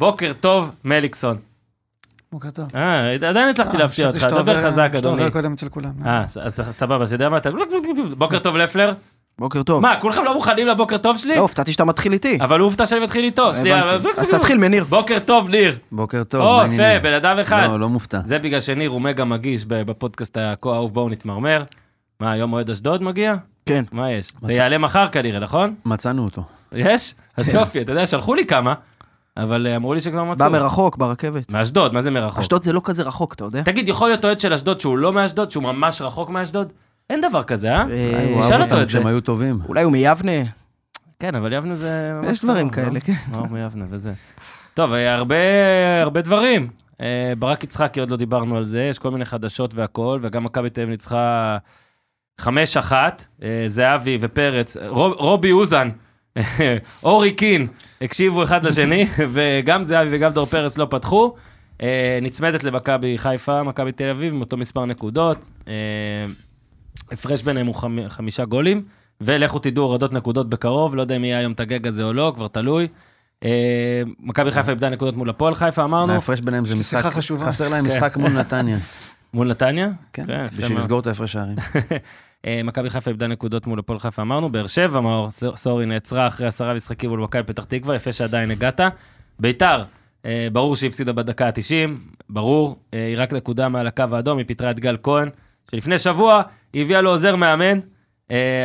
בוקר טוב, מליקסון. בוקר טוב. אה, עדיין הצלחתי אה, להפתיע אותך, שאתה דבר עובר- חזק, שאתה אדוני. עובר קודם אצל כולם. אה, אז- אז סבבה, אתה יודע מה אתה... בוקר טוב, לפלר. בוקר טוב. מה, כולכם לא מוכנים לבוקר טוב שלי? לא, הופתעתי שאתה מתחיל איתי. אבל הוא הופתע שאני מתחיל איתו. אז תתחיל מניר. בוקר טוב, ניר. בוקר טוב, או, יפה? בן אדם אחד. לא, לא מופתע. זה בגלל שניר הוא מגה מגיש ב- בפודקאסט הכה אהוב בואו נתמרמר. מה, יום אוהד אשדוד מגיע? כן. מה יש? זה יעלה מחר כנראה, נכון? מצאנו אותו. יש? אז יופי, אתה יודע, שלחו לי כמה, אבל אה, אמרו לי שכבר בא מצאו. מרחוק, ברכבת. מאשדוד, מה זה מרחוק? אשדוד זה לא כזה רחוק, אתה יודע? תגיד, יכול להיות אוהד של אשדוד שהוא לא מאשדוד, שהוא ממש רחוק מאשדוד? אין דבר כזה, אה? אה, הוא תשאל אותו את זה. כשהם היו טובים. אולי הוא מיבנה? כן, אבל יבנה זה... יש דברים קרוב, כאלה, לא? כן. לא, מיבנה וזה. טוב, אה, הרבה, דברים. ברק יצחקי, עוד לא דיברנו על זה, יש כל מיני חדשות והכול, וגם מכבי תל אביב ניצחה 5-1, אה, זהבי ופרץ, רוב, רובי אוזן, אורי קין, הקשיבו אחד לשני, וגם זהבי וגם דור פרץ לא פתחו. אה, נצמדת למכבי חיפה, מכבי תל אביב, עם אותו מספר נקודות. אה, הפרש ביניהם הוא חמ- חמישה גולים, ולכו תדעו הורדות נקודות בקרוב, לא יודע אם יהיה היום את הגג הזה או לא, כבר תלוי. אה, מכבי חיפה איבדה נקודות מול הפועל חיפה, אמרנו, ההפרש ביניהם זה משחק, שיחה חשובה. חסר להם משחק מול נתניה. מול נתניה. כן, כן, בשביל. לסגור את ההפרש שערים. אה, מכבי חיפה איבדה נקודות מול הפועל חיפה, אמרנו, באר שבע, מאור, סורי, נעצרה אחרי עשרה משחקים מול מכבי פתח תקווה, יפה שעדיין הגעת. ביתר, אה, ברור שהיא הפסידה בדקה ה-90, ברור, אה, היא רק נקודה מעל הקו האדום, היא פיטרה את גל כהן, שלפני שבוע היא הביאה לו עוזר מאמן,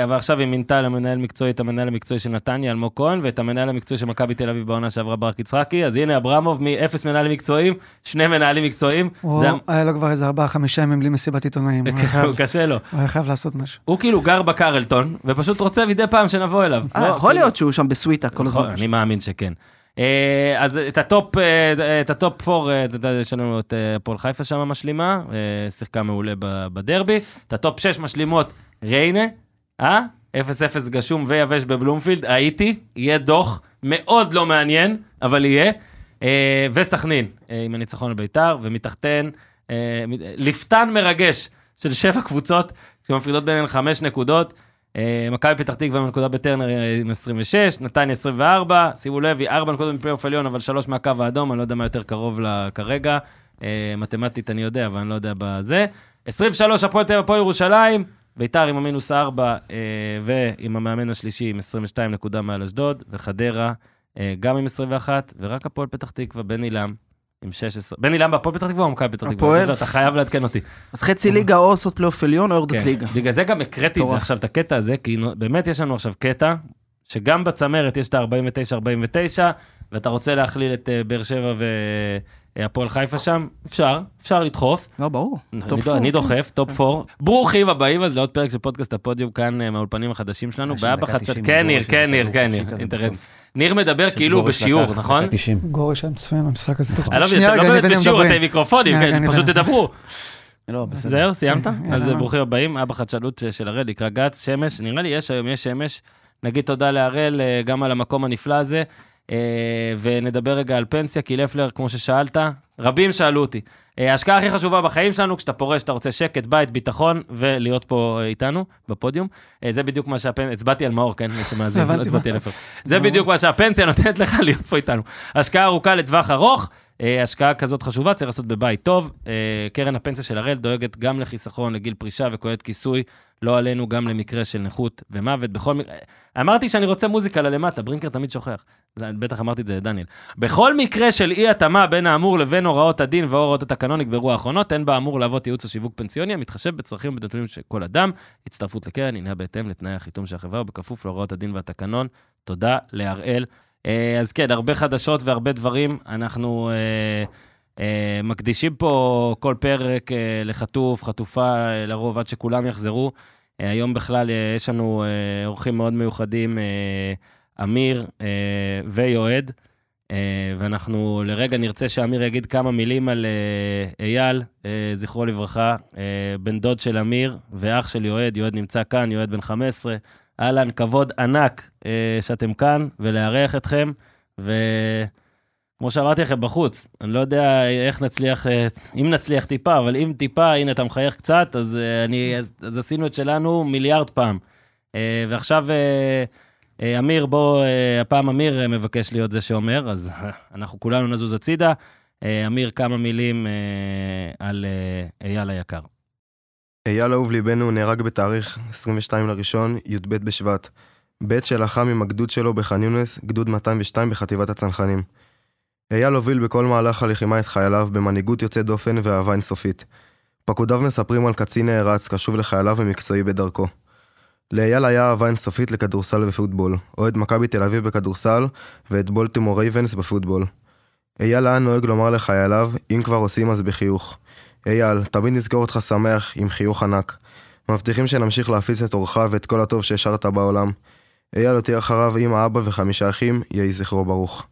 אבל עכשיו היא מינתה למנהל מקצועי את המנהל המקצועי של נתניה, אלמוג כהן, ואת המנהל המקצועי של מכבי תל אביב בעונה שעברה ברק יצחקי, אז הנה אברמוב מאפס מנהלים מקצועיים, שני מנהלים מקצועיים, הוא זה- היה לו כבר איזה ארבעה, חמישה ימים בלי מסיבת עיתונאים. חייב- קשה לו. הוא היה חייב לעשות משהו. הוא כאילו גר בקרלטון, ופשוט רוצה מדי פעם שנבוא אליו. אה, לא, יכול כאילו- להיות שהוא שם בסוויטה כל נכון, הזמן. אני מאמין שכן. אה, אז את ה top, אה, את ה top four, אה, אתה יודע, יש לנו את אה, הפועל חיפה שם משלימה, אה, שיחקה מעולה בדרבי. את ה top 6 משלימות ריינה, אה? 0-0 גשום ויבש בבלומפילד, הייתי, יהיה דוח מאוד לא מעניין, אבל יהיה. אה, וסכנין, אה, עם הניצחון על ביתר, ומתחתן, אה, לפתן מרגש של שבע קבוצות, שמפרידות ביניהן חמש נקודות. אה, מכבי פתח תקווה עם נקודה בטרנר אה, עם 26, נתניה 24, שימו לב, היא 4 נקודות מפלייאוף עליון, אבל 3 מהקו האדום, אני לא יודע מה יותר קרוב לה כרגע. אה, מתמטית אני יודע, אבל אני לא יודע בזה. 23, הפועל תל אביב, הפועל ירושלים, ביתר עם המינוס 4, אה, ועם המאמן השלישי עם 22 נקודה מעל אשדוד, וחדרה אה, גם עם 21, ורק הפועל פתח תקווה, בן עילם. עם 16, בן עילם בהפועל פתח תקווה או מכבי פתח תקווה? הפועל. אתה חייב לעדכן אותי. אז חצי ליגה או עושות פלייאוף עליון או יורדות כן. ליגה. בגלל זה גם הקראתי את זה. עכשיו, את הקטע הזה, כי באמת יש לנו עכשיו קטע, שגם בצמרת יש את ה-49-49, ואתה רוצה להכליל את אה, באר שבע והפועל חיפה שם, אפשר, אפשר לדחוף. לא, ברור. אני for, אני כן. דוחף, top 4. ברוכים הבאים אז לעוד פרק של פודקאסט הפודיום כאן אה, מהאולפנים החדשים שלנו, אנשים בדקה חדשות, 90, כן ניר, כן ניר, כן ניר, אינטרנט. ניר מדבר כאילו בשיעור, נכון? דקה 90. גורש היה מצוין במשחק הזה. לא מבין, שנייה, אתה רגע, לא אני ואני בשיעור. אתם מיקרופונים, כן, פשוט. תדברו. לא, בסדר. זהו, סיימת? כן, אז. ברוכים הבאים, אבא חדשנות של הראל, לקרא גץ, שמש, נראה לי יש היום, יש שמש. נגיד תודה להראל אה, גם על המקום הנפלא הזה, אה, ונדבר רגע על פנסיה, כי לפלר, כמו ששאלת, רבים שאלו אותי. אה, ההשקעה הכי חשובה בחיים שלנו, כשאתה פורש, אתה רוצה שקט, בית, ביטחון, ולהיות פה אה, איתנו, בפודיום. אה, זה בדיוק מה שהפנסיה, הצבעתי על מאור, כן, מי שמאזין, לא הצבעתי. על לפלר. זה בדיוק מה שהפנסיה נותנת לך להיות פה איתנו. השקעה ארוכה לטווח ארוך, אה, השקעה כזאת חשובה צריך לעשות בבית טוב. אה, קרן הפנסיה של הראל דואגת גם לחיסכון, לגיל פרישה וכוללת כיסוי, לא עלינו, גם למקרה של נכות ומוות. בכל מקרה, אמרתי שאני רוצה מוזיקה ללמטה, ברינקר תמיד שוכח. זה- בטח אמרתי את זה לדניאל. בכל מקרה של אי התאמה בין האמור לבין הוראות הדין והוראות התקנון נקברו האחרונות, אין באמור להוות ייעוץ או שיווק פנסיוני, המתחשב בצרכים ובנתונים של כל אדם. הצטרפות לקרן הינה בהתאם לתנאי החיתום של החברה ובכפוף להוראות הדין והתקנון. תודה להראל. אה, אז כן, הרבה חדשות והרבה דברים. אנחנו אה, אה, מקדישים פה כל פרק לחטוף, חטופה, לרוב עד שכולם יחזרו. היום בכלל יש לנו אורחים מאוד מיוחדים, אמיר ויועד, ואנחנו לרגע נרצה שאמיר יגיד כמה מילים על אייל, זכרו לברכה, בן דוד של אמיר ואח של יועד, יועד נמצא כאן, יועד בן 15. אהלן, כבוד ענק אה, שאתם כאן, ולארח אתכם, וכמו שאמרתי לכם בחוץ, אני לא יודע איך נצליח, אה, אם נצליח טיפה, אבל אם טיפה, הנה, אתה מחייך קצת, אז, אה, אני, אז, אז עשינו את שלנו מיליארד פעם. אה, ועכשיו, אה, אה, אמיר, בוא, אה, הפעם אמיר אה, מבקש להיות זה שאומר, אז אה, אנחנו כולנו נזוז הצידה. אה, אמיר, כמה מילים אה, על אה, אייל היקר. אייל אהוב ליבנו נהרג בתאריך 22 לראשון, י"ב בשבט. בעת שלחם עם הגדוד שלו בח'אן יונס, גדוד 202 בחטיבת הצנחנים. אייל הוביל בכל מהלך הלחימה את חייליו במנהיגות יוצאת דופן ואהבה אינסופית. פקודיו מספרים על קצין נערץ, קשוב לחייליו ומקצועי בדרכו. לאייל היה אהבה אינסופית לכדורסל ופוטבול, אוהד מכבי תל אביב בכדורסל ואת בולטימור רייבנס בפוטבול. אייל היה נוהג לומר לחייליו, אם כבר עושים אז בחיוך. אייל, תמיד נזכור אותך שמח עם חיוך ענק. מבטיחים שנמשיך להפיץ את אורך ואת כל הטוב שהשארת בעולם. אייל הותיר אחריו אמא, אבא וחמישה אחים, יהי זכרו ברוך.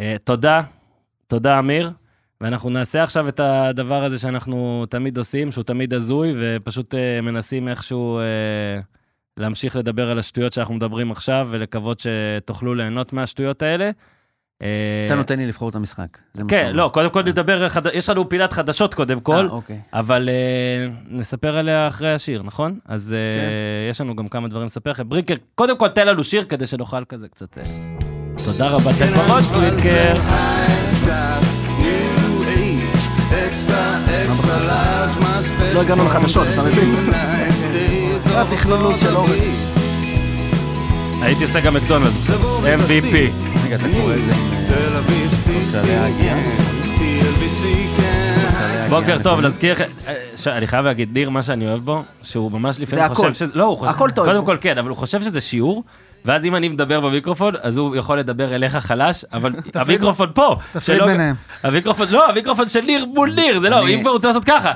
אה, תודה, תודה אמיר. ואנחנו נעשה עכשיו את הדבר הזה שאנחנו תמיד עושים, שהוא תמיד הזוי, ופשוט אה, מנסים איכשהו אה, להמשיך לדבר על השטויות שאנחנו מדברים עכשיו, ולקוות שתוכלו ליהנות מהשטויות האלה. אה, אתה נותן לי לבחור את המשחק. כן. לא, קודם כל נדבר. יש לנו פינת חדשות קודם כל, אה, אוקיי. אבל אה, נספר עליה אחרי השיר, נכון? אז כן. יש לנו גם כמה דברים לספר לכם. ברינקר, קודם כל תן לנו שיר כדי שנוכל כזה קצת... תודה רבה, תן בראש, ברינקר. לא הגענו לחדשות, אתה מבין? זה התכנון לו"ז של אורן. הייתי עושה גם מקדונלד. MVP. רגע, אתה קורא את זה עם כללי ההגייה? בוקר טוב, להזכיר לכם, אה, ש- אני חייב להגיד, ניר, מה שאני אוהב בו, שהוא ממש לפעמים חושב. שזה... לא, הוא חושב... הכל טוב קודם. כל כן, אבל הוא חושב שזה שיעור, ואז אם אני מדבר במיקרופון, אז הוא יכול לדבר אליך חלש, אבל המיקרופון פה. תפריד ביניהם. המיקרופון, לא, המיקרופון של ניר מול ניר, זה לא, אם כבר רוצה לעשות ככה.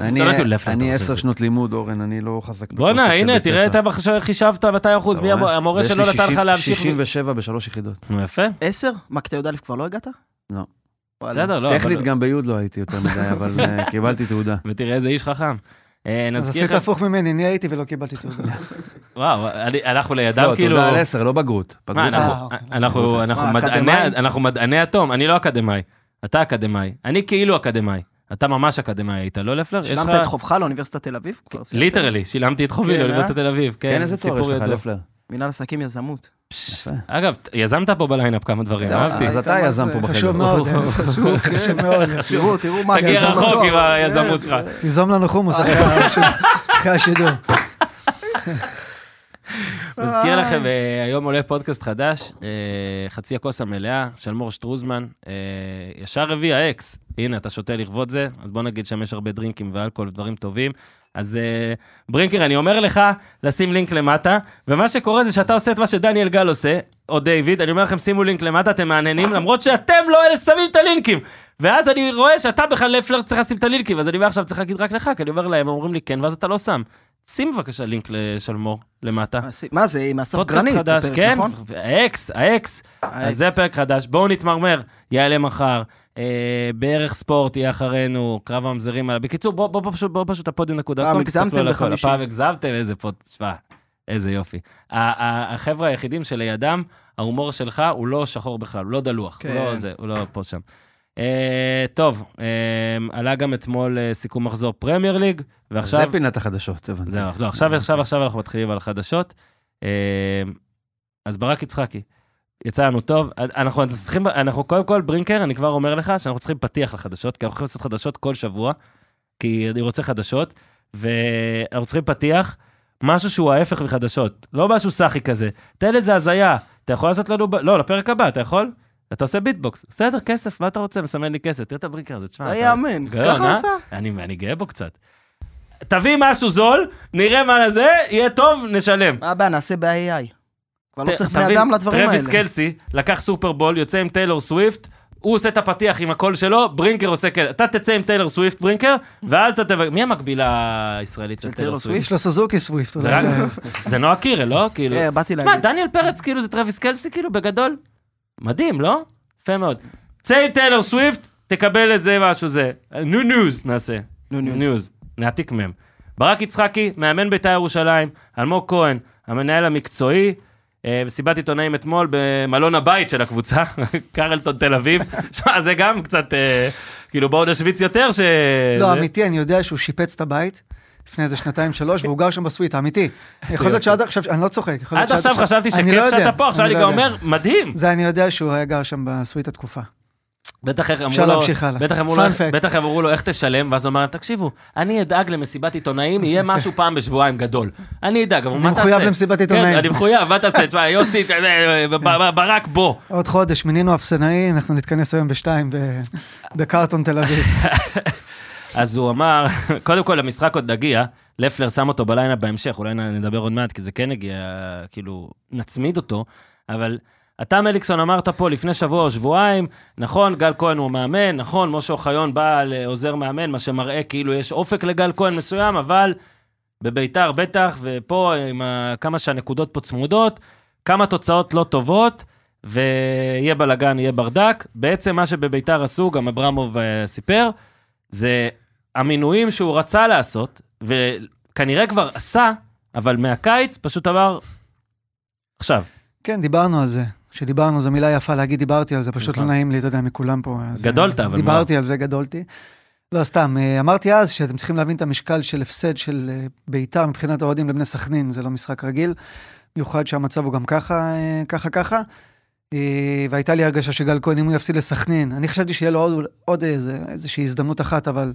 אני- לא עושה עשר את. שנות לימוד, אורן, אני לא חזק. בואנה, בקונספט של הנה, תראה. אתה עכשיו חישבת 200 אחוז, מי? המורה שלא נתן לך 60 להמשיך? 67 בשלוש יחידות. נו, יפה, עשר? מה, כיתה י"א כבר לא הגעת? לא. בסדר, לא, טכנית. גם בי' לא הייתי יותר מדי, אבל אה, קיבלתי תעודה. ותראה איזה איש חכם. אה, אז עשית הפוך ממני, אני הייתי ולא קיבלתי תעודה. וואו, אנחנו לידם לא, כאילו... תעודה על עשר, לא בגרות. מדעני-? אנחנו מדעני אטום, אני לא אקדמאי. אתה אקדמאי. אני כאילו אקדמאי. אתה ממש אקדמאי היית, לא לפלר? יש שילמת לך- את חובך לאוניברסיטת תל אביב? Literally, שילמתי את חובי כן, לאוניברסיטת אה? תל אביב. כן, איזה תואר יש סיפור לך. לפלר? מנהל עסקים יזמות. אגב, יזמת פה ב lineup כמה דברים, אהבתי. אז אתה יזם פה בחדר. חשוב מאוד, אה, חשוב, חשוב מאוד. תראו, תראו מה זה תגיע יזם רחוק. עם היזמות שלך. תיזום לנו חומוס אחרי השידור. מזכיר לכם, אה, היום עולה פודקאסט חדש, אה, חצי הכוס המלאה, של מור שטרוזמן, אה, ישר הביא האקס. הנה, אתה שותה לכבוד זה, אז בוא נגיד שם יש הרבה דרינקים ואלכוהול ודברים טובים. אז ברינקר, אני אומר לך לשים לינק למטה, ומה שקורה זה שאתה עושה את מה שדניאל גל עושה, או דיוויד, אני אומר לכם, שימו לינק למטה, אתם מהנהנים, למרות שאתם לא אלה ששמים את הלינקים. ואז אני רואה שאתה בכלל לפלר צריך לשים את הלינקים, אז אני אומר עכשיו צריך להגיד רק לך, כי אני אומר להם, הם אומרים לי כן, ואז אתה לא שם. שים בבקשה לינק לשלמור למטה. מה זה, עם אסף גרנית? זה חדש, פרק, כן, נכון? האקס, האקס. אז זה פרק חדש, בואו נתמרמר, יעלה מחר. אה, בערך ספורט יהיה אחרינו, קרב הממזרים. עליו. בקיצור, בואו בוא, בוא, פשוט, בוא פשוט הפודיום נקודה. פעם הגזמתם. בחמישים. הפעם הגזמתם, איזה פוד, שמע, איזה יופי. החבר'ה היחידים שלידם, ההומור שלך הוא לא שחור בכלל, הוא לא דלוח, הוא כן. לא זה, הוא לא פה שם. אה, טוב, אה, עלה גם אתמול אה, סיכום מחזור פרמייר ליג, ועכשיו... זה פינת החדשות, הבנתי. זהו, לא, עכשיו, עכשיו, עכשיו אנחנו מתחילים על החדשות. אה, אז ברק יצחקי, יצא לנו טוב. אנחנו צריכים, אנחנו קודם כל, ברינקר, אני כבר אומר לך שאנחנו צריכים פתיח לחדשות, כי אנחנו צריכים לעשות חדשות כל שבוע, כי אני רוצה חדשות, ואנחנו צריכים פתיח, משהו שהוא ההפך מחדשות, לא משהו סאחי כזה. תן איזה הזיה, אתה יכול לעשות לנו, לא, לפרק הבא, אתה יכול? אתה עושה ביטבוקס, בסדר, כסף, מה אתה רוצה? מסמן לי כסף, תראה את הברינקר הזה, תשמע. לא יאמן, ככה אה? עשה? אני, אני גאה בו קצת. תביא משהו זול, נראה מה לזה, יהיה טוב, נשלם. מה הבעיה, נעשה ב-AI. כבר לא צריך תבין, בני אדם לדברים האלה. טרוויס קלסי לקח סופרבול, יוצא עם טיילור סוויפט, הוא עושה את הפתיח עם הקול שלו, ברינקר עושה כזה. אתה תצא עם טיילור סוויפט, ברינקר, ואז אתה תבוא... מי המקבילה הישראלית של טיילור סוויפט? יש לו סוזוקי סוויפט. זה נועה קירל, לא? כאילו... כן, באתי תשמע, להגיד. דניאל פרץ כאילו זה טרוויס קלסי, כאילו, בגדול. מדהים, לא? יפה מאוד. צא עם טיילור סוויפט, תקבל את זה משהו זה. no news נעשה. no news. נעתיק מהם. ברק יצחקי, מאמן בית"ר ירושלים, אלמוג כהן, המנהל המקצועי, אה, מסיבת עיתונאים אתמול במלון הבית של הקבוצה, קרלטון תל אביב. שמע, זה גם קצת, אה, כאילו בואו נשוויץ יותר ש... לא, אמיתי, אני יודע שהוא שיפץ את הבית. לפני איזה שנתיים, שלוש, והוא גר שם בסוויטה, אמיתי. יכול להיות שעד עכשיו, אני לא צוחק, עד עכשיו חשבתי אני לא שכיף שאתה פה, עכשיו אני אני לא גם. אומר, מדהים. זה אני יודע שהוא היה גר שם בסוויטה תקופה. בטח אמרו אפשר לו, להמשיך הלאה. בטח אמרו לו, איך- fact. בטח אמרו לו איך תשלם, ואז הוא אמר, תקשיבו, אני אדאג למסיבת עיתונאים, יהיה משהו פעם בשבועיים גדול. אני אדאג, אבל מה תעשה? מחויב למסיבת עיתונאים. כן, אני מחויב, מה תעשה? תשמע, יוסי, ברק, בוא. עוד חודש, מינינו אפסנאי, אנחנו נתכנס היום בשתיים בקרטון תל אביב. אז הוא אמר, קודם כל, המשחק עוד נגיע, לפלר שם אותו בלילה בהמשך, אולי נדבר עוד מעט, כי זה כן הגיע, כאילו, נצמיד אותו, אבל אתה, מליקסון, אמרת פה לפני שבוע או שבועיים, נכון, גל כהן הוא מאמן, נכון, משה אוחיון בא לעוזר מאמן, מה שמראה כאילו יש אופק לגל כהן מסוים, אבל בביתר בטח, ופה, עם ה- כמה שהנקודות פה צמודות, כמה תוצאות לא טובות, ויהיה בלאגן, יהיה ברדק. בעצם מה שבביתר עשו, גם אברמוב אה, סיפר, זה המינויים שהוא רצה לעשות, וכנראה כבר עשה, אבל מהקיץ פשוט אמר, עכשיו. כן, דיברנו על זה. כשדיברנו, זו מילה יפה להגיד דיברתי על זה, פשוט לא נכון. נעים לי, אתה יודע, מכולם פה. גדולת, אה, אבל דיברתי על זה, גדולתי. לא, סתם, אה, אמרתי אז שאתם צריכים להבין את המשקל של הפסד של אה, ביתר מבחינת האוהדים לבני סכנין, זה לא משחק רגיל, במיוחד שהמצב הוא גם ככה, אה, ככה, ככה. אה, והייתה לי הרגשה שגל כהן, אם הוא יפסיד לסכנין, אני חשבתי שיהיה לו עוד, עוד איזה, איזושהי הזדמנות אחת, אבל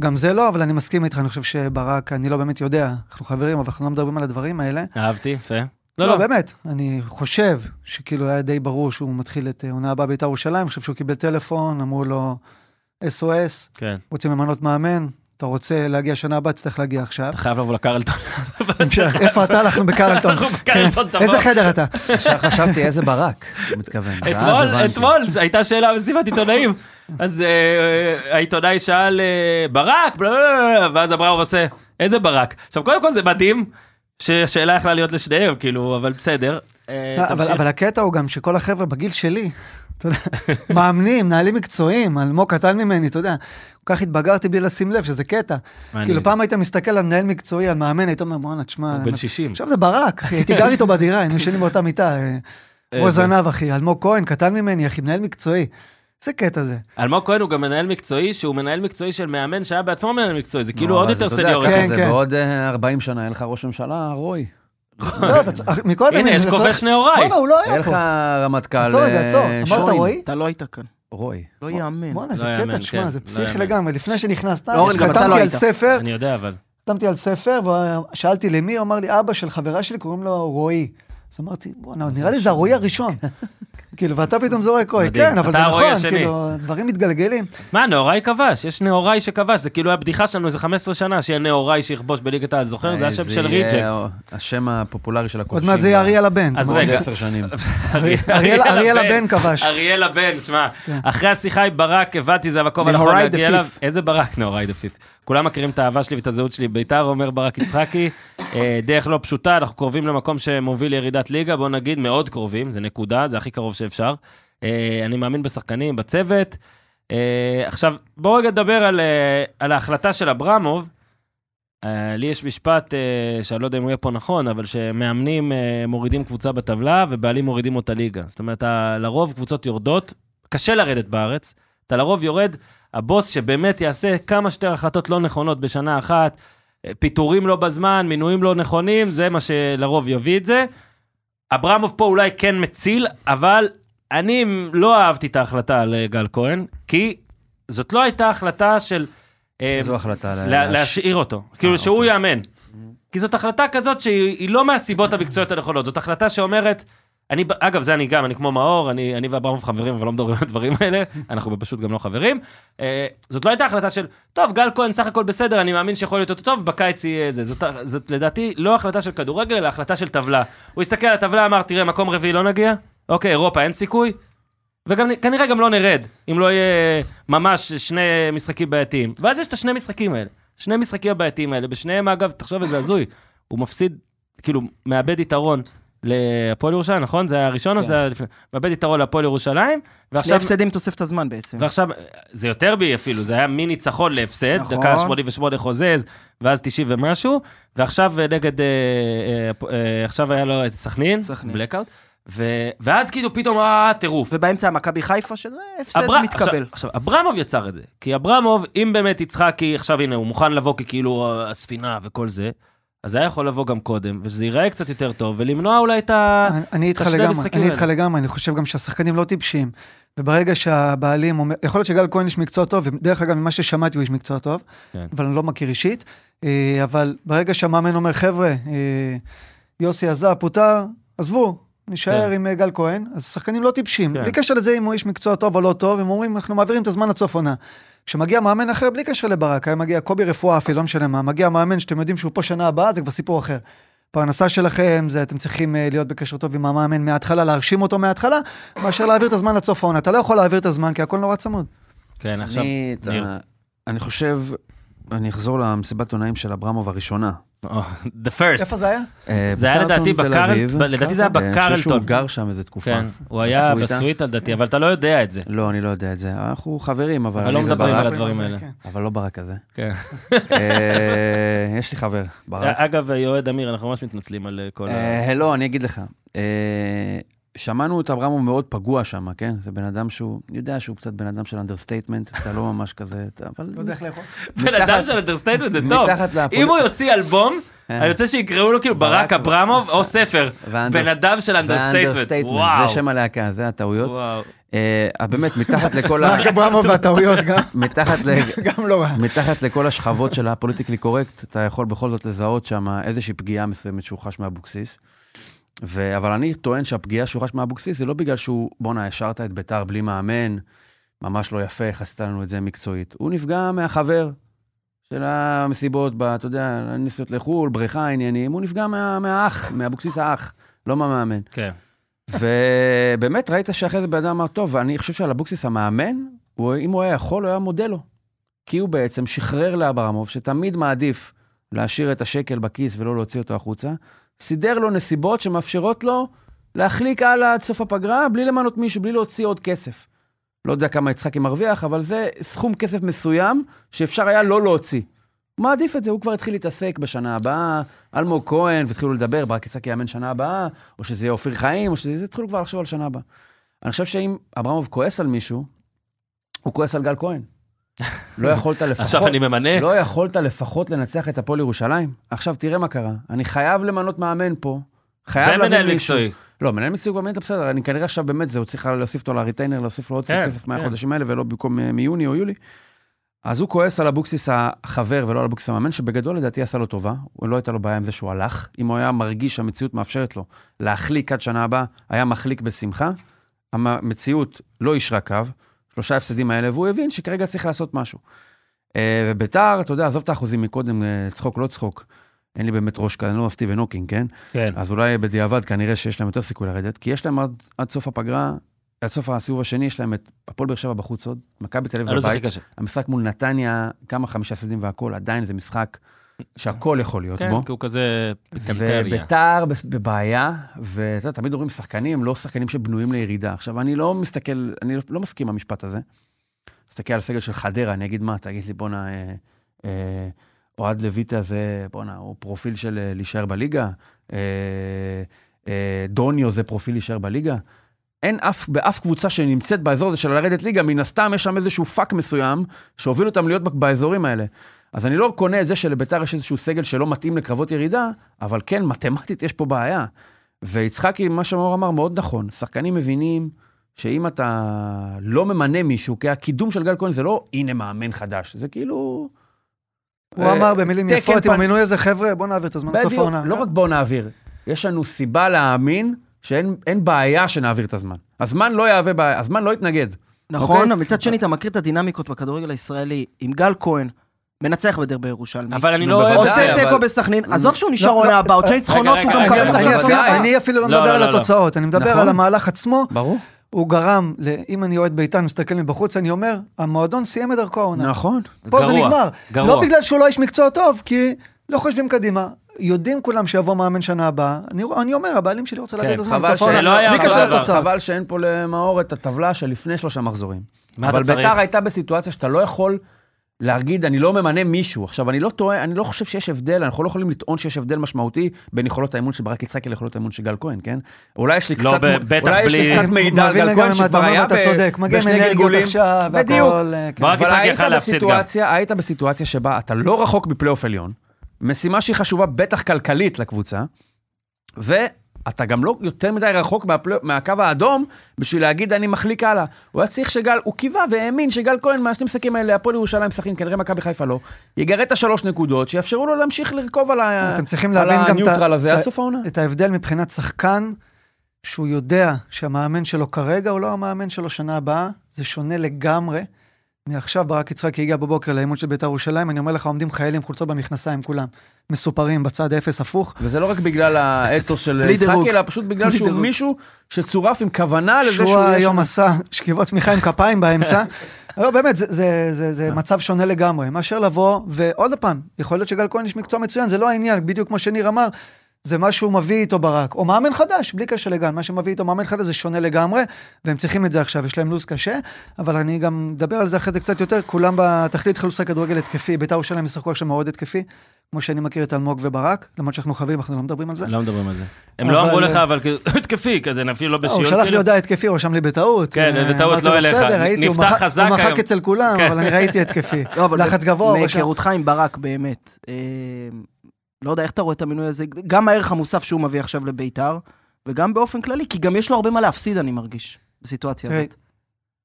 גם זה לא, אבל אני מסכים איתך, אני חושב שברק, אני לא באמת יודע, אנחנו חברים, אבל אנחנו לא מדברים על הדברים האלה. אהבתי, יפה. לא, לא, באמת, אני חושב שכאילו היה די ברור שהוא מתחיל את עונה הבאה בית"ר ירושלים, אני חושב שהוא קיבל טלפון, אמרו לו SOS, כן. רוצים למנות מאמן, אתה רוצה להגיע שנה הבאה, תצטרך להגיע עכשיו. אתה חייב לבוא לקרלטון. איפה אתה? אנחנו בקרלטון. אנחנו בקרלטון, תבוא. איזה חדר אתה? חשבתי איזה ברק, הוא מתכוון. אתמול. אתמול, הייתה שאלה במסיבת עיתונאים. אז אה, העיתונאי שאל, אה, ברק, ואז אברהם עושה, איזה ברק? עכשיו, קודם כל זה מדהים, שהשאלה יכלה להיות לשניהם, כאילו, אבל בסדר. אה, אבל, הקטע הוא גם שכל החבר'ה בגיל שלי, אתה יודע, מאמנים, מנהלים מקצועיים, אלמוג קטן ממני, אתה יודע, כל כך התבגרתי בלי לשים לב שזה קטע. כאילו פעם היית מסתכל על מנהל מקצועי, על מאמן, היית אומר, בואנה, תשמע, הוא בן 60. עכשיו זה ברק, אחי, הייתי גר איתו בדירה, היינו ישנים באותה מיטה. אה, כמו איזה. זנב, אחי, אלמוג כהן, קטן ממני, אחי, מנהל מקצועי. איזה קטע זה. אלמוג כהן הוא גם מנהל מקצועי, שהוא מנהל מקצועי של מאמן שהיה בעצמו מנהל מקצועי, זה כאילו עוד יותר סניורי. כן, זה כן. בעוד אה, 40 שנה, יהיה לך ראש ממשלה, רוי. לא, אתה צריך, מקודם... הנה, יש כובש נהוראי. בואנה, הוא לא היה לך פה. רמטכ"ל עצור רגע, עצור. אה, אמרת שוין. רועי? אתה לא היית כאן. רוי. לא יאמן. בואנה, לא זה יאמן, קטע, תשמע, כן, זה לא פסיכי. לגמרי. לפני שנכנסת, חתמתי לא על. ספר, אני יודע, אבל... חתמתי על ספר, ושאלתי למי, הוא אמר לי, אבא של חברה שלי, קוראים לו רועי. אז אמרתי, בואנה, נראה לי זה הרועי הראשון. כאילו, ואתה פתאום זורק מדהים. כן, אבל זה נכון. כאילו, דברים מתגלגלים. מה, נאוראי כבש, יש נאוראי שכבש, זה כאילו היה בדיחה שלנו איזה 15 שנה, שיהיה נאוראי שיכבוש בליגת העל, זוכר? זה השם של ריג'ק. השם הפופולרי של עוד הכובשים. מעט זה יהיה אריאל הבן. אז רגע. עוד עשר שנים. אריאל אריאל הבן כבש. אריאל הבן, תשמע, כן. אחרי השיחה עם ברק, הבנתי, זה המקום הנכון להגיע the אליו. איזה ברק נאוראי דה פיפט. כולם מכירים את האהבה שלי ואת הזהות שלי בית"ר, אומר ברק יצחקי. אה, דרך לא פשוטה, אנחנו קרובים למקום שמוביל לירידת ליגה, בוא נגיד מאוד קרובים, זה נקודה, זה הכי קרוב שאפשר. אה, אני מאמין בשחקנים, בצוות. אה, עכשיו, בואו רגע נדבר על, על ההחלטה של אברמוב. לי יש משפט שאני לא יודע אם הוא יהיה פה נכון, אבל שמאמנים מורידים קבוצה בטבלה ובעלים מורידים אותה ליגה. זאת אומרת, לרוב קבוצות יורדות, קשה לרדת בארץ, אתה לרוב יורד, הבוס שבאמת יעשה כמה שיותר החלטות לא נכונות בשנה אחת, אה, פיטורים לא בזמן, מינויים לא נכונים, זה מה שלרוב יביא את זה. אברמוב פה אולי כן מציל, אבל אני לא אהבתי את ההחלטה על אה, גל כהן, כי זאת לא הייתה החלטה של... אה, זו החלטה. לה- לה- להש- להשאיר אותו, כאילו שהוא אוקיי. יאמן. כי זאת החלטה כזאת שהיא היא לא מהסיבות המקצועיות הנכונות, זאת החלטה שאומרת, אני, אגב, זה אני גם, אני כמו מאור, אני, אני ואברמוב חברים, אבל לא מדברים על הדברים האלה, אנחנו פשוט גם לא חברים. אה, זאת לא הייתה החלטה של, טוב, גל כהן סך הכל בסדר, אני מאמין שיכול להיות יותר טוב, בקיץ יהיה זה. זאת, זאת לדעתי לא החלטה של כדורגל, אלא החלטה של טבלה. הוא הסתכל על הטבלה, אמר, תראה, מקום רביעי לא נגיע, אוקיי, אירופה אין סיכוי, וגם כנראה גם לא נרד, אם לא יהיה ממש שני משחקים בעייתיים. ואז יש את השני משחקים האלה. שני משחקים הבעייתיים האלה, בשניהם, אגב, תחשוב איזה הזוי, הוא מפסיד, כאילו, מאבד יתרון להפועל ירושלים, נכון? זה היה הראשון או זה היה לפני? מאבד יתרון להפועל ירושלים, שני ועכשיו... הפסדים תוספת הזמן בעצם. ועכשיו, זה יותר בי אפילו, זה היה מי ניצחון להפסד, נכון. דקה 88 חוזז, ואז 90 ומשהו, ועכשיו אה, נגד, אה, אה, אה, עכשיו היה לו את סכנין. בלקאוט, ו... ואז כאילו פתאום, אה, טירוף. ובאמצע מכבי חיפה, שזה הפסד אברה- מתקבל. עכשיו, עכשיו, אברמוב יצר את זה. כי אברמוב, אם באמת יצחקי, עכשיו הנה, הוא מוכן לבוא ככאילו אה, הספינה וכל זה, אז זה היה יכול לבוא גם קודם, ושזה ייראה קצת יותר טוב, ולמנוע אולי את ה... אני- אני איתך השני לגמרי, המשחקים אני איתך האלה. לגמרי, אני חושב גם שהשחקנים לא טיפשים. וברגע שהבעלים אומר, יכול להיות שגל כהן איש מקצוע טוב, ודרך אגב, ממה ששמעתי הוא איש מקצוע טוב, כן. אבל אני לא מכיר אישית. אה, אבל ברגע שהמאמן אומר, חבר'ה, אה, יוסי עזב, פוטר, עזבו, נשאר כן. עם אה, גל כהן, אז שחקנים לא טיפשים. כן. בלי קשר לזה אם הוא איש מקצוע טוב או לא טוב, הם אומרים, אנחנו מעבירים את הזמן עד סוף עונה. כשמגיע מאמן אחר, בלי קשר לברק, היה מגיע קובי רפואה אפילו, לא משנה מה, מגיע מאמן שאתם יודעים שהוא פה שנה הבאה, זה כבר סיפור אחר. פרנסה שלכם, זה אתם צריכים אה, להיות בקשר טוב עם המאמן מההתחלה, להרשים אותו מההתחלה, מאשר להעביר את הזמן עד סוף העונה. אתה לא יכול להעביר את הזמן כי הכל נורא צמוד. כן, עכשיו, אני, אתה-. אני חושב, אני אחזור למסיבת עונאים של אברמוב הראשונה. או, the first. איפה זה היה? אה, זה היה בקרלטון לדעתי תל בקרל... אביב. ב- לדעתי זה היה אה, אני חושב שהוא בקרלטון. גר שם איזה תקופה. כן, הוא היה? בסוויטה לדעתי, אבל אתה לא יודע את זה. לא, אני לא יודע את זה. אנחנו חברים, אבל אבל לא מדברים על הדברים האלה. כן. אבל לא ברק הזה. כן. אה, יש לי חבר, ברק. אגב, יועד אמיר, אנחנו ממש מתנצלים על אה, כל ה... לא, אני אגיד לך. אה, שמענו את אברמוב מאוד פגוע שם, כן? זה בן אדם שהוא, אני יודע שהוא קצת בן אדם של understatement, אתה לא ממש כזה, אתה- אבל... לא יודע איך לאכול. בן אדם של understatement זה טוב. אם הוא יוציא אלבום, אה. אני רוצה שיקראו לו כאילו ברק ברק- אברמוב או ספר. בן אדם של understatement. וואו. זה שם הלהקה, זה הטעויות. וואו. אה, באמת, מתחת לכל ה... רק אברמוב והטעויות גם. גם לא רע. מתחת לכל השכבות של ה politically correct, אתה יכול בכל זאת לזהות שם איזושהי פגיעה מסוימת שהוא חש מאבוקסיס. ו... אבל אני טוען שהפגיעה שהוא חש מאבוקסיס זה לא בגלל שהוא, בואנה, השארת את ביתר בלי מאמן, ממש לא יפה, איך עשית לנו את זה מקצועית. הוא נפגע מהחבר של המסיבות, ב, אתה יודע, נסיעות לחו"ל, בריכה, עניינים, הוא נפגע מה, מהאח, מאבוקסיס האח, לא מהמאמן. כן. ובאמת, ראית שאחרי זה בן אדם אמר, טוב, ואני חושב שעל אבוקסיס המאמן, הוא, אם הוא היה יכול, הוא היה מודה לו. כי הוא בעצם שחרר לאברמוב, שתמיד מעדיף להשאיר את השקל בכיס ולא להוציא אותו החוצה, סידר לו נסיבות שמאפשרות לו להחליק הלאה עד סוף הפגרה, בלי למנות מישהו, בלי להוציא עוד כסף. לא יודע כמה יצחקי מרוויח, אבל זה סכום כסף מסוים שאפשר היה לא להוציא. הוא מעדיף את זה, הוא כבר התחיל להתעסק בשנה הבאה, אלמוג כהן, והתחילו לדבר, ברק יצחקי יאמן שנה הבאה, או שזה יהיה אופיר חיים, או שזה... זה התחילו כבר לחשוב על שנה הבאה. אני חושב שאם אברמוב כועס על מישהו, הוא כועס על גל כהן. לא יכולת לפחות... עכשיו אני ממנה. לא יכולת לפחות לנצח את הפועל ירושלים? עכשיו, תראה מה קרה. אני חייב למנות מאמן פה. חייב להביא מישהו. מקצועי. לא, מנהל מקצועי אתה בסדר, אני כנראה עכשיו באמת, זהו, צריך להוסיף אותו ל retainer, להוסיף לו עוד קצת כן, כסף כן. מהחודשים האלה, ולא במקום אה, מיוני או יולי. אז הוא כועס על אבוקסיס החבר ולא על אבוקסיס המאמן, שבגדול לדעתי עשה לו טובה, הוא לא הייתה לו בעיה עם זה שהוא הלך. אם הוא היה מרגיש שהמציאות מאפשרת לו להחליק עד שנה הבאה, היה מחליק בשמחה. המציאות לא אפשרה קו, שלושה הפסדים האלה, והוא הבין שכרגע צריך לעשות משהו. אה, וביתר, אתה יודע, עזוב את האחוזים מקודם, אה, צחוק, לא צחוק. אין לי באמת ראש כאן, אני לא סטיבן הוקינג, כן? כן. אז אולי בדיעבד כנראה שיש להם יותר סיכוי לרדת, כי יש להם עד, עד סוף הפגרה, עד סוף הסיבוב השני, יש להם את הפועל באר שבע בחוץ עוד, מכבי תל אביב הכי בבית. המשחק מול נתניה, כמה חמישה הפסדים והכול, עדיין זה משחק שהכל יכול להיות כן, בו. כי הוא כזה פיקנטריה. וביתר בבעיה, ואתה יודע, תמיד אומרים שחקנים, לא שחקנים שבנויים לירידה. עכשיו, אני לא מסתכל, אני לא מסכים עם המשפט הזה. מסתכל על סגל של חדרה, אני אגיד מה, תגיד לי, בואנה, אה, אה, אוהד לויטה זה, בואנה, הוא פרופיל של אה, להישאר בליגה? אה, אה, דוניו זה פרופיל להישאר בליגה? אין אף, באף קבוצה שנמצאת באזור הזה של לרדת ליגה, מן הסתם יש שם איזשהו פאק מסוים שהוביל אותם להיות באזורים האלה. אז אני לא קונה את זה שלביתר יש איזשהו סגל שלא מתאים לקרבות ירידה, אבל כן, מתמטית יש פה בעיה. ויצחקי, מה שמאור אמר, מאוד נכון. שחקנים מבינים שאם אתה לא ממנה מישהו, כי הקידום של גל כהן זה לא, הנה מאמן חדש, זה כאילו... הוא אה, אמר במילים תקן יפות, עם המינוי הזה, חבר'ה, בוא נעביר את הזמן עד סוף בדיוק, העונה. לא רק בוא נעביר, יש לנו סיבה להאמין שאין אין בעיה שנעביר את הזמן. הזמן לא יהווה בעיה, הזמן לא יתנגד. נכון, אוקיי? מצד שני, אתה מכיר את הדינמיקות בכדורגל הישראלי, עם גל כהן, מנצח בדרבי ירושלמי. אבל אני לא אוהב. עושה תיקו בסכנין, עזוב שהוא נשאר לא, עונה לא, הבאה, עוד שני רגע, ניצחונות, הוא גם את אני אפילו- לא לא, מדבר על. התוצאות, אני מדבר נכון. על המהלך עצמו. ברור. הוא גרם, אם אני אוהד בית"ר, מסתכל מבחוץ, אני אומר, המועדון סיים את דרכו העונה. נכון. פה זה נגמר. גרוע. לא בגלל שהוא לא איש מקצוע טוב, כי לא חושבים קדימה. יודעים כולם שיבוא מאמן שנה הבאה. אני, אני אומר, הבעלים שלי רוצה להביא כן, את הזמן. חבל שאין פה למאור את הטבלה של לפני שלושה מחזורים. מה אבל אתה צריך? ביתר הייתה בסיטואציה שאתה לא יכול להגיד, אני לא ממנה מישהו. עכשיו, אני לא טועה, אני לא חושב שיש הבדל, אנחנו לא יכולים לטעון שיש הבדל משמעותי בין יכולות האימון של ברק יצחקי ליכולות האימון של גל כהן, כן? אולי יש לי לא, קצת, ב- בטח אולי יש בלי- לי קצת מידע על גל כהן אתה שכבר היה ואתה ב- צודק, בשני אנרגיות גלגולים. עכשיו, בדיוק. והכל, אה, כן. ברק יצחקי יכל להפסיד גם. היית בסיטואציה שבה אתה לא רחוק מפלייאוף עליון, משימה שהיא חשובה בטח כלכלית לקבוצה, ואתה גם לא יותר מדי רחוק מהפלי... מהקו האדום בשביל להגיד אני מחליק הלאה. הוא היה צריך שגל, הוא קיווה והאמין שגל כהן מהשני משחקים האלה, הפועל ירושלים משחקים, כנראה מכבי חיפה לא, יגרד את השלוש נקודות, שיאפשרו לו להמשיך לרכוב על, ה... על הניוטרל הזה עד סוף העונה. את ההבדל מבחינת שחקן, שהוא יודע שהמאמן שלו כרגע הוא לא המאמן שלו שנה הבאה, זה שונה לגמרי. מעכשיו ברק יצחקי הגיע בבוקר לאימון של בית"ר ירושלים, אני אומר לך, עומדים חיילים חולצות במכנסיים כולם, מסופרים בצד אפס הפוך. וזה לא רק בגלל האתוס של. יצחקי, אלא פשוט בגלל שהוא דירוג. מישהו שצורף עם כוונה לזה שהוא שהוא היום שם. עשה שכיבות צמיחה עם כפיים באמצע. לא, באמת, זה, זה, זה, זה מצב שונה לגמרי, מאשר לבוא, ועוד פעם, יכול להיות שגל כהן יש מקצוע מצוין, זה לא העניין, בדיוק כמו שניר אמר, זה מה שהוא מביא איתו ברק, או מאמן חדש, בלי קשר לגל, מה שמביא איתו מאמן חדש זה שונה לגמרי, והם צריכים את זה עכשיו, יש להם לו"ז קשה, אבל אני גם אדבר על זה אחרי זה קצת יותר, כולם בתכלית לשחק כדורגל התקפי, בית"ר ירושלים ישחקו עכשיו מאוד התקפי, כמו שאני מכיר את אלמוג וברק, למרות שאנחנו חברים, אנחנו לא מדברים על זה. לא מדברים על זה. הם לא אמרו לך, אבל כאילו, התקפי כזה, אפילו לא אה, בשיעור. הוא שלח לי כאילו. הודעה התקפי, הוא רשם לי בטעות. כן, אה, בטעות, לא אליך. נפתח חזק הוא מחק היום. אצל כולם, כן. אבל אני ראיתי התקפי. לא, לחץ גבוה. מהיכרותך עם ברק, באמת. לא יודע איך אתה רואה את המינוי הזה, גם הערך המוסף שהוא מביא עכשיו לביתר, וגם באופן כללי, כי גם יש לו הרבה מה להפסיד, אני מרגיש, בסיטואציה הזאת.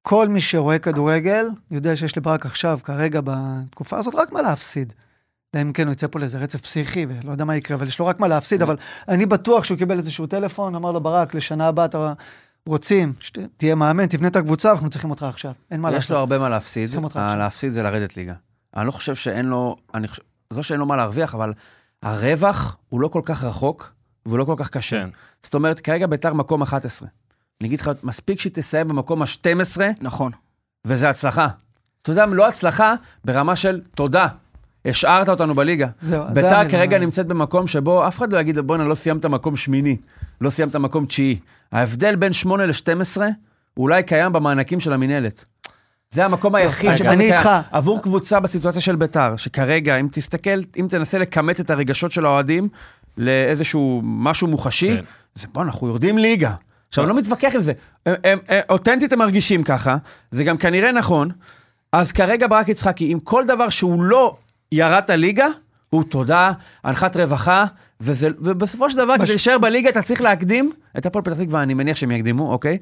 כל מי שרואה כדורגל, יודע שיש לברק עכשיו, כרגע, בתקופה הזאת, רק מה להפסיד. אלא אם כן הוא יצא פה לאיזה רצף פסיכי, ולא יודע מה יקרה, אבל יש לו רק מה להפסיד, אבל אני בטוח שהוא קיבל איזשהו טלפון, אמר לו, ברק, לשנה הבאה אתה רוצים, שתהיה מאמן, תבנה את הקבוצה, אנחנו צריכים אותך עכשיו. אין מה יש לו לעשות. הרבה מה להפסיד. להפסיד זה לרדת ליגה. אני לא חושב שאין לו, אני חושב, לא שאין לו מה להרוויח, אבל הרווח הוא לא כל כך רחוק, והוא לא כל כך קשה. כן. זאת אומרת, כרגע ביתר מקום 11. אני אגיד לך, מספיק שהיא תסיים במקום ה-12, נכון. וזה הצלחה. אתה יודע, לא הצלחה ברמה של תודה, השארת אותנו בליגה. זהו, זה ביתר. כרגע נמצאת במקום שבו אף אחד לא יגיד, בואנה, לא סיימת מקום שמיני, לא סיימת מקום תשיעי. ההבדל בין 8 ל-12 אולי קיים במענקים של המינהלת. זה המקום היחיד אני- שבו אני זה קיים. איתך. עבור קבוצה בסיטואציה של ביתר, שכרגע, אם תסתכל, אם תנסה לכמת את הרגשות של האוהדים לאיזשהו משהו מוחשי, כן. זה בוא, אנחנו יורדים ליגה. עכשיו, אני לא מתווכח עם זה. הם, הם, הם, אותנטית הם מרגישים ככה, זה גם כנראה נכון. אז כרגע ברק יצחקי, עם כל דבר שהוא לא ירד הליגה, הוא תודה, הנחת רווחה, וזה, ובסופו של דבר, בש- כדי להישאר בליגה, אתה צריך להקדים את הפועל פתח תקווה, אני מניח שהם יקדימו, אוקיי?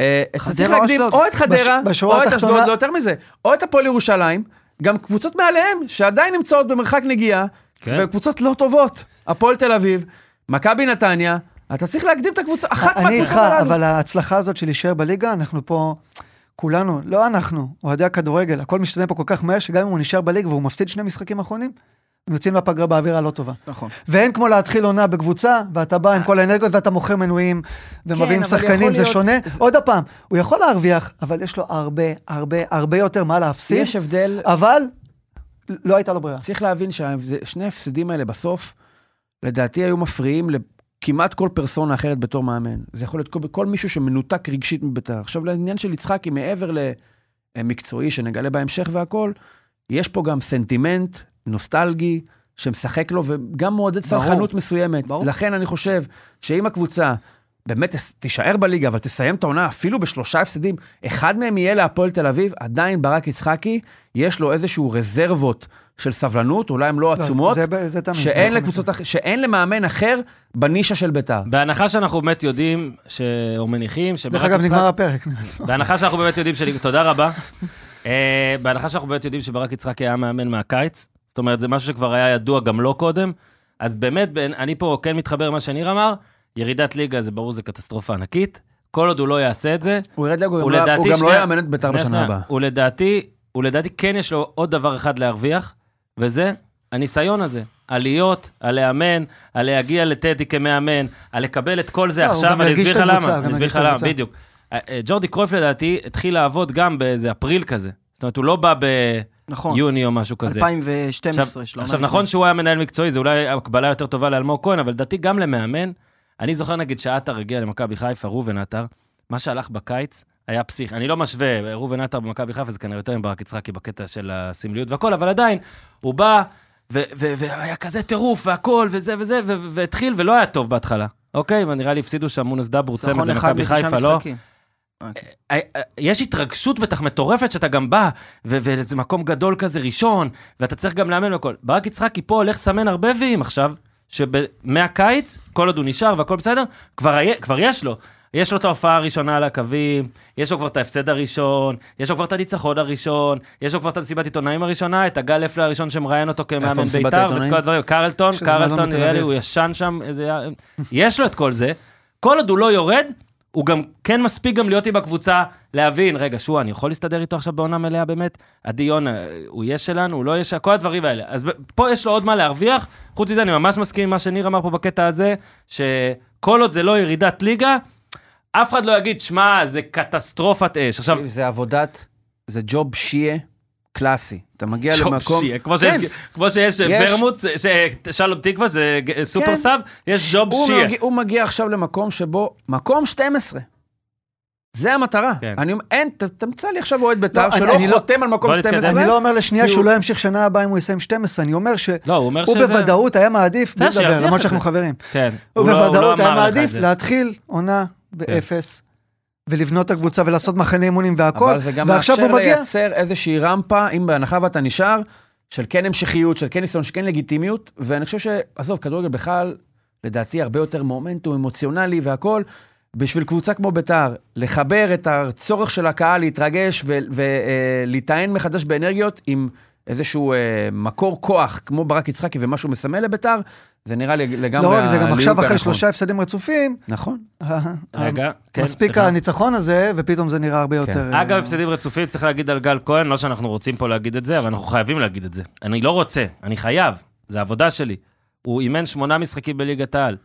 אה, אתה צריך חדרה או להקדים אשדוד? או את חדרה, בש- או את אשדוד, לא יותר מזה, או את הפועל ירושלים, גם קבוצות מעליהם, שעדיין נמצאות במרחק נגיעה, כן. וקבוצות לא טובות. הפועל תל אביב, מכבי נתניה, אתה צריך להקדים את הקבוצה, אחת אני מהקבוצות איתך, הללו. אבל ההצלחה הזאת של להישאר בליגה, אנחנו פה, כולנו, לא אנחנו, אוהדי הכדורגל, הכל משתנה פה כל כך מהר, שגם אם הוא נשאר בליגה והוא מפסיד שני משחקים אחרונים, הם יוצאים לפגרה באווירה לא טובה. נכון. ואין כמו להתחיל עונה בקבוצה, ואתה בא עם כל האנרגיות ואתה מוכר מנויים, ומביאים כן, שחקנים, זה להיות- שונה. זה- עוד פעם, הוא יכול להרוויח, אבל יש לו הרבה, הרבה, הרבה יותר מה להפסיד, יש הבדל, אבל לא הייתה לו ברירה. צריך להבין ששני ההפסדים האלה בסוף, לדעתי היו מפריעים לכמעט כל פרסונה אחרת בתור מאמן. זה יכול להיות כל, כל מישהו שמנותק רגשית מביתר. עכשיו, לעניין של יצחקי, מעבר למקצועי שנגלה בהמשך והכל, יש פה גם סנטימנט נוסטלגי שמשחק לו, וגם מעודד ברור. סלחנות מסוימת. ברור. לכן אני חושב שאם הקבוצה באמת תישאר בליגה, אבל תסיים את העונה אפילו בשלושה הפסדים, אחד מהם יהיה להפועל תל אביב, עדיין ברק יצחקי, יש לו איזשהו רזרבות של סבלנות, אולי הן לא לא, עצומות, זה- זה- זה תמיד. שאין נכון. לקבוצות, אח- שאין למאמן אחר בנישה של ביתר. בהנחה שאנחנו באמת יודעים, ש... או מניחים, שברק דרך אגב, יצחק- נגמר הפרק. בהנחה שאנחנו באמת יודעים ש... תודה רבה. אה, בהנחה שאנחנו באמת יודעים שברק יצחקי היה מאמן מהקיץ, זאת אומרת, זה משהו שכבר היה ידוע גם לא קודם, אז באמת, אני פה כן מתחבר למה שניר אמר, ירידת ליגה זה ברור, זה קטסטרופה ענקית. כל עוד הוא לא יעשה את זה, הוא ירד לגו, הוא הוא לא- הוא גם לא יאמן את ביתר בשנה. הבאה. הוא הוא לדעתי כן יש לו עוד דבר אחד להרוויח, וזה הניסיון הזה. עליות, על לאמן, על להגיע לטדי כמאמן, על לקבל את כל זה לא, עכשיו, אני אסביר לך למה. אני אסביר לך למה. בדיוק. אה, אה, ג'ורדי קרויף לדעתי התחיל לעבוד גם באיזה אפריל כזה. זאת אומרת, הוא לא בא נכון. ביוני או משהו כזה. 2012, עכשיו, שלום. עכשיו נכון שהוא היה מנהל מקצועי, זה אולי הקבלה יותר טובה לאלמוג כהן, אבל לדעתי גם למאמן, אני זוכר נגיד שעטר הגיע למכבי חיפה, ראובן עטר, מה שהלך בקיץ, היה פסיכי. אני לא משווה, ראובן עטר במכבי חיפה זה כנראה יותר מברק יצחקי בקטע של הסמליות והכל, אבל עדיין, הוא בא, והיה כזה טירוף והכל, וזה וזה, והתחיל, ולא היה טוב בהתחלה. אוקיי? ונראה לי הפסידו שם מונס דבור צמד ניצחון אחד למכבי חיפה, לא? יש התרגשות בטח מטורפת שאתה גם בא, וזה מקום גדול כזה ראשון, ואתה צריך גם לאמן והכל. ברק יצחקי פה הולך לסמן הרבה ויים עכשיו, שמהקיץ, כל עוד הוא נשאר והכל בסדר, כבר, היה- כבר יש לו. יש לו את ההופעה הראשונה על הקווים, יש לו כבר את ההפסד הראשון, יש לו כבר את הניצחון הראשון, יש לו כבר את המסיבת עיתונאים הראשונה, את הגל אפלה הראשון שמראיין אותו כמאמן בית"ר, ואת? כל הדברים, קרלטון, מלון קרלטון, נראה לי. הוא ישן שם, איזה... יש לו את כל זה. כל עוד הוא לא יורד, הוא גם כן מספיק גם להיות עם הקבוצה, להבין, רגע, שועה, אני יכול להסתדר איתו עכשיו בעונה מלאה באמת? עדי יונה, הוא יהיה שלנו, הוא לא יהיה שלנו, כל הדברים האלה. אז פה יש לו עוד מה להרוויח. חוץ מזה, אני ממש מסכים עם מה שניר אמר פה בקטע הזה, שכל עוד זה לא ירידת ליגה, אף אחד לא יגיד, שמע, זה קטסטרופת אש. עכשיו, זה עבודת, זה ג'וב שיעה קלאסי. אתה מגיע שוב, למקום... כמו שיש, כן. כמו שיש יש- ורמוט, ש- שלום תקווה, זה ג- סופר כן. סאב, יש ג'וב הוא שיהיה. מגיע, הוא מגיע עכשיו למקום שבו, מקום 12. זה המטרה. כן. אני אומר, אין, ת- תמצא לי עכשיו אוהד בית"ר לא, שלא אני לא- חותם על מקום בוא נתקדם. 12. אני לא אומר לשנייה שהוא הוא- לא ימשיך שנה הבאה אם הוא יסיים 12, אני אומר שהוא לא. בוודאות היה מעדיף, בלי לדבר, שירוויח למרות שאנחנו. חברים. כן. הוא לא- לא בוודאות היה מעדיף. להתחיל עונה באפס, ולבנות את הקבוצה ולעשות מחנה אימונים והכל, אבל זה גם מאפשר לייצר איזושהי רמפה, אם בהנחה ואתה נשאר, של כן המשכיות, של כן ניסיון, של כן לגיטימיות, ואני חושב ש... עזוב, כדורגל בכלל, לדעתי, הרבה יותר מומנטום אמוציונלי והכול. בשביל קבוצה כמו ביתר, לחבר את הצורך של הקהל להתרגש ולהיטען מחדש באנרגיות עם איזשהו אה, מקור כוח, כמו ברק יצחקי ומה שהוא מסמל לביתר, זה נראה לי לגמרי לא רק זה, גם עכשיו אחרי. שלושה הפסדים רצופים, נכון. רגע, כן, מספיק סליחה. הניצחון הזה, ופתאום זה נראה הרבה יותר... אה, אגב, הפסדים רצופים, צריך להגיד על גל כהן, לא שאנחנו רוצים פה להגיד את זה, אבל אנחנו חייבים להגיד את זה. אני לא רוצה, אני חייב, זה עבודה שלי. הוא אימן שמונה משחקים בליגת העל,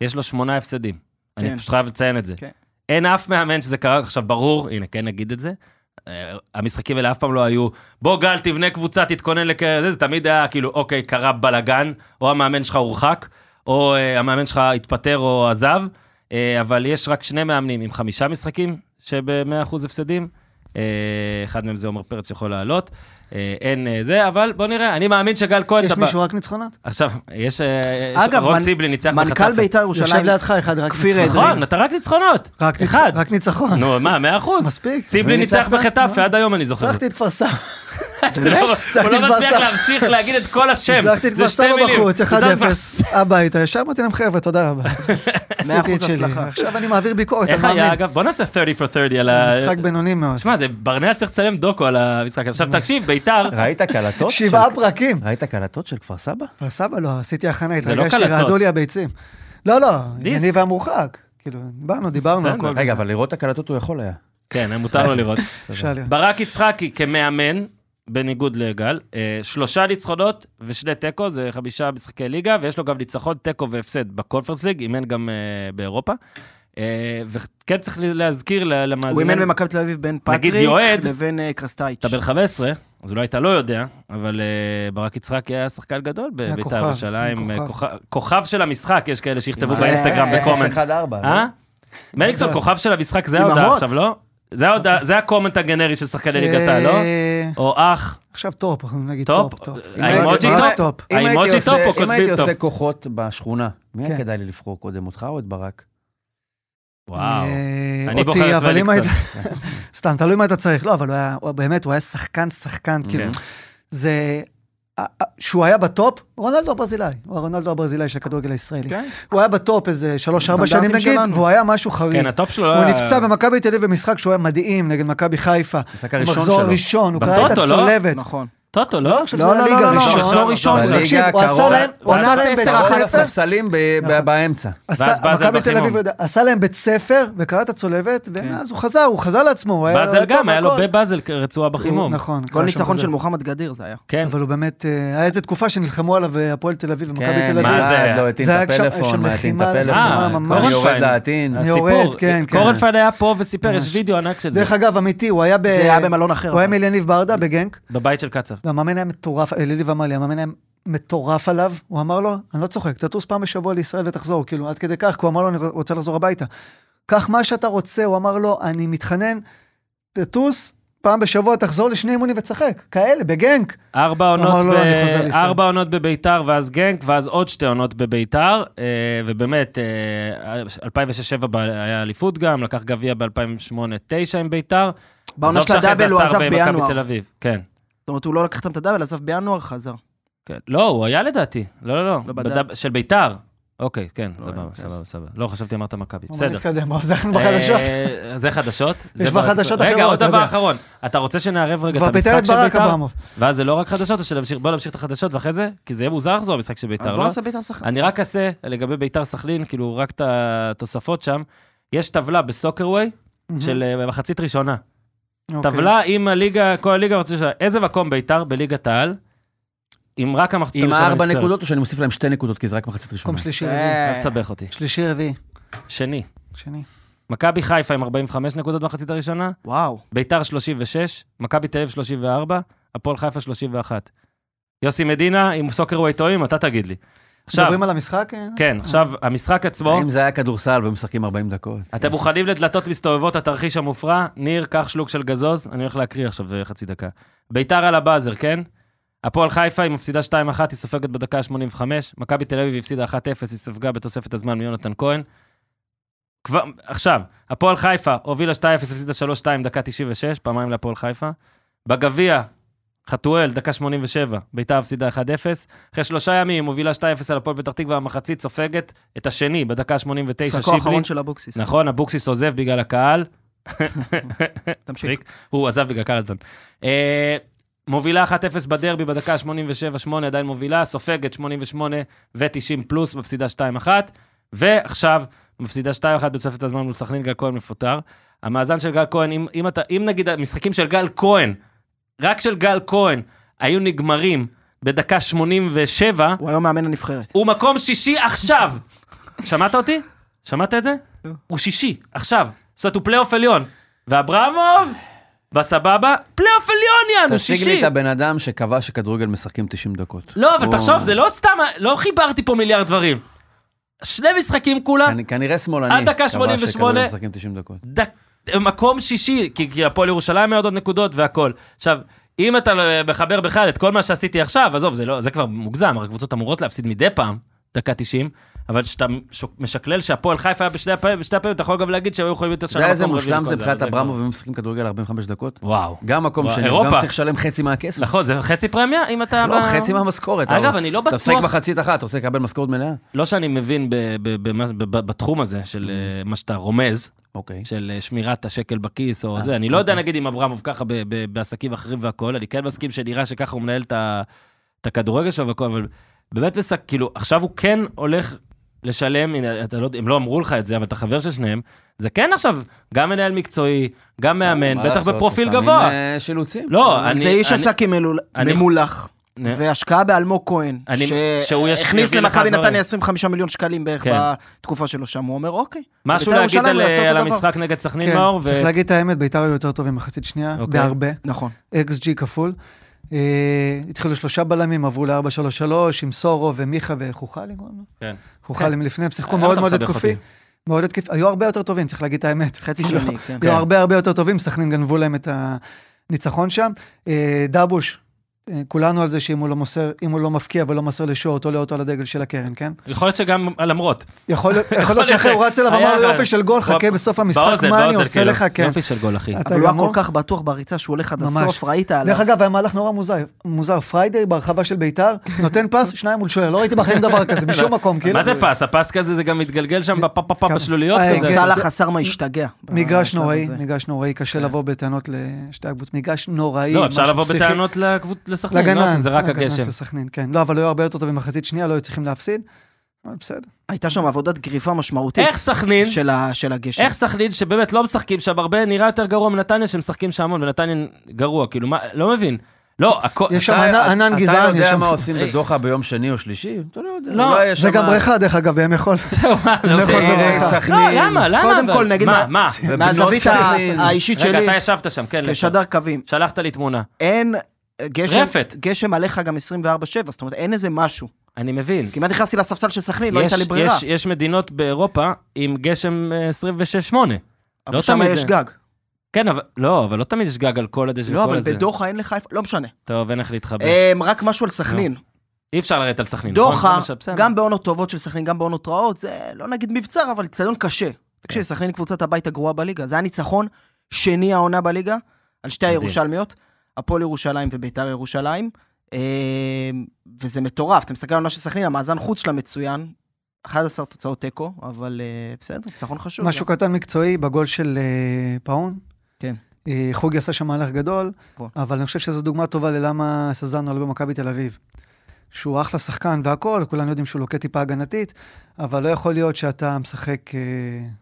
יש לו שמונה הפסדים. אני כן. פשוט חייב לציין את זה. כן. אין אף מאמן שזה קרה, עכשיו ברור, הנה, כן נגיד את זה. אה, המשחקים האלה אף פעם לא היו, בוא גל, תבנה קבוצה, תתכונן לקריירה, זה, זה תמיד היה כאילו, אוקיי, קרה בלאגן, או המאמן שלך הורחק, או אה, המאמן שלך התפטר או עזב, אה, אבל יש רק שני מאמנים עם חמישה משחקים שב-100% הפסדים. אה, אחד מהם זה עומר פרץ שיכול לעלות. אה, אין אה, זה, אבל בוא נראה, אני מאמין שגל כהן... יש מישהו רק ניצחונות? עכשיו, יש... אה, אגב, רון סיבלי ניצח מנכ"ל בחטאפה. בית"ר יושב ירושלים, לידך אחד רק. אדרי. נכון, אתה רק ניצחונות. רק ניצחון. נו, מה, מאה אחוז? מספיק. ציבלי ניצח נו. עד היום אני זוכר. את כפר סבא. לא- הוא לא מצליח. להמשיך להגיד את כל השם. ניצחתי את מילים. בחוץ, 1-0, ניצחת כבר- הביתה. ישר אמרתי להם, חבר'ה, תודה רבה. עשיתי את שלי. הצלחה. עכשיו אני מעביר ביקורת, איך אתה היה, מאמין. אגב? בוא נעשה 30 for 30 על ה... משחק בינוני מאוד. שמע, זה ברנע צריך לצלם דוקו על המשחק. עכשיו תקשיב, ביתר, ראית קלטות? שבעה פרקים. ראית קלטות של כפר סבא? כפר סבא לא, עשיתי הכנה, זה לא התרגשתי. רעדו לי הביצים. לא, לא. אני והמורחק. כאילו, באנו, דיברנו, בסדר. הכל. רגע, אבל לראות את הקלטות הוא יכול היה. כן, מותר לו לראות. ברק יצחקי כמאמן, בניגוד לגל, אה, שלושה ניצחונות ושני תיקו, זה חמישה משחקי ליגה, ויש לו גם ניצחון, תיקו והפסד בקונפרנס ליג, אימן גם אה, באירופה. אה, וכן צריך להזכיר ל- הוא למאזינים, אימן במכבי תל אביב בין פטריק יועד, לבין קרסטאיץ'. אתה בן 15, אז אולי אתה לא יודע, אבל ברק יצחקי היה שחקן גדול בבית"ר ירושלים, כוכב. כוכב- כוכב של המשחק, יש כאלה שיכתבו באינסטגרם ב comment. 0-1-4. אה? מליקסון, כוכב של המשחק, זה ההודעה. עכשיו, לא? זה ה comment הגנרי של שחקני ליגת העל, לא? אה, או אח, עכשיו טופ, אנחנו נגיד טופ? טופ. טופ. האימוג'י טופ? אם הייתי עושה- top או אם כותבים הייתי top? עושה כוחות בשכונה, מי היה כן. כדאי לי לבחור קודם, אותך או את ברק? וואו. אה, אני בוחר את. מליקסון. סתם, תלוי מה אתה צריך. לא, אבל באמת, הוא היה שחקן, שחקן, כאילו. כן. זה... שהוא היה ב top, רונלדו הברזילאי, הוא הרונלדו הברזילאי של הכדורגל הישראלי. כן. הוא היה בטופ איזה שלוש-ארבע שנים סטנדרטים נגיד, שלנו. והוא היה משהו חריג. כן, הטופ שלו לא הוא היה... נפצע במכבי תל אביב במשחק שהוא היה מדהים נגד מכבי חיפה. המשחק הראשון שלו. הראשון, הוא קרא את לא? הצולבת. נכון. טוטו, לא? לא, לא, זה לא, לא, לא, הראשון. מחזור ראשון. בליגה תקשיב, הוא עשה להם, הוא עשה להם בית ספר. הספסלים ב- נכון. באמצע. ואז מכבי תל בחימום. אביב עשה להם בית ספר וקרא את הצולבת, ומאז הוא חזר, הוא חזר לעצמו. באזל גם, היה לו. בבאזל רצועה בחימום. נכון. שם ניצחון זה. של מוחמד גדיר זה היה. כן. אבל הוא באמת, אה, היה איזה תקופה שנלחמו עליו אה, הפועל תל אביב ומכבי כן, תל אביב. מה זה? לא זה את הפלאפון, שם מה את לחימה, הפלאפון. אה, ממש. יורד כן, כן. קורנפיין היה פה וסיפר, יש. וידאו ענק של זה. דרך אגב, אמיתי, הוא היה. זה במלון אחר. הוא היה. אליניב ברדה בגנק, בבית של קצב. והמאמן היה מטורף, אליניב אמר לי, המאמן היה מטורף עליו, הוא אמר לו, אני לא צוחק, תטוס פעם בשבוע לישראל ותחזור, כאילו, עד כדי כך, כי הוא אמר לו, אני רוצה לחזור הביתה. קח מה שאתה רוצה, הוא אמר לו, אני מתחנן, תטוס, פעם בשבוע תחזור לשני אימונים ותשחק, כאלה, בגנק. ארבע עונות, לו, ב... "אני חוזר לישראל". ארבע עונות בביתר, ואז גנק, ואז עוד שתי עונות בביתר, אה, ובאמת, אה, 2006-2007 ב- היה אליפות גם, לקח גביע ב-2008-2009 עם ביתר. בעונה של הדאבל הוא עזב בינואר. כן. זאת אומרת, הוא לא לקח את הדאבל, עזב בינואר, חזר. כן. לא, הוא היה לדעתי. לא, לא, לא. לא בדאב- בדאב. של ביתר. אוקיי, כן, לא, סבבה, כן. סבבה, סבבה. לא, חשבתי אמרת מכבי. בוא בסדר. נתקדם, בוא, זה אנחנו בחדשות. אה, זה חדשות. יש זה כבר חדשות רגע, אחרות, עוד אתה דבר. אחרון. אתה רוצה שנערב רגע את המשחק של ביתר? ואז זה לא רק חדשות, או שנמשיך, בוא נמשיך את החדשות ואחרי זה, כי זה יהיה מוזר לחזור למשחק של אז ביתר, בוא לא? נעשה ביתר סכנין. אני רק אעשה לגבי ביתר סכנין, כאילו רק את התוספות שם. יש טבלה בסוקרווי של אה, מחצית ראשונה. אוקיי. טבלה עם הליגה, כל הליגה, רוצה לשאול, איזה מקום ביתר בליגת העל, עם רק המחצית עם הראשונה ארבע נזכרת? נקודות, או שאני מוסיף להם שתי נקודות, כי זה רק מחצית ראשונה. מקום שלישי רביעי. אה, אל תסבך אותי. שלישי רביעי. שני. שני. מכבי חיפה עם 45 נקודות במחצית הראשונה, וואו. ביתר 36, מכבי תל אביב 34, הפועל חיפה 31. יוסי מדינה עם סוקרווי טועים, אתה תגיד לי. עכשיו, מדברים על המשחק? אה? כן, עכשיו, המשחק עצמו, אם זה היה כדורסל ומשחקים 40 דקות. אתם מוכנים לדלתות מסתובבות, התרחיש המופרע? ניר, קח שלוק של גזוז, אני הולך להקריא עכשיו אה, חצי דקה. ביתר על הבאזר, כן? הפועל חיפה היא מפסידה 2-1, היא סופגת בדקה ה-85. מכבי תל אביב הפסידה 1-0, היא ספגה בתוספת הזמן מיונתן כהן. כבר, עכשיו, הפועל חיפה הובילה 2-0, הפסידה 3-2, דקה 96, פעמיים להפועל חיפה. בגביע, חתואל, דקה 87, ביתר הפסידה 1-0. אחרי שלושה ימים, מובילה 2-0 על הפועל פתח תקווה, המחצית סופגת את השני בדקה 89, משחקו האחרון של אבוקסיס. נכון, אבוקסיס עוזב בגלל הקהל. תמשיך. הוא עזב בגלל קרלטון. אה, מובילה 1-0 בדרבי בדקה 87-8, עדיין מובילה, סופגת 88 ו-90 פלוס, מפסידה 2-1, ועכשיו מפסידה 2-1 בתוספת הזמן מול סכנין, גל כהן מפוטר. המאזן של גל כהן, אם, אם, אתה, אם נגיד המשחקים של גל כהן, רק של גל כהן, היו נגמרים בדקה 87, הוא היום מאמן הנבחרת. הוא מקום שישי עכשיו. שמעת אותי? שמעת את זה? לא. הוא שישי, עכשיו. זאת אומרת, הוא פלייאוף עליון. ואברמוב, בסבבה, פלייאוף עליון, יאנו, תשיג לי שישי. את הבן אדם שקבע שכדורגל משחקים 90 דקות. לא, אבל תחשוב, זה לא סתם, לא חיברתי פה מיליארד דברים. שני משחקים כולה, כנ- כנראה שמאלני. עד דקה קבע 88. שכדורגל משחקים 90 דקות. מקום שישי, כי, כי הפועל ירושלים היה עוד נקודות והכל. עכשיו, אם אתה לא- מחבר בכלל את כל מה שעשיתי עכשיו, עזוב, זה, לא, זה כבר מוגזם, הרי הקבוצות אמורות להפסיד מדי פעם, דקה 90, אבל כשאתה משקלל שהפועל חיפה היה בשתי הפעמים, בשתי הפעמים, אתה יכול גם להגיד שהיו יכולים להיות אתה יודע השנה איזה מקום רביעי מושלם זה מבחינת אברמוב, אם משחקים כדורגל 45 דקות? וואו. גם מקום שני. גם צריך לשלם חצי מהכסף. נכון, זה חצי פרמיה, אם אתה... לא, חצי מהמשכורת. אגב, אני לא אתה משחק בטוח, מחצית אחת, אתה רוצה לקבל משכורת מלאה? לא שאני מבין בתחום הזה של אה, מה שאתה רומז, אוקיי. של אה, שמירת השקל בכיס או אה, זה. אני לא יודע, אוקיי. נגיד, אם אברמוב ככה ב- ב- בעסקים אחרים והכול, אני כן מסכים שנראה שככה הוא מנהל את הכדורגל שלו והכול, אבל באמת, מסק, כאילו, עכשיו הוא כן הולך לשלם, אתה לא, הם לא אמרו לך את זה, אבל אתה חבר של שניהם, זה כן עכשיו גם מנהל מקצועי, גם מאמן, בטח לעשות, בפרופיל גבוה. אה, יש אילוצים. לא, אני... זה איש מלול- אני- ממולח. והשקעה באלמוג כהן, שהכניס למכבי. נתניה 25 מיליון שקלים בערך כן. בתקופה שלו שם, הוא אומר, אוקיי. משהו בית"ר להגיד על. המשחק נגד סכנין, כן, מאור? ו- צריך להגיד את האמת, ביתר היו יותר טובים מחצית שנייה, אוקיי. בהרבה. נכון. אקס ג'י כפול. אה, התחילו שלושה בלמים, עברו ל-4-3-3 עם סורו ומיכה וחוכלי, קוראים לו? כן. חוכלי מלפני, הם שיחקו מאוד מאוד התקפי. אותי? מאוד התקפי, היו הרבה יותר טובים, צריך להגיד את האמת. חצי לא, שני, כן. היו הרבה הרבה יותר טובים, סכנין גנבו להם את הניצחון שם. אה, דבוש, כולנו על זה שאם הוא לא מוסר, אם הוא לא מפקיע ולא מוסר לשורט, עולה אותו לדגל של הקרן, כן? יכול להיות שגם למרות. יכול להיות, יכול להיות להיות שאחרי הוא רץ אליו, היה אמר לו יופי של גול, חכה בסוף המשחק, מה אני באוזן, עושה כאילו. לך, כן. יופי של גול, אחי. אתה אבל הוא היה גמור. כל כך בטוח בריצה שהוא הולך עד. הסוף, ראית עליו. דרך אגב, היה מהלך נורא מוזר, מוזר, פריידי ברחבה של ביתר, נותן פס, שניים מול שוער, לא ראיתי בחיים דבר כזה, משום מקום, כאילו. מה זה פס? הפס כזה זה גם מתגלגל שם בפאפאפ כמה- בשלוליות אה, כזה. כן. סאלח חסר מה השתגע. מגרש בשלב נוראי, הזה. מגרש נוראי, קשה לבוא בטענות לשתי הקבוצות, מגרש נוראי. לא, אפשר משהו לבוא פסיכי. בטענות לקבוצ- לסכנין, לא לגנן, שזה רק הגשם. של סכנין, כן. לא, אבל היו הרבה יותר טובים מחצית שנייה, לא היו צריכים להפסיד. אבל בסדר. הייתה שם עבודת גריפה משמעותית איך סכנין, של ה- של הגשם. איך סכנין, שבאמת לא משחקים שם הרבה, נראה יותר גרוע מנתניה, שמשחקים שם המון, ונתניה גרוע, כאילו, מה, לא מבין. לא, הכל... יש שם אתה- ענן- ענן אתה גזען, יש יודע. מה עושים בדוחה ביום שני או שלישי? אתה לא יודע. לא, זה גם בריכה, דרך אגב, בימי חול. זהו, מה, לא. יכול. סכנין. לא, למה? למה? קודם? כל, נגיד מה? מה- מהזווית. האישית רגע, שלי, אתה ישבת שם, כן. כשדר קווים, שלחת לי תמונה. אין גשם, רפת. גשם עליך גם 24-7, זאת אומרת, אין איזה משהו. אני מבין. כמעט נכנסתי לספסל של סכנין, לא הייתה לי ברירה. יש- יש מדינות באירופה עם גשם אה, 26-8. אבל לא שם יש זה- גג. כן, אבל לא, אבל לא תמיד יש גג על כל הדשא לא, וכל אבל הזה. בדוחה אין לך איפה, לא משנה. טוב, אין איך להתחבר. אמ, רק משהו על סכנין. אי אפשר לרדת על סכנין. נכון? דוחה. גם בעונות טובות של סכנין, גם בעונות רעות, זה לא נגיד מבצר, אבל אצטדיון קשה. כן. תקשיב, סכנין היא קבוצת הבית הגרועה בליגה. זה היה ניצחון שני העונה בליגה, על שתי. הירושלמיות, הפועל ירושלים וביתר ירושלים. אמ, וזה מטורף, אתה מסתכל על העונה של סכנין, המאזן חוץ שלה מצוין. 11 תוצאות תיקו, אבל אה, בסדר, ניצחון חשוב. משהו קטן מקצועי בגול של אה, פאון. כן. אה, חוגי עשה שם מהלך גדול. אבל אני חושב שזו דוגמה טובה ללמה סזנו עולה במכבי תל אביב. שהוא אחלה שחקן והכול, כולנו יודעים שהוא לוקה טיפה הגנתית, אבל לא יכול להיות שאתה משחק אה,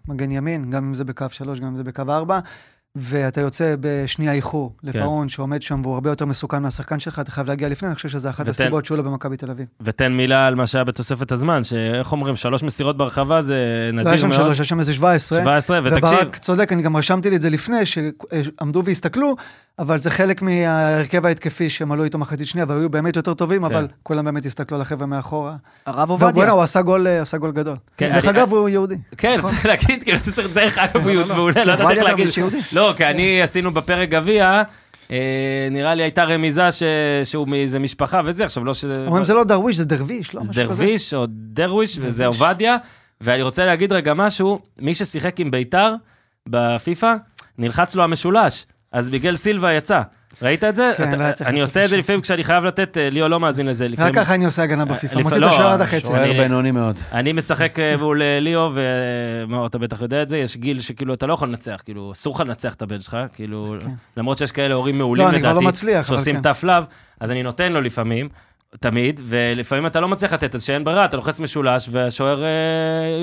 מגן ימין, גם אם זה בקו 3, גם אם זה בקו 4, ואתה יוצא בשנייה איחור כן. לפאון שעומד שם והוא הרבה יותר מסוכן מהשחקן שלך, אתה חייב להגיע לפני, אני חושב שזה אחת ותן- הסיבות שהוא לא במכבי תל אביב. ותן מילה על מה שהיה בתוספת הזמן, שאיך אומרים, שלוש מסירות ברחבה זה לא היה נדיר שם מאוד. שלוש, היה שם איזה 17. 17, ותקשיב, וברק צודק, אני גם רשמתי לי את זה לפני, שעמדו והסתכלו, אבל זה חלק מההרכב ההתקפי שהם עלו איתו מחצית שנייה, והיו באמת יותר טובים, אבל כולם באמת הסתכלו על החבר'ה מאחורה. הרב ובוא'נה, עובדיה. הוא עשה גול, אה, עשה גול גדול. כן, דרך אני- אגב, הוא יהודי. כן, צריך להגיד, כאילו, אתה צריך, דרך אגב, הוא מעולה, לא יודעת איך עובדיה להגיד. דוד שיהודי. לא, כי אני, עשינו בפרק גביע, אה, נראה לי הייתה רמיזה ש- שהוא מאיזה משפחה וזה, עכשיו לא ש... אומרים זה לא דרוויש, זה דרוויש, לא משהו כזה. דרוויש או דרוויש, וזה עובדיה. ואני רוצה להגיד רגע משהו, מי ששיחק עם ביתר בפיפא, נלחץ לו המשולש, אז מיגל סילבה יצא. ראית את זה? כן, אתה- לא היה צריך אני עושה את זה. לפעמים כשאני חייב לתת, אה, ליאו לא מאזין לזה. לפעמים- רק ככה אני עושה הגנה בפיפ"א, לפ- מוציא את לא, השוער עד החצי. שוער אני- בינוני מאוד. אני משחק אה, מול אה, ליאו, ואתה בטח יודע את זה, יש גיל שכאילו אתה לא יכול לנצח, כאילו, אסור לך לנצח את הבן שלך, כאילו, כן. למרות שיש כאלה הורים מעולים לא, לדעתי, לא אבל שעושים כן. tough love, אז אני נותן לו לפעמים, תמיד, ולפעמים אתה לא מצליח לתת, אז שאין ברירה, אתה לוחץ משולש, והשוער אה,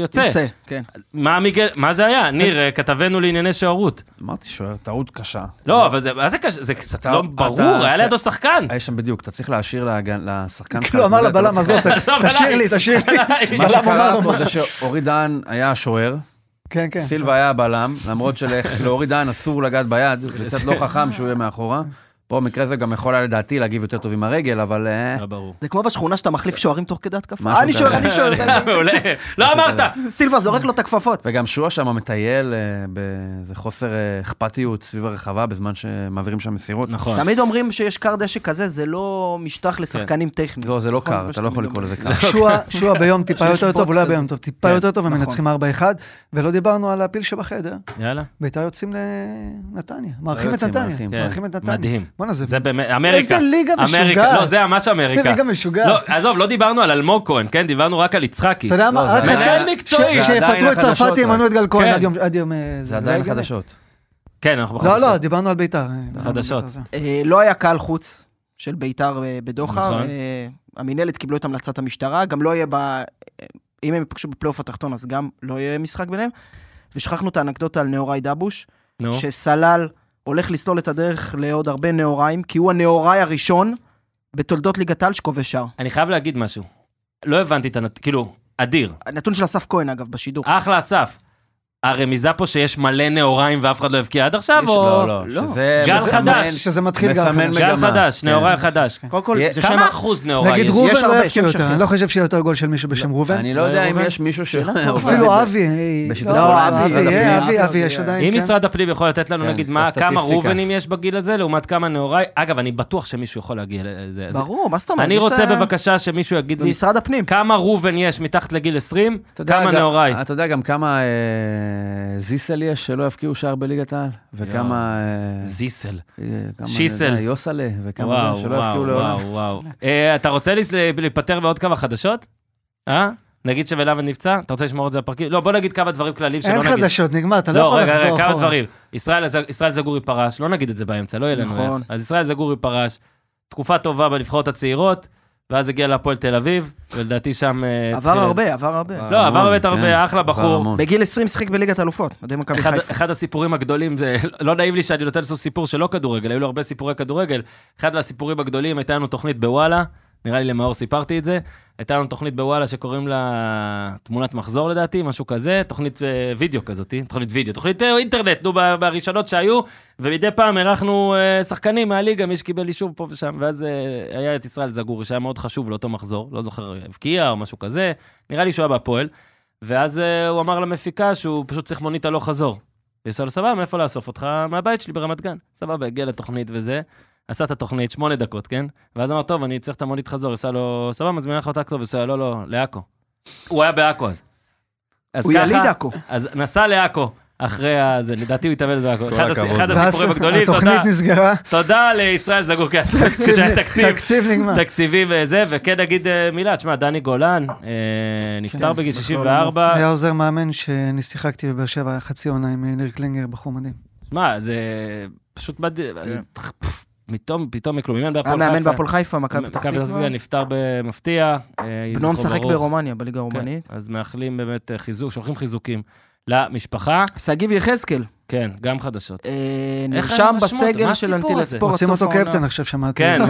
יוצא. יוצא, כן. מה מיגל, מה זה היה? ניר, אה, כתבנו לענייני שוערות. אמרתי, שוער, טעות קשה. לא, אבל זה, מה זה קשה? זה קצת לא ברור, היה לידו שחקן. היה שם בדיוק, אתה צריך להשאיר לשחקן שלך. כאילו אמר לבלם הזאת, לא, תשאיר. לי, תשאיר לי. מה שקרה פה? זה שאורי דהן היה השוער, כן, כן. סילבה היה הבלם, למרות שלאורי דהן אסור לגעת ביד, זה קצת לא חכם שהוא יהיה מאחורה. פה במקרה זה גם יכול היה לדעתי להגיב יותר טוב עם הרגל, אבל... אה, לא ברור. זה כמו בשכונה שאתה מחליף שוערים תוך כדי התקפה. אה, אני שוער. אני שוער. מעולה. לא אמרת. סילבה זורק לו את הכפפות. וגם שועה שם מטייל אה, באיזה חוסר אה, אכפתיות סביב הרחבה בזמן שמעבירים שם מסירות. נכון. תמיד אומרים שיש כר דשא כזה, זה לא משטח לשחקנים טכניים. לא, זה לא נכון, קר, זה אתה לא יכול לקרוא לזה מדברים. קר. שועה, שועה ביום טיפה יותר טוב, לא כזה. ביום טוב, טיפה כן, יותר טוב, הם נכון. מנצחים 4-1, ולא דיברנו על הפיל שבחדר, יאללה. בית"ר יוצאים לנתניה, מארחים את יוצאים, נתניה, מארחים. כן, מארחים את נתניה. מדהים. בואנה, זה זה באמת, אמריקה. איזה ליגה אמריקה. משוגעת. לא, זה ממש אמריקה. ליגה משוגעת. לא, עזוב, לא דיברנו על אלמוג כהן, כן? דיברנו רק על יצחקי. אתה יודע מה, לא, זה רק עדיין- חסר, מקצועי. זה עדיין שיפטרו את צרפתי, ימנו את גל כהן כן. עד יום-. אה, זה עדיין לא הגיוני. חדשות. כן, אנחנו לא, בחדשות. לא, דיברנו על בית"ר. אה, חדשות. בית"ר, זה. אה, לא היה קהל חוץ של ביתר בדוחה. נכון. המינהלת קיבלו את המלצת המשטרה, גם לא יהיה ב... אם הם ייפגשו בפלייאוף התחתון, אז גם לא יהיה משחק ביניהם. ושכחנו את האנקדוטה על נאוראי דבוש. שסלל הולך לסלול את הדרך לעוד הרבה נאוריים, כי הוא הנאוראי הראשון בתולדות ליגת העל שכובש שער. אני חייב להגיד משהו. לא הבנתי את הנת... כאילו, אדיר. הנתון של אסף כהן, אגב, בשידור. אחלה אסף. הרמיזה פה שיש מלא נאוריים ואף אחד לא הבקיע עד עכשיו, יש- או... לא, לא, לא. שזה... גל חדש. שזה מתחיל מסמן חדש. גל. חדש, כן. נאוראי חדש. קודם כל, זה שם... כמה אחוז נאוראי נגיד יש? ראובן יש לא הרבה, יבקיע יותר, שכן. אני לא חושב שיהיה יותר גול של מישהו בשם ראובן. אני לא יודע אם? יש מישהו ש... טובה. אפילו אבי, אה, לא, אבי. אבי, אבי, יש עדיין, אם כן. משרד הפנים יכול לתת לנו, כן, נגיד. כמה ראובנים יש בגיל הזה, לעומת כמה נאוראי, אגב, אני בטוח שמישהו יכול להגיע לזה. ברור, מה זאת אומרת? אני רוצה בבקשה שמישהו יגיד לי במשרד הפנים. כמה ראובן יש מתחת לגיל 20, אתה יודע כמה נאוראי. אתה יודע גם כמה אה, זיסל יש שלא יבקיעו שער בליגת העל? וכמה... אה, זיסל. אה, שיסל. יודע, יוסלה, וכמה זה, שלא וואו, יבקיעו לעולם. וואו, וואו. אה, אתה רוצה להיפטר בעוד כמה חדשות? אה? נגיד שבלאבן נפצע? אתה רוצה לשמור את זה לפרקים? לא, בוא נגיד כמה דברים כלליים שלא אין נגיד. חדשות, נגמר, אתה לא לא, יכול לחזור רגע, כמה אחורה. דברים. ישראל זגורי פרש, לא נגיד את זה באמצע, לא יהיה לנו נכון. איך. אז ישראל זגורי פרש, תקופה טובה בנבחרות הצעירות, ואז הגיע להפועל תל אביב, ולדעתי שם... אה, עבר התחיל- הרבה, עבר הרבה. לא, עבר באמת הרבה, כן, אחלה בחור. בגיל 20 שיחק בליגת אלופות, מדהים מכבי אחד, חיפה. אחד הסיפורים הגדולים זה, לא נעים לי שאני נותן לעשות סיפור שלא כדורגל, היו לו הרבה סיפורי כדורגל. אחד מהסיפורים הגדולים, הייתה לנו תוכנית בוואלה, נראה לי למאור סיפרתי את זה. הייתה לנו תוכנית בוואלה שקוראים לה תמונת מחזור לדעתי, משהו כזה, תוכנית אה, וידאו כזאת, תוכנית וידאו, תוכנית אה, אינטרנט, נו, בראשונות שהיו, ומדי פעם אירחנו אה, שחקנים מהליגה, מי שקיבל אישור פה ושם, ואז אה, היה את ישראל זגורי, שהיה מאוד חשוב לאותו מחזור, לא זוכר, הבקיע או משהו כזה, נראה לי שהוא היה בהפועל, ואז אה, הוא אמר למפיקה שהוא פשוט צריך מונית הלוך חזור. היא עושה לו, סבבה, מאיפה לאסוף אותך? מהבית שלי ברמת גן. סבבה, הגיע לתוכנית וזה, עשה את התוכנית, שמונה דקות, כן? ואז אמר, טוב, אני צריך את המונית חזור, עשה לו, סבבה, מזמינה לך אותה כתוב, עושה לו, לא, לא, לעכו. הוא היה בעכו אז. אז הוא ככה- יליד עכו. אז נסע לעכו, אחרי הזה, לדעתי הוא התאבד בעכו. כל אחד הסיפורים הגדולים, התוכנית תודה. נסגרה, תודה לישראל זגור, כן, תקציב- שהיה תקציב. תקציב נגמר. תקציבים וזה, וכן נגיד אה, מילה, תשמע, דני גולן אה, נפטר כן, בגיל נכון. 64. היה עוזר מאמן שאני שיחקתי בבאר שבע, חצי עונה עם אה, ניר קלינגר, בחור מדהים. מה, זה פשוט מדהים. פתאום, פתאום מכלום. אימן בהפועל חיפה. בהפועל חיפה, מכבי פתח מכבי פתח תקווה. נפטר במפתיע. אה, בנו משחק. ברומניה, בליגה כן, הרומנית. אז מאחלים באמת אה, חיזוק, שולחים חיזוקים למשפחה. שגיב יחזקאל, כן, גם חדשות. אה, נרשם? בסגל של הסיפור אנטיל הזה? הספורט רוצים אותו. קפטן עכשיו, שמעתי. כן,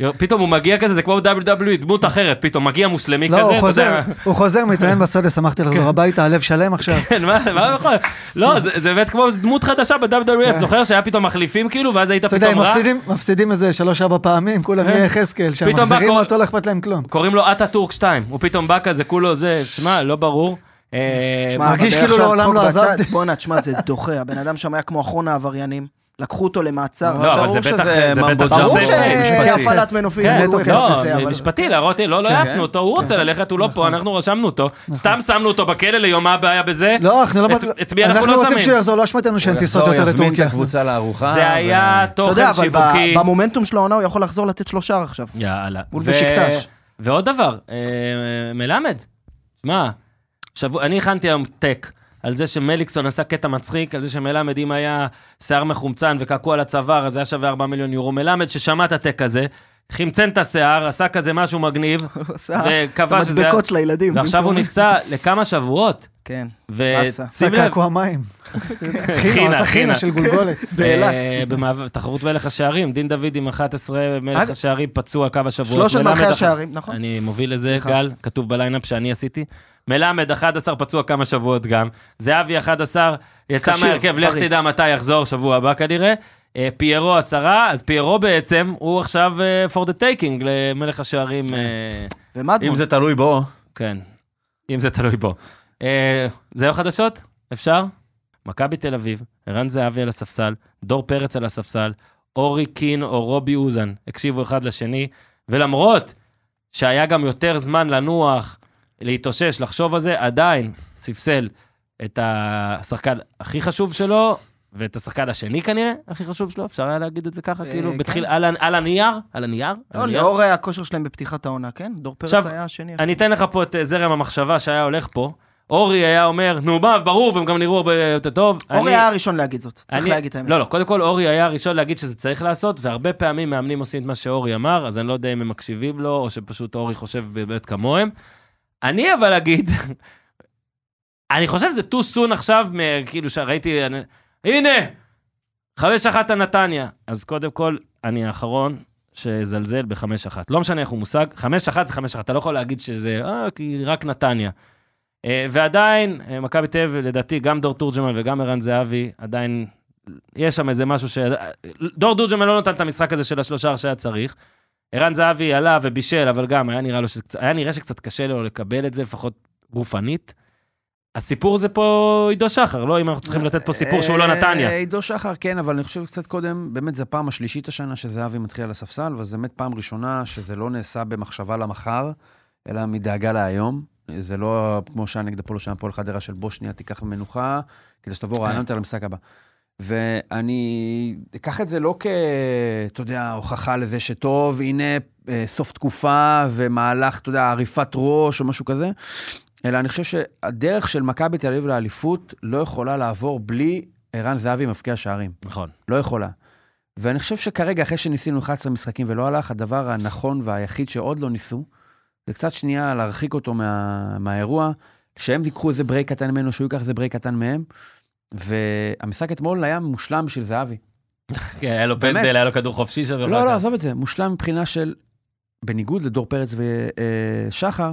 פתאום הוא מגיע כזה, זה כמו WWE, דמות אחרת, פתאום מגיע מוסלמי כזה. לא, הוא אתה חוזר, יודע. הוא חוזר, מתראיין בשדה, שמחתי לחזור הביתה, הלב שלם עכשיו. כן, מה יכול? לא, זה זה באמת כמו דמות חדשה ב-WWF, זוכר שהיה פתאום מחליפים כאילו, ואז היית אתה יודע, פתאום הם רע? מפסידים- מפסידים איזה שלוש-ארבע פעמים, כולם יהיה יחזקאל בא מחזירים כל- אותו, לא אכפת להם כלום. קוראים לו אטאטורק 2, הוא פתאום בא כזה, כולו זה, שמע, לא ברור. אה, מרגיש כאילו לעולם לא עזבתי. בואנה, תשמע, זה דוחה. הבן אדם שם היה כמו אחרון העבריינים. לקחו אותו למעצר. לא, אבל זה בטח, שזה זה בטח... ברור זה- משפטי. שהפעלת מנופים, כן, נטו נטו כסף לא, זה, אבל... משפטי, להראות, לא, לא כן. העפנו אותו, הוא רוצה ללכת, הוא לא פה, אנחנו רשמנו אותו. סתם שמנו אותו בכלא ליום, מה הבעיה בזה? לא, אנחנו לא... את- מי אנחנו לא אנחנו רוצים שמים? שהוא יחזור, לא אשמתנו שאין טיסות יותר יזמין את לטורקיה. הקבוצה לארוחה. זה היה אתה יודע, תוכן אבל שיווקי. במומנטום של העונה הוא יכול לחזור לתת שלושה עכשיו. יאללה. מול. ועוד דבר, אה, מלמד, שמע, שבוע, אני הכנתי היום טק על זה שמליקסון עשה קטע מצחיק, על זה שמלמד, אם היה שיער מחומצן וקעקוע על הצוואר, אז היה שווה 4 מיליון יורו. מלמד, ששמע את הטק הזה, חמצן את השיער, עשה כזה משהו מגניב, וקבע שזה... המדבקות של הילדים. ועכשיו הוא נפצע לכמה שבועות. כן. באסה. עשה ושים לב, קעקוע מים. חינה, חינה, עשה חינה. חינה של גולגולת. באילת. אה, תחרות מלך השערים, דין דוד עם 11 מלך אג- השערים פצוע קו השבועות. שלושת מלכי השערים, נכון? אני מוביל לזה. גל, כתוב בליינאפ שאני עשיתי. מלמד 11 פצוע כמה שבועות גם. זהבי 11, יצא מהרכב, לך. תדע מתי יחזור, שבוע הבא כנראה. אה, פיירו 10, אז פיירו בעצם, הוא עכשיו אה, for the taking למלך השערים. אה, ומדמון. אם זה תלוי בו, כן, אם זה תלוי בו. אה, זהו חדשות? אפשר? מכבי תל אביב, ערן זהבי על הספסל, דור פרץ על הספסל, אורי קין או רובי אוזן הקשיבו אחד לשני, ולמרות שהיה גם יותר זמן לנוח, להתאושש, לחשוב על זה, עדיין ספסל את השחקן הכי חשוב שלו, ואת השחקן השני כנראה, הכי חשוב שלו, אפשר היה להגיד את זה ככה, אה, כאילו, כן. בתחיל, על, הנייר, על הנייר, לא. לאור הכושר שלהם בפתיחת העונה, כן? דור פרץ עכשיו, היה השני. אני אתן לך פה את אה, זרם המחשבה שהיה הולך פה. אורי היה אומר, נו מה, ברור, והם גם נראו הרבה יותר טוב. אורי אני- היה הראשון להגיד זאת, צריך אני- להגיד את האמת. לא, לא, קודם כל אורי היה הראשון להגיד שזה צריך לעשות, והרבה פעמים מאמנים עושים את מה שאורי אמר, אז אני לא יודע אם הם מקשיבים לו, או שפשוט אורי חושב באמת כמוהם. אני אבל אגיד, אני חושב שזה too soon עכשיו, כאילו שראיתי, הנה, חמש אחת הנתניה. אז קודם כל, אני האחרון שזלזל בחמש אחת. לא משנה איך הוא מושג, חמש אחת זה חמש אחת, אתה לא יכול להגיד שזה, אה, כי רק נתניה. אה, ועדיין, אה, מכבי תל אביב, לדעתי, גם דור תורג'מן וגם ערן זהבי, עדיין, יש שם איזה משהו ש... דור תורג'מן לא נתן את המשחק הזה של השלושה שהיה צריך. ערן זהבי עלה ובישל, אבל גם היה נראה, לו שקצת, היה נראה שקצת קשה לו לקבל את זה, לפחות גופנית. הסיפור זה פה עידו שחר, לא אם אנחנו צריכים לתת פה סיפור שהוא לא נתניה. אה, עידו שחר, כן, אבל אני חושב קצת קודם, באמת זו הפעם השלישית השנה שזהבי מתחיל על הספסל, וזו באמת פעם ראשונה שזה לא נעשה במחשבה למחר, אלא מדאגה להיום. זה לא כמו שהיה נגד הפועל שהיה הפועל חדרה של בוא שנייה תיקח מנוחה, כדי שתבוא רעיון יותר למשחק הבא. ואני אקח את זה לא כ... אתה יודע, הוכחה לזה שטוב, הנה אה, סוף תקופה ומהלך, אתה יודע, עריפת ראש או משהו כזה, אלא אני חושב שהדרך של מכבי תל אביב לאליפות לא יכולה לעבור בלי ערן זהבי מבקיע שערים. נכון. לא יכולה. ואני חושב שכרגע, אחרי שניסינו 11 משחקים ולא הלך, הדבר הנכון והיחיד שעוד לא ניסו, זה קצת שנייה להרחיק אותו מה, מהאירוע, שהם ייקחו איזה break קטן ממנו, שהוא ייקח איזה break קטן מהם. והמשחק אתמול היה מושלם בשביל זהבי. כן, היה לו. פנדל, היה לו כדור חופשי שם. לא, לא, עזוב את זה, מושלם מבחינה של... בניגוד לדור פרץ ושחר,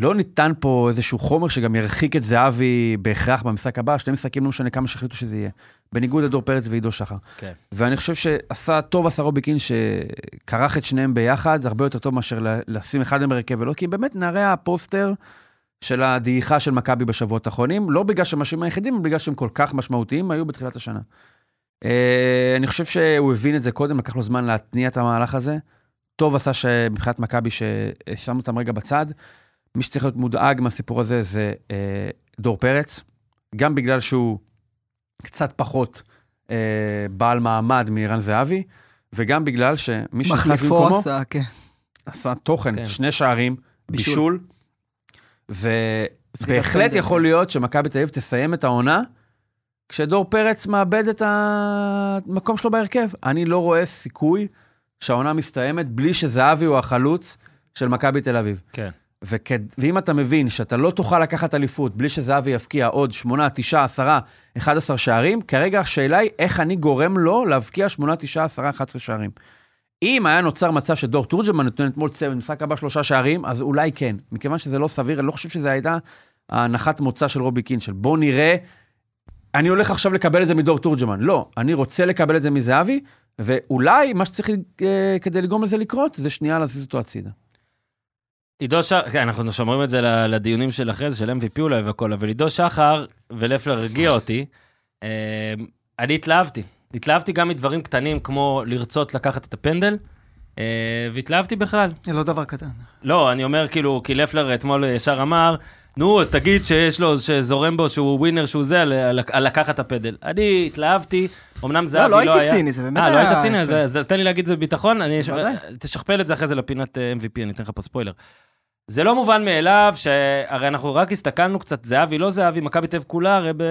לא ניתן פה איזשהו חומר שגם ירחיק את זהבי בהכרח במשחק הבא, שני משחקים, לא משנה כמה שהחליטו שזה יהיה. בניגוד לדור פרץ ועידו שחר. כן. ואני חושב שעשה טוב עשה רוביקין שכרך את שניהם ביחד, הרבה יותר טוב מאשר לשים אחד מהם בהרכב ולא, כי הם באמת נערי הפוסטר של הדעיכה של מכבי בשבועות האחרונים, לא בגלל שהם המשאבים היחידים, אלא בגלל שהם כל כך משמעותיים היו בתחילת השנה. אה, אני חושב שהוא הבין את זה קודם, לקח לו זמן להתניע את המהלך הזה. טוב עשה שמבחינת מכבי ששם אותם רגע בצד. מי שצריך להיות מודאג מהסיפור הזה זה אה, דור פרץ, גם בגלל שהוא קצת פחות אה, בעל מעמד מערן זהבי, וגם בגלל שמי שנכנס מחליפו במקומו עשה, כן. עשה תוכן, כן. שני שערים, בישול. בישול, ובהחלט. יכול להיות שמכבי תל אביב תסיים את העונה כשדור פרץ מאבד את המקום שלו בהרכב. אני לא רואה סיכוי שהעונה מסתיימת בלי שזהבי הוא החלוץ של מכבי תל אביב. כן. וכ... ואם אתה מבין שאתה לא תוכל לקחת אליפות בלי שזהבי יבקיע עוד 8, 9, 10, 11 שערים, כרגע השאלה היא איך אני גורם לו להבקיע 8, 9, 10, 11 שערים. אם היה נוצר מצב שדור תורג'מן נותן אתמול צוות, משחק הבא שלושה שערים, אז אולי כן. מכיוון שזה לא סביר, אני לא חושב שזו הייתה ההנחת מוצא של רובי קין, של בוא נראה, אני הולך עכשיו לקבל את זה מדור תורג'מן. לא, אני רוצה לקבל את זה מזהבי, ואולי מה שצריך אה, כדי לגרום לזה לקרות, זה שנייה להזיז אותו הצידה. עידו שחר, כן, אנחנו שומרים את זה לדיונים של אחרי זה, של MVP אולי והכל, אבל עידו שחר, ולפלר הרגיע אותי, אה, אני התלהבתי. התלהבתי גם מדברים קטנים כמו לרצות לקחת את הפנדל, אה, והתלהבתי בכלל. זה לא דבר קטן. לא, אני אומר כאילו, כי לפלר אתמול ישר אמר, נו, אז תגיד שיש לו, שזורם בו, שהוא ווינר, שהוא זה, על, על, על לקחת הפדל. אני התלהבתי, אמנם זהבי לא, לא לא היה... הייתי ציני, זה באמת אה, היה... לא היית ציני? אז, אז תן לי להגיד את זה בביטחון, אני, בוודאי. תשכפל את זה אחרי זה לפינת אה, MVP, אני אתן לך פה ספוילר. זה לא מובן מאליו, שהרי אנחנו רק הסתכלנו קצת, זהבי, לא זהבי, מכבי תל כולה, הרי ב...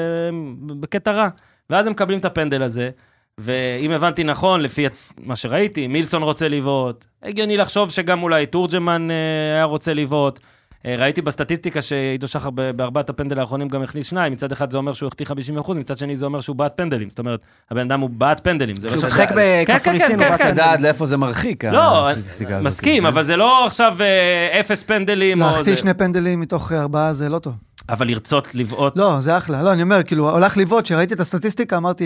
בקטע רע. ואז הם מקבלים את הפנדל הזה, ואם הבנתי נכון, לפי מה שראיתי, מילסון רוצה לבעוט, הגיוני לחשוב שגם אולי תורג'מן אה, היה רוצה לבעוט. אה, ראיתי בסטטיסטיקה שעידו שחר בארבעת הפנדל האחרונים גם הכניס שניים, מצד אחד זה אומר שהוא החטיא 50%, מצד שני זה אומר שהוא בעט פנדלים. זאת אומרת, הבן אדם הוא בעט פנדלים. לא כשהוא משחק כן, כן, בקפריסין, כן, הוא בא כן. לדעת לאיפה זה מרחיק, לא, הסטטיסטיקה הזאת. מסכים? אבל זה לא עכשיו אה, אפס פנדלים. להחטיא שני פנדלים מתוך ארבעה זה לא טוב. אבל לרצות לבעוט, לא, זה אחלה. לא, אני אומר, כאילו, הלך לבעוט, כשראיתי את הסטטיסטיקה, אמרתי,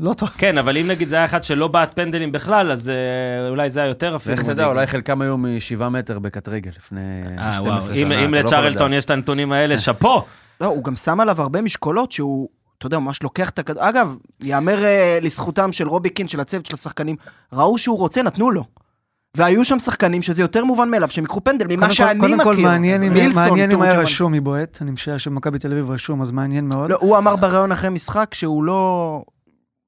לא טוב. כן, אבל אם נגיד זה היה אחד שלא בעט פנדלים בכלל, אז אה, אולי זה היה יותר אפילו. ואיך אתה יודע. אולי חלקם היו משבעה מטר בקט רגל לפני אה, 12 וואו, שנה. אם- לא לצ'רלטון. יש את הנתונים האלה, שאפו. לא, הוא גם שם עליו הרבה משקולות שהוא, אתה יודע, ממש לוקח את הכדור. אגב, יאמר אה, לזכותם של רובי קין, של הצוות של השחקנים, ראו שהוא רוצה, נתנו לו. והיו שם שחקנים שזה יותר מובן מאליו, שהם ייקחו פנדל ממה שאני מכיר. קודם כל, מעניין אם- מילסון, מעניין אם היה. רשום מבועט. אני משער שמכבי תל אביב רשום, אז מעניין מאוד. לא, הוא אמר בריאיון אחרי משחק שהוא לא...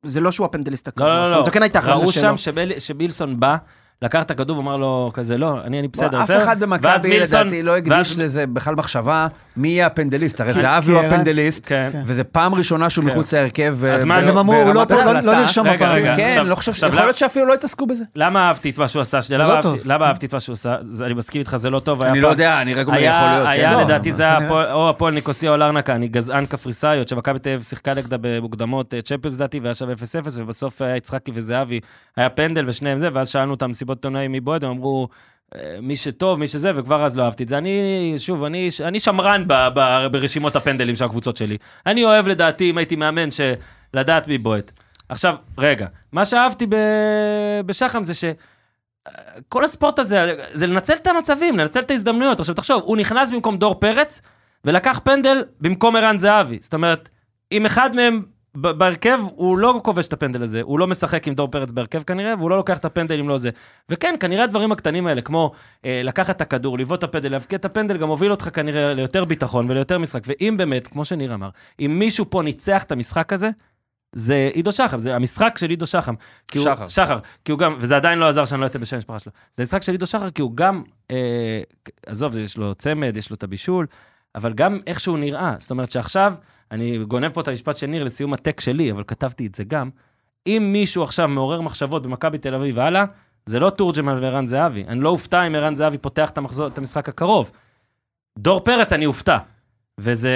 זה לא שהוא הפנדליסט הקבוע. לא, לא, לא. זו כן הייתה החלטה ראו שלו. שם שביל- שבילסון בא, לקח את הכדור ואמר לו כזה, לא, אני אני בסדר. אף בסדר." אחד במכבי לדעתי לא הקדיש ואז- לזה בכלל מחשבה מי יהיה הפנדליסט. הרי זהבי כי הוא ערן- הפנדליסט, כן. כן. וזה פעם ראשונה שהוא כן. מחוץ להרכב. אז ו- מה, הם אמרו, הוא לא לא- לא הפעם. רגע. כן, עכשיו- לא חושב, עכשיו יכול להיות שאפילו לא התעסקו בזה. למה אהבתי את מה שהוא עשה? למה לא אהבתי- טוב. למה אהבתי את מה שהוא עשה? זה- אני מסכים איתך, זה לא טוב. אני לא יודע, אני רק אומר יכול להיות. היה כן. לא, לדעתי זה היה או הפועל ניקוסיה או לארנקה, אני גזען קפריסאיות, שמכבי תל אביב שיחקה נגדה במוקדמות אה, צ'מפיונס לדעתי, והיה שווה 0-0, ובסוף היה יצחקי וזהבי, היה פנדל ושניהם זה, ואז שאלנו אותם מסיבות עיתונאים מי בועט, הם אמרו, אה, מי שטוב, מי שזה, וכבר אז לא אהבתי את זה. אני, שוב, אני, אני שמרן ב, ב, ברשימות הפנדלים של הקבוצות שלי. אני אוהב לדעתי, אם הייתי מאמן, לדעת מי בועט. עכשיו, רגע, מה שאהבתי ב, בשחם זה ש... כל הספורט הזה, זה לנצל את המצבים, לנצל את ההזדמנויות. עכשיו, תחשוב, הוא נכנס במקום דור פרץ, ולקח פנדל במקום ערן זהבי. זאת אומרת, אם אחד מהם בהרכב, הוא לא כובש את הפנדל הזה, הוא לא משחק עם דור פרץ בהרכב כנראה, והוא לא לוקח את הפנדל אם לא זה. וכן, כנראה הדברים הקטנים האלה, כמו אה, לקחת את הכדור, לבעוט את הפנדל, להבקיע את הפנדל, גם הוביל אותך כנראה ליותר ביטחון וליותר משחק. ואם באמת, כמו שניר אמר, אם מישהו פה ניצח את המשחק הזה, זה עידו שחם, זה המשחק של עידו שחם. כי הוא- שחר. שחר, כי הוא גם, וזה עדיין לא עזר שאני לא אתן בשם המשפחה שלו. זה משחק של עידו שחר, כי הוא גם, אה, עזוב, יש לו צמד, יש לו את הבישול, אבל גם איך שהוא נראה. זאת אומרת שעכשיו, אני גונב פה את המשפט של ניר לסיום הטק שלי, אבל כתבתי את זה גם. אם מישהו עכשיו מעורר מחשבות במכבי תל אביב והלאה, זה לא תורג'מן וערן זהבי. אני לא אופתע אם ערן זהבי פותח את, המחזור, את המשחק הקרוב. דור פרץ, אני אופתע. וזה...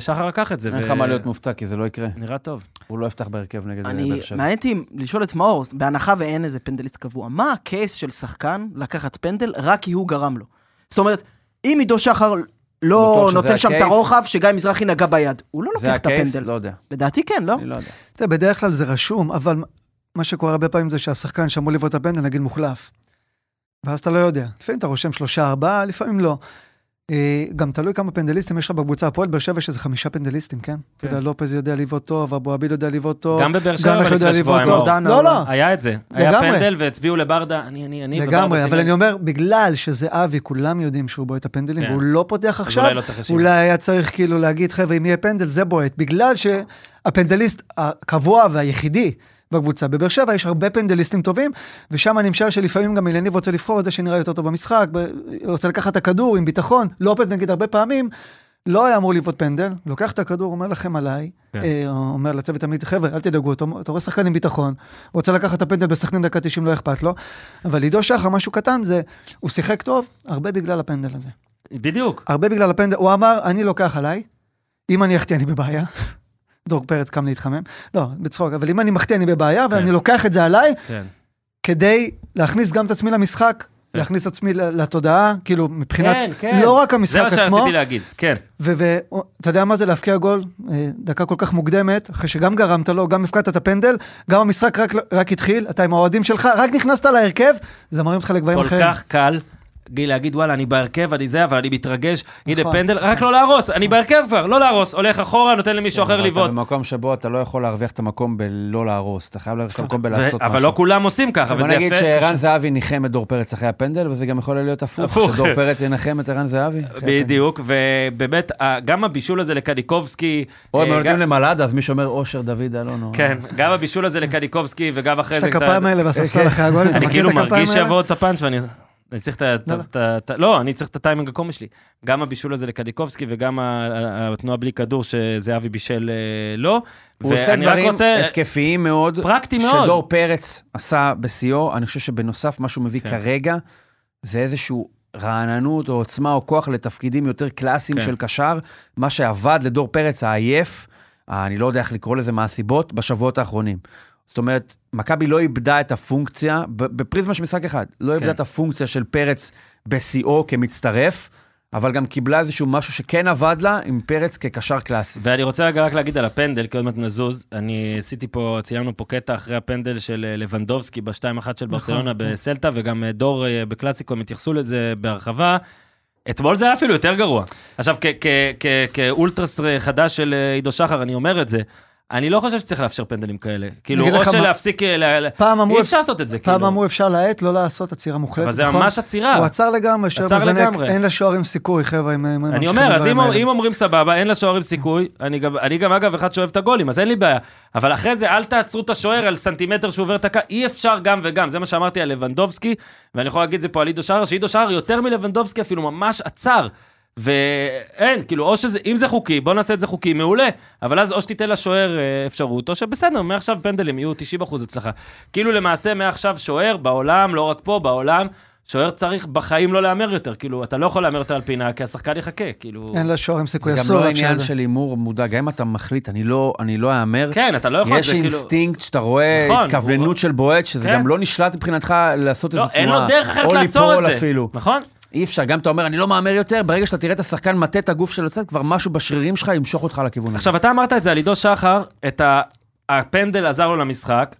שחר לקח את זה. אין לך מה להיות מופתע, כי זה לא יקרה. נראה טוב. הוא לא יפתח בהרכב נגד אני, באר שבע. מעניין אותי לשאול את מאור, בהנחה ואין איזה פנדליסט קבוע, מה הקייס של שחקן לקחת פנדל רק כי הוא גרם לו? זאת אומרת, אם עידו שחר לא נותן שם את הקייס? הרוחב שגיא מזרחי נגע ביד, הוא לא זה לוקח את הקייס? הפנדל. לא יודע. לדעתי כן, לא? אני לא יודע. תראה, בדרך כלל זה רשום, אבל מה שקורה הרבה פעמים זה שהשחקן שאמור לבעוט את הפנדל, נגיד מוחלף. ואז אתה לא יודע. לפעמים אתה רושם שלושה, ארבעה, לפעמים לא. אה, גם תלוי כמה פנדליסטים יש לך בקבוצה. הפועל באר שבע יש איזה חמישה פנדליסטים, כן? אתה יודע, לופז יודע לבעוט טוב, אבו עביד יודע לבעוט טוב. גם בבאר שבע לפני שבועיים. לא, לא, היה את זה. היה. פנדל והצביעו לברדה, אני, אני, אני, לגמרי, אבל. אני אומר, בגלל שזה אבי, כולם יודעים שהוא בועט את הפנדלים, כן. והוא לא פותח עכשיו, לא. אולי היה צריך כאילו להגיד, חבר'ה, אם יהיה פנדל, זה בועט. בגלל שהפנדליסט הקבוע והיחידי בקבוצה, בבאר שבע יש הרבה פנדליסטים טובים, ושם אני משער שלפעמים גם אליניב רוצה לבחור את זה שנראה יותר טוב במשחק, רוצה לקחת את הכדור עם ביטחון. לופז נגיד הרבה פעמים, לא היה אמור לבעוט פנדל, לוקח את הכדור, אומר לכם עליי, כן. אה, אומר לצוות עמית, חבר'ה, אל תדאגו, אתה, אתה רואה שחקן עם ביטחון, רוצה לקחת את הפנדל בסכנין דקה 90, לא אכפת לו, אבל עידו שחר, משהו קטן, זה, הוא שיחק טוב, הרבה בגלל הפנדל הזה. בדיוק. הרבה בגלל הפנדל, הוא אמר, אני לוקח עליי, אם אני אחטיא אני בבעיה. דור פרץ קם להתחמם, לא, בצחוק, אבל אם אני מחטיא אני בבעיה, ואני לוקח את זה עליי, כן. כדי להכניס גם את עצמי למשחק, כן. להכניס את עצמי לתודעה, כאילו, מבחינת, כן, כן. לא רק זה המשחק מה עצמו, שרציתי להגיד, כן. ואתה יודע מה זה להבקיע גול? אה, דקה כל כך מוקדמת, אחרי שגם גרמת לו, גם הפקדת את הפנדל, גם המשחק רק, רק התחיל, אתה עם האוהדים שלך, רק נכנסת להרכב, זה מרים אותך לגבהים כל אחרים. כך קל. גיל להגיד וואלה אני בהרכב אני זה אבל אני מתרגש הנה נכון. פנדל רק לא להרוס אני בהרכב כבר לא להרוס הולך אחורה נותן למישהו אחר אבל אתה לבעוט. במקום שבו אתה לא יכול להרוויח את המקום בלא להרוס, אתה חייב להרוויח את המקום בלעשות משהו. אבל לא כולם עושים ככה בוא וזה נגיד יפה. שערן זהבי ניחם את דור פרץ אחרי הפנדל, וזה גם יכול להיות הפוך. שדור פרץ ינחם את ערן זהבי. אחרי הפנדל. בדיוק ובאמת גם הבישול הזה לקניקובסקי. או הם אה, נותנים למלאדה, אז מישהו אומר אושר דוד אלון. או- כן גם הבישול הזה לקניקובסקי וגם אחרי יש זה. את הכפיים האלה בספסל אחרי הגול, אתה אני מכיר כאילו את הכפיים מרגיש האלה? שיבוא את הפאנץ' ואני אני צריך את ה... לא, לא. לא, אני צריך את הטיימינג הקומי שלי. גם הבישול הזה לקניקובסקי וגם התנועה בלי כדור שזהבי בישל אה, לו. הוא עושה דברים רוצה... התקפיים מאוד, פרקטי מאוד. שדור פרץ עשה בשיאו. אני חושב שבנוסף, מה שהוא מביא כן. כרגע, זה איזשהו רעננות או עוצמה או כוח לתפקידים יותר קלאסיים כן. של קשר, מה שעבד לדור פרץ העייף, אני לא יודע איך לקרוא לזה, מה הסיבות, בשבועות האחרונים. זאת אומרת, מכבי לא איבדה את הפונקציה, ב- בפריזמה של משחק אחד, לא איבדה כן. את הפונקציה של פרץ בשיאו כמצטרף, אבל גם קיבלה איזשהו משהו שכן עבד לה עם פרץ כקשר קלאסי. ואני רוצה רגע רק להגיד על הפנדל, כי עוד מעט נזוז. אני עשיתי פה, ציינו פה קטע אחרי הפנדל של אה, לבנדובסקי ב-2-1 של ברצלונה כן. בסלטה, וגם אה, דור אה, בקלאסיקו, הם התייחסו לזה בהרחבה. אתמול זה היה אפילו יותר גרוע. עכשיו, כאולטרס חדש של עידו שחר, אני אומר את זה. אני לא חושב שצריך לאפשר פנדלים כאלה. כאילו, או שלהפסיק... אה, פעם אמרו, אי אפשר לעשות את זה, פעם כאילו. אמרו אפשר להאט, לא לעשות עצירה מוחלטת, אבל זה נכון? ממש עצירה. הוא עצר לגמרי, שוער מזנק. אין לשוערים סיכוי, חבר'ה, אם אני אומר, אז אם, אומרים סבבה, אין לשוערים סיכוי, אני גם, אני גם אגב אחד שאוהב את הגולים, אז אין לי בעיה. אבל אחרי זה אל תעצרו את השוער על סנטימטר שהוא עובר את הקו, אי אפשר גם וגם, זה מה שאמרתי על לבנדובסקי, ואני יכול להגיד את זה פה על עידו שחר, שעידו שחר יותר מלבנדובסקי אפילו ממש עצר. ואין, כאילו, או שזה, אם זה חוקי, בוא נעשה את זה חוקי, מעולה, אבל אז או שתיתן לשוער אה, אפשרות, או שבסדר, מעכשיו פנדלים יהיו 90% הצלחה. כאילו למעשה מעכשיו שוער בעולם, לא רק פה, בעולם, שוער צריך בחיים לא להמר יותר, כאילו, אתה לא יכול להמר יותר על פינה, כי השחקן יחכה, כאילו... אין לשוערים סיכוי, זה גם אסור לא עניין. של הימור מודע, גם אם אתה מחליט, אני לא, אני לא אאמר, כן, אתה לא יכול, יש זה כאילו... אינסטינקט שאתה רואה נכון, התכווננות הוא- של בועט, שזה כן. גם לא נשלט מבחינתך לעשות לא, איזו אין תנועה, לו דרך אחרת או לעצור את ליפול זה. אפילו. נכון? אי אפשר, גם אתה אומר, אני לא מהמר יותר, ברגע שאתה תראה את השחקן מטה את הגוף שלו כבר משהו בשרירים שלך ימשוך אותך לכיוון הזה. עכשיו, אתה אמרת את זה על עידו שחר, את ה... הפנדל עזר לו למשחק.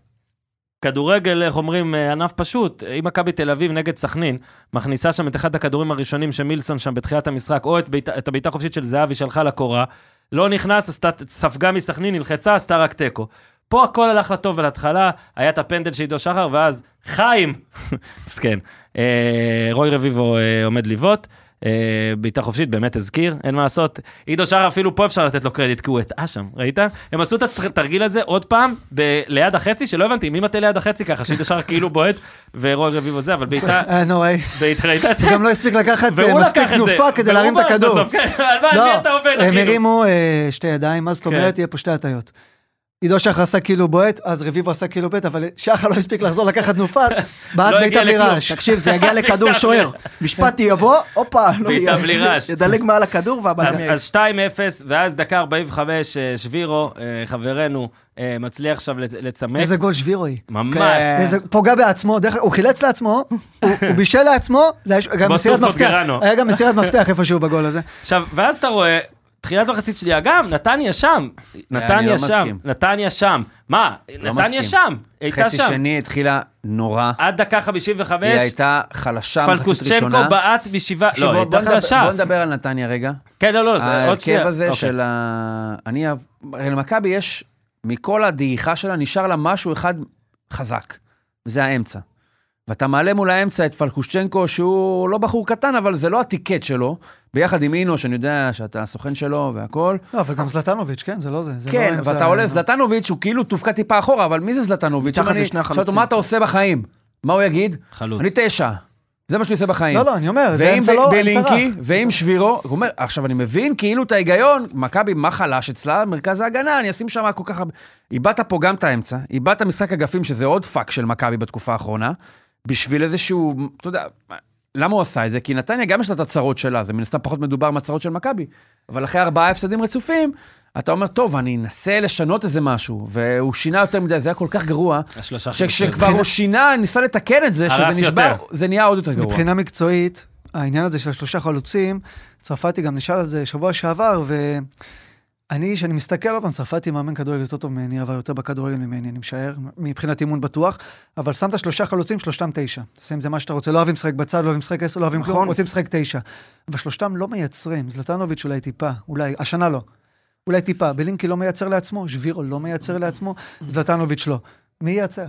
כדורגל, איך אומרים, אה, ענף פשוט. אם מכבי תל אביב נגד סכנין, מכניסה שם את אחד הכדורים הראשונים של מילסון שם בתחילת המשחק, או את, בעיט, את הבעיטה החופשית של זהבי שהלכה לקורה, לא נכנס, ספגה מסכנין, נלחצה, עשתה רק תיקו. פה הכל הלך לטוב להתחלה, היה את הפנדל של עידו שחר, ואז חיים, מסכן, אה, רוי רביבו אה, עומד לבעוט. אה, בעיטה חופשית, באמת הזכיר, אין מה לעשות. עידו שחר אפילו פה אפשר לתת לו קרדיט, כי הוא הטעה שם, ראית? הם עשו את התרגיל הזה עוד פעם, ב- ליד החצי, שלא הבנתי, מי מטה ליד החצי ככה, שעידו שחר כאילו בועט, ורוי רביבו זה, אבל בעיטה, נוראי. בעיטה, ראית את זה? הוא גם לא הספיק לקחת מספיק תנופה כדי להרים את הכדור. כן, על על לא, מי אתה עובד, הם אחי? הרימו שתי ידיים, מה זאת כן. אומרת? יהיה פה שתי הטיות. עידו שחר עשה כאילו בועט, אז רביבו עשה כאילו בועט, אבל שחר לא הספיק לחזור לקחת תנופה, בעט לא בעיטה בלי. רעש. תקשיב, זה יגיע לכדור שוער. משפטי יבוא, הופה, לא בעיטה יהיה. בלי רעש. ידלג מעל הכדור והבלם אז, יעיף. אז 2-0, ואז דקה 45, אה, שבירו, אה, חברנו, אה, מצליח עכשיו לצ- לצמק. איזה גול שבירוי. ממש. כן. איזה, פוגע בעצמו, דרך, הוא חילץ לעצמו, הוא, הוא בישל לעצמו, זה היה גם מסירת מפתח. היה גם מסירת מפתח איפשהו בגול הזה. עכשיו, ואז אתה רואה, תחילת מחצית שנייה, גם, נתניה שם. נתניה לא שם. מסכים. נתניה שם. מה? לא נתניה. שם. הייתה חצי שם. שני התחילה נורא. עד דקה 55, היא הייתה חלשה מחצית פלקושצ'נקו ראשונה. בעט משבעה, לא, בוא- הייתה חלשה. בוא נדבר על נתניה רגע. כן, לא, לא, זה עוד שנייה. ההרכב הזה אוקיי. של ה... אני... הרי למכבי יש, מכל הדעיכה שלה, נשאר לה משהו אחד חזק, וזה האמצע. ואתה מעלה מול האמצע את פלקושצ'נקו, שהוא לא בחור קטן, אבל זה לא הטיקט שלו, ביחד עם אינו, שאני יודע שאתה הסוכן שלו והכל. לא, אבל גם זלטנוביץ', כן, זה לא זה. זה כן, לא ואתה עולה, זלטנוביץ' הוא כאילו תופקד טיפה אחורה, אבל מי זה זלטנוביץ'? אני- לשני החלוצים. מה אתה עושה בחיים? מה הוא יגיד? חלוץ. אני תשע. זה מה שאני עושה בחיים. לא, לא, אני אומר, זה ועם אמצע לא, אמצע בלינקי, רך. ועם שבירו, הוא אומר, עכשיו אני מבין כאילו את ההיגיון, מכבי, מה חלש אצלה? מרכז ההגנה, אני אשים שם כל כך הרבה... איבדת פה גם את האמצע, איבדת משחק אגפים, שזה עוד פאק של מכבי בתקופה האחרונה, בשביל איזשהו, אתה יודע, למה הוא עשה את זה? כי נתניה גם יש לה את הצרות שלה, זה מן הסתם פחות מדובר מהצרות של מכבי, אבל אחרי ארבעה הפסדים רצופים, אתה אומר, טוב, אני אנסה לשנות איזה משהו, והוא שינה יותר מדי, זה היה כל כך גרוע, שכשכבר הוא שינה, ניסה לתקן את זה, שזה נשבר, יותר. זה נהיה עוד יותר גרוע. מבחינה מקצועית, העניין הזה של השלושה חלוצים, צרפתי גם נשאל על זה שבוע שעבר, ואני, כשאני מסתכל עוד פעם, צרפתי מאמן כדורגל יותר טוב ממני, אבל יותר בכדורגל ממני, אני משער, מבחינת אימון בטוח, אבל שמת שלושה חלוצים, שלושתם תשע. תעשה עם זה מה שאתה רוצה, לא אוהבים לשחק בצד, לא אוהבים לשחק עשר, לא אוהבים כלום, נכון. רוצים לשחק תשע. אבל שלושתם לא מייצרים, זלטנוביץ' אולי טיפה, אולי, השנה לא. אולי טיפה, בלינקי לא מייצר לעצמו, שבירו לא מייצר לעצמו, זלטנוביץ' לא. מי ייצר?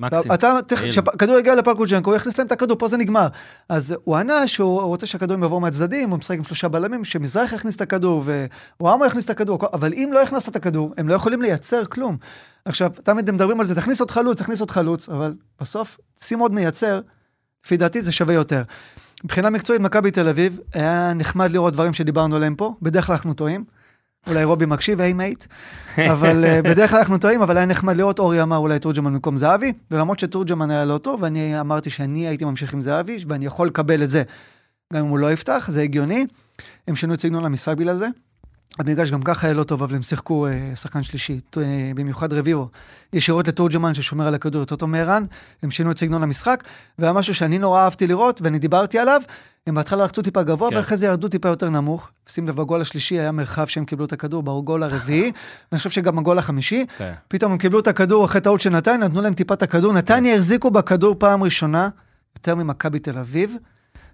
מקסים. אתה. כשהכדור יגיע לפלקוג'נקו, הוא יכניס להם את הכדור, פה זה נגמר. אז הוא ענה שהוא רוצה שהכדורים יבואו מהצדדים, הוא משחק עם שלושה בלמים, שמזרח יכניס את הכדור, ווואמו יכניס את הכדור, אבל אם לא הכנסת את הכדור, הם לא יכולים לייצר כלום. עכשיו, תמיד הם מדברים על זה, תכניס עוד חלוץ, תכניס עוד חלוץ, אבל בסוף, שים עוד מייצר, לפי דעתי זה שווה יותר. מבחינה מקצועית, מכבי תל אביב, היה נחמד לראות דברים שדיברנו עליהם פה, בדרך כלל אנחנו טועים. אולי רובי מקשיב, היי מייט, אבל uh, בדרך כלל אנחנו טועים, אבל היה נחמד לראות, אורי אמר אולי תורג'מן במקום זהבי, ולמרות שתורג'מן היה לא טוב, ואני אמרתי שאני הייתי ממשיך עם זהבי, ואני יכול לקבל את זה, גם אם הוא לא יפתח, זה הגיוני. הם שינו את סגנון המשחק בגלל זה. המגרש גם ככה היה לא טוב, אבל הם שיחקו uh, שחקן שלישי, uh, במיוחד רביבו, ישירות לתורג'מן ששומר על הכדור יותר טוב מערן, הם שינו את סגנון המשחק, והיה משהו שאני נורא אהבתי לראות, ואני דיברתי עליו, הם בהתחלה לחצו טיפה גבוה, כן. ואחרי זה ירדו טיפה יותר נמוך. שים לב, בגול השלישי היה מרחב שהם קיבלו את הכדור, בגול הרביעי, ואני חושב שגם בגול החמישי, כן. פתאום הם קיבלו את הכדור אחרי טעות של נתניה, נתנו להם טיפה את הכדור, נתניה החזיקו בכדור פעם ראשונה, יותר ממכבי תל אביב,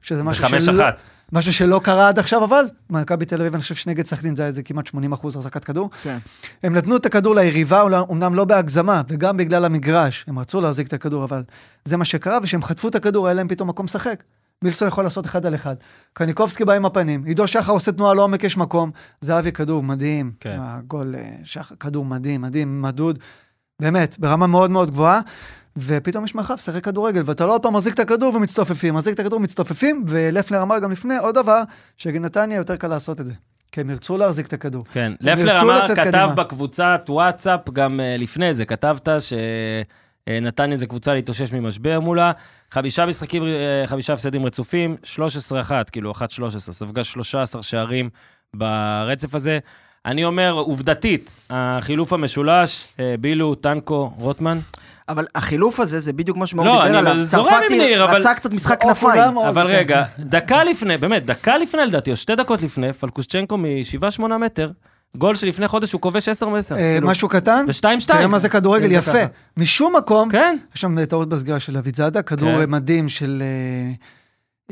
שזה משהו שלא. משהו שלא קרה עד עכשיו, אבל מכבי תל אביב, אני חושב שנגד סכנין זה היה איזה כמעט 80 אחוז החזקת כדור. כן. הם נתנו את הכדור ליריבה, אומנם לא בהגזמה, וגם בגלל המגרש, הם רצו להחזיק את הכדור, אבל זה מה שקרה, וכשהם חטפו את הכדור, היה להם פתאום מקום לשחק. מילסון יכול לעשות אחד על אחד. קניקובסקי בא עם הפנים, עידו שחר עושה תנועה לעומק, יש מקום. זהבי כדור מדהים. כן. הגול אה, שחר, כדור מדהים, מדהים, מדוד. באמת, ברמה מאוד מאוד גבוהה. ופתאום יש מרחב, שחק כדורגל, ואתה לא עוד פעם מחזיק את הכדור ומצטופפים, מחזיק את הכדור ומצטופפים, ולפלר אמר גם לפני, עוד דבר, שנתניה יותר קל לעשות את זה. כי הם ירצו להחזיק את הכדור. כן, לפלר ירצו אמר, כתב קדימה. בקבוצת וואטסאפ, גם אה, לפני זה, כתבת שנתניה זה קבוצה להתאושש ממשבר מולה. חמישה משחקים, אה, חמישה הפסדים רצופים, 13-1, כאילו 1-13, ספגה 13 שערים ברצף הזה. אני אומר, עובדתית, החילוף המשולש, אה, בילו, טנקו, רוטמן, אבל החילוף הזה, זה בדיוק מה שמאור לא, דיבר אני עליו. זורם עם צרפתי ניר, אבל- רצה קצת משחק כנפיים. אבל כן. רגע, דקה לפני, באמת, דקה לפני לדעתי, או שתי דקות לפני, פלקושצ'נקו מ-7-8 מטר, גול שלפני חודש הוא כובש 10 מ-10. אה, משהו קטן, ו-2-2. תראה מה זה כדורגל זה יפה. משום מקום, כן, יש שם טעות בסגירה של אביד זאדה, כדור כן. מדהים של... אה,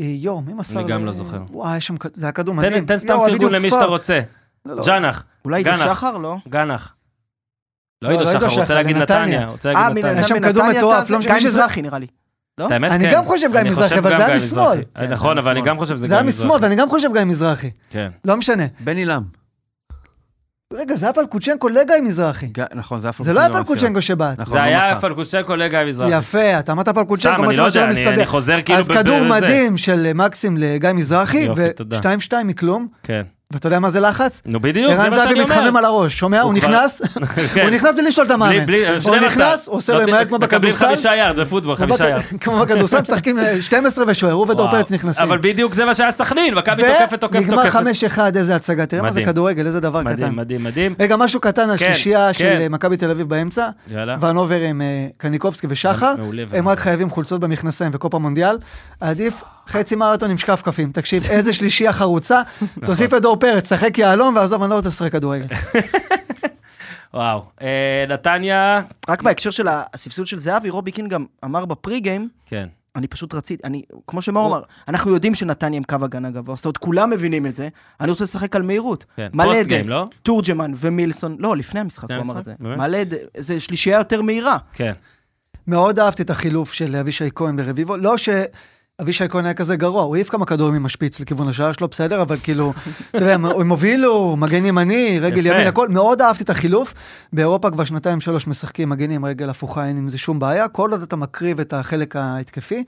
אה, יואו, מי מסר? אני גם לא זוכר. וואי, זה היה כדור מדהים. תן- סתם פרגון למי. שאתה רוצה. לא, לא. ג'אנח, אולי עידו. שחר, לא? גנח. לא לא, עידו שחר, רוצה להגיד. נתניה. רוצה אה, להגיד מן נתניה. יש שם כדור מטורף, זה לא משנה, גיא מזרחי נראה לי. לא? את האמת, אני כן. גם חושב גיא אני מזרחי, חושב אבל גם זה היה משמאל. מזרחי. כן, נכון, זה אבל אני. גם חושב שזה זה גיא היה מזרחי. משמאל, ואני גם חושב גיא מזרחי. כן. לא משנה. בן עילם. רגע, זה היה פלקוצ'נקו לגיא מזרחי. ג- נכון, זה היה זה לא היה פלקוצ'נקו פלקוצ'נקו שבעט. נכון, זה לא היה מסר. פלקושצ'נקו לגיא מזרחי. יפה, אתה אמרת פלקוצ'נקו, אמרתי לא לו שלא מסתדר. אני חוזר כאילו אז כדור. מדהים של מקסים לגיא מזרחי, תודה. ו-2-2 מכלום. כן. ואתה יודע מה זה לחץ? נו בדיוק, זה ערן מה זהבי שאני מתחמם אומר. על הראש, שומע? הוא נכנס, כן. הוא נכנס בלי לשאול את המאמן. הוא 12. נכנס, הוא עושה לו עם היד כמו מקבלים בכדורסל. חמישה יארד בפוטבול, חמישה יארד. כמו בכדורסל, משחקים אה, 12 ושוער, הוא ודור. פרץ נכנסים. אבל בדיוק זה מה שהיה סכנין, מכבי תוקפת, תוקפת, ונגמר תוקפת. 5-1, איזה הצגה. תראה מה זה. כדורגל, איזה דבר קטן. מדהים, מדהים. רגע, משהו קטן על כן, שלישייה של כן. אה, מכבי תל אביב באמצע. יאללה. ונובר עם אה, קניקובסקי ושחר. הם. רק חייבים חולצות במכנסיים וקופה מונדיאל. עדיף חצי מרתון עם שקפקפים. תקשיב, איזה שלישייה חרוצה. תוסיף את דור פרץ, שחק יהלום, ועזוב, אני לא רוצה לשחק כדורגל. וואו. אה, נתניה, רק בהקשר של הספסול של זהבי, רובי קין גם אמר בפרי גיים, כן. אני פשוט רציתי, אני, כמו שמאור אמר, אנחנו יודעים שנתניה עם קו הגנה גבוה, זאת אומרת, כולם מבינים את זה, אני רוצה לשחק על מהירות. כן. מלא פוסט גיים, לא? תורג'מן ומילסון, לא, לפני המשחק הוא אמר? את זה. מלא, זה שלישייה יותר מהירה. כן. מאוד אהבתי את החילוף של אבישי כהן ברביבו. לא שאבישי כהן היה כזה גרוע, הוא העיף כמה כדורים עם השפיץ לכיוון השער שלו, בסדר, אבל כאילו, אתה יודע, הם הובילו, מגן ימני, רגל. ימין, הכל. מאוד אהבתי את החילוף. באירופה כבר שנתיים שלוש משחקים מגנים רגל הפוכה, אין עם זה שום בעיה. כל עוד אתה מקריב את החלק ההתקפי.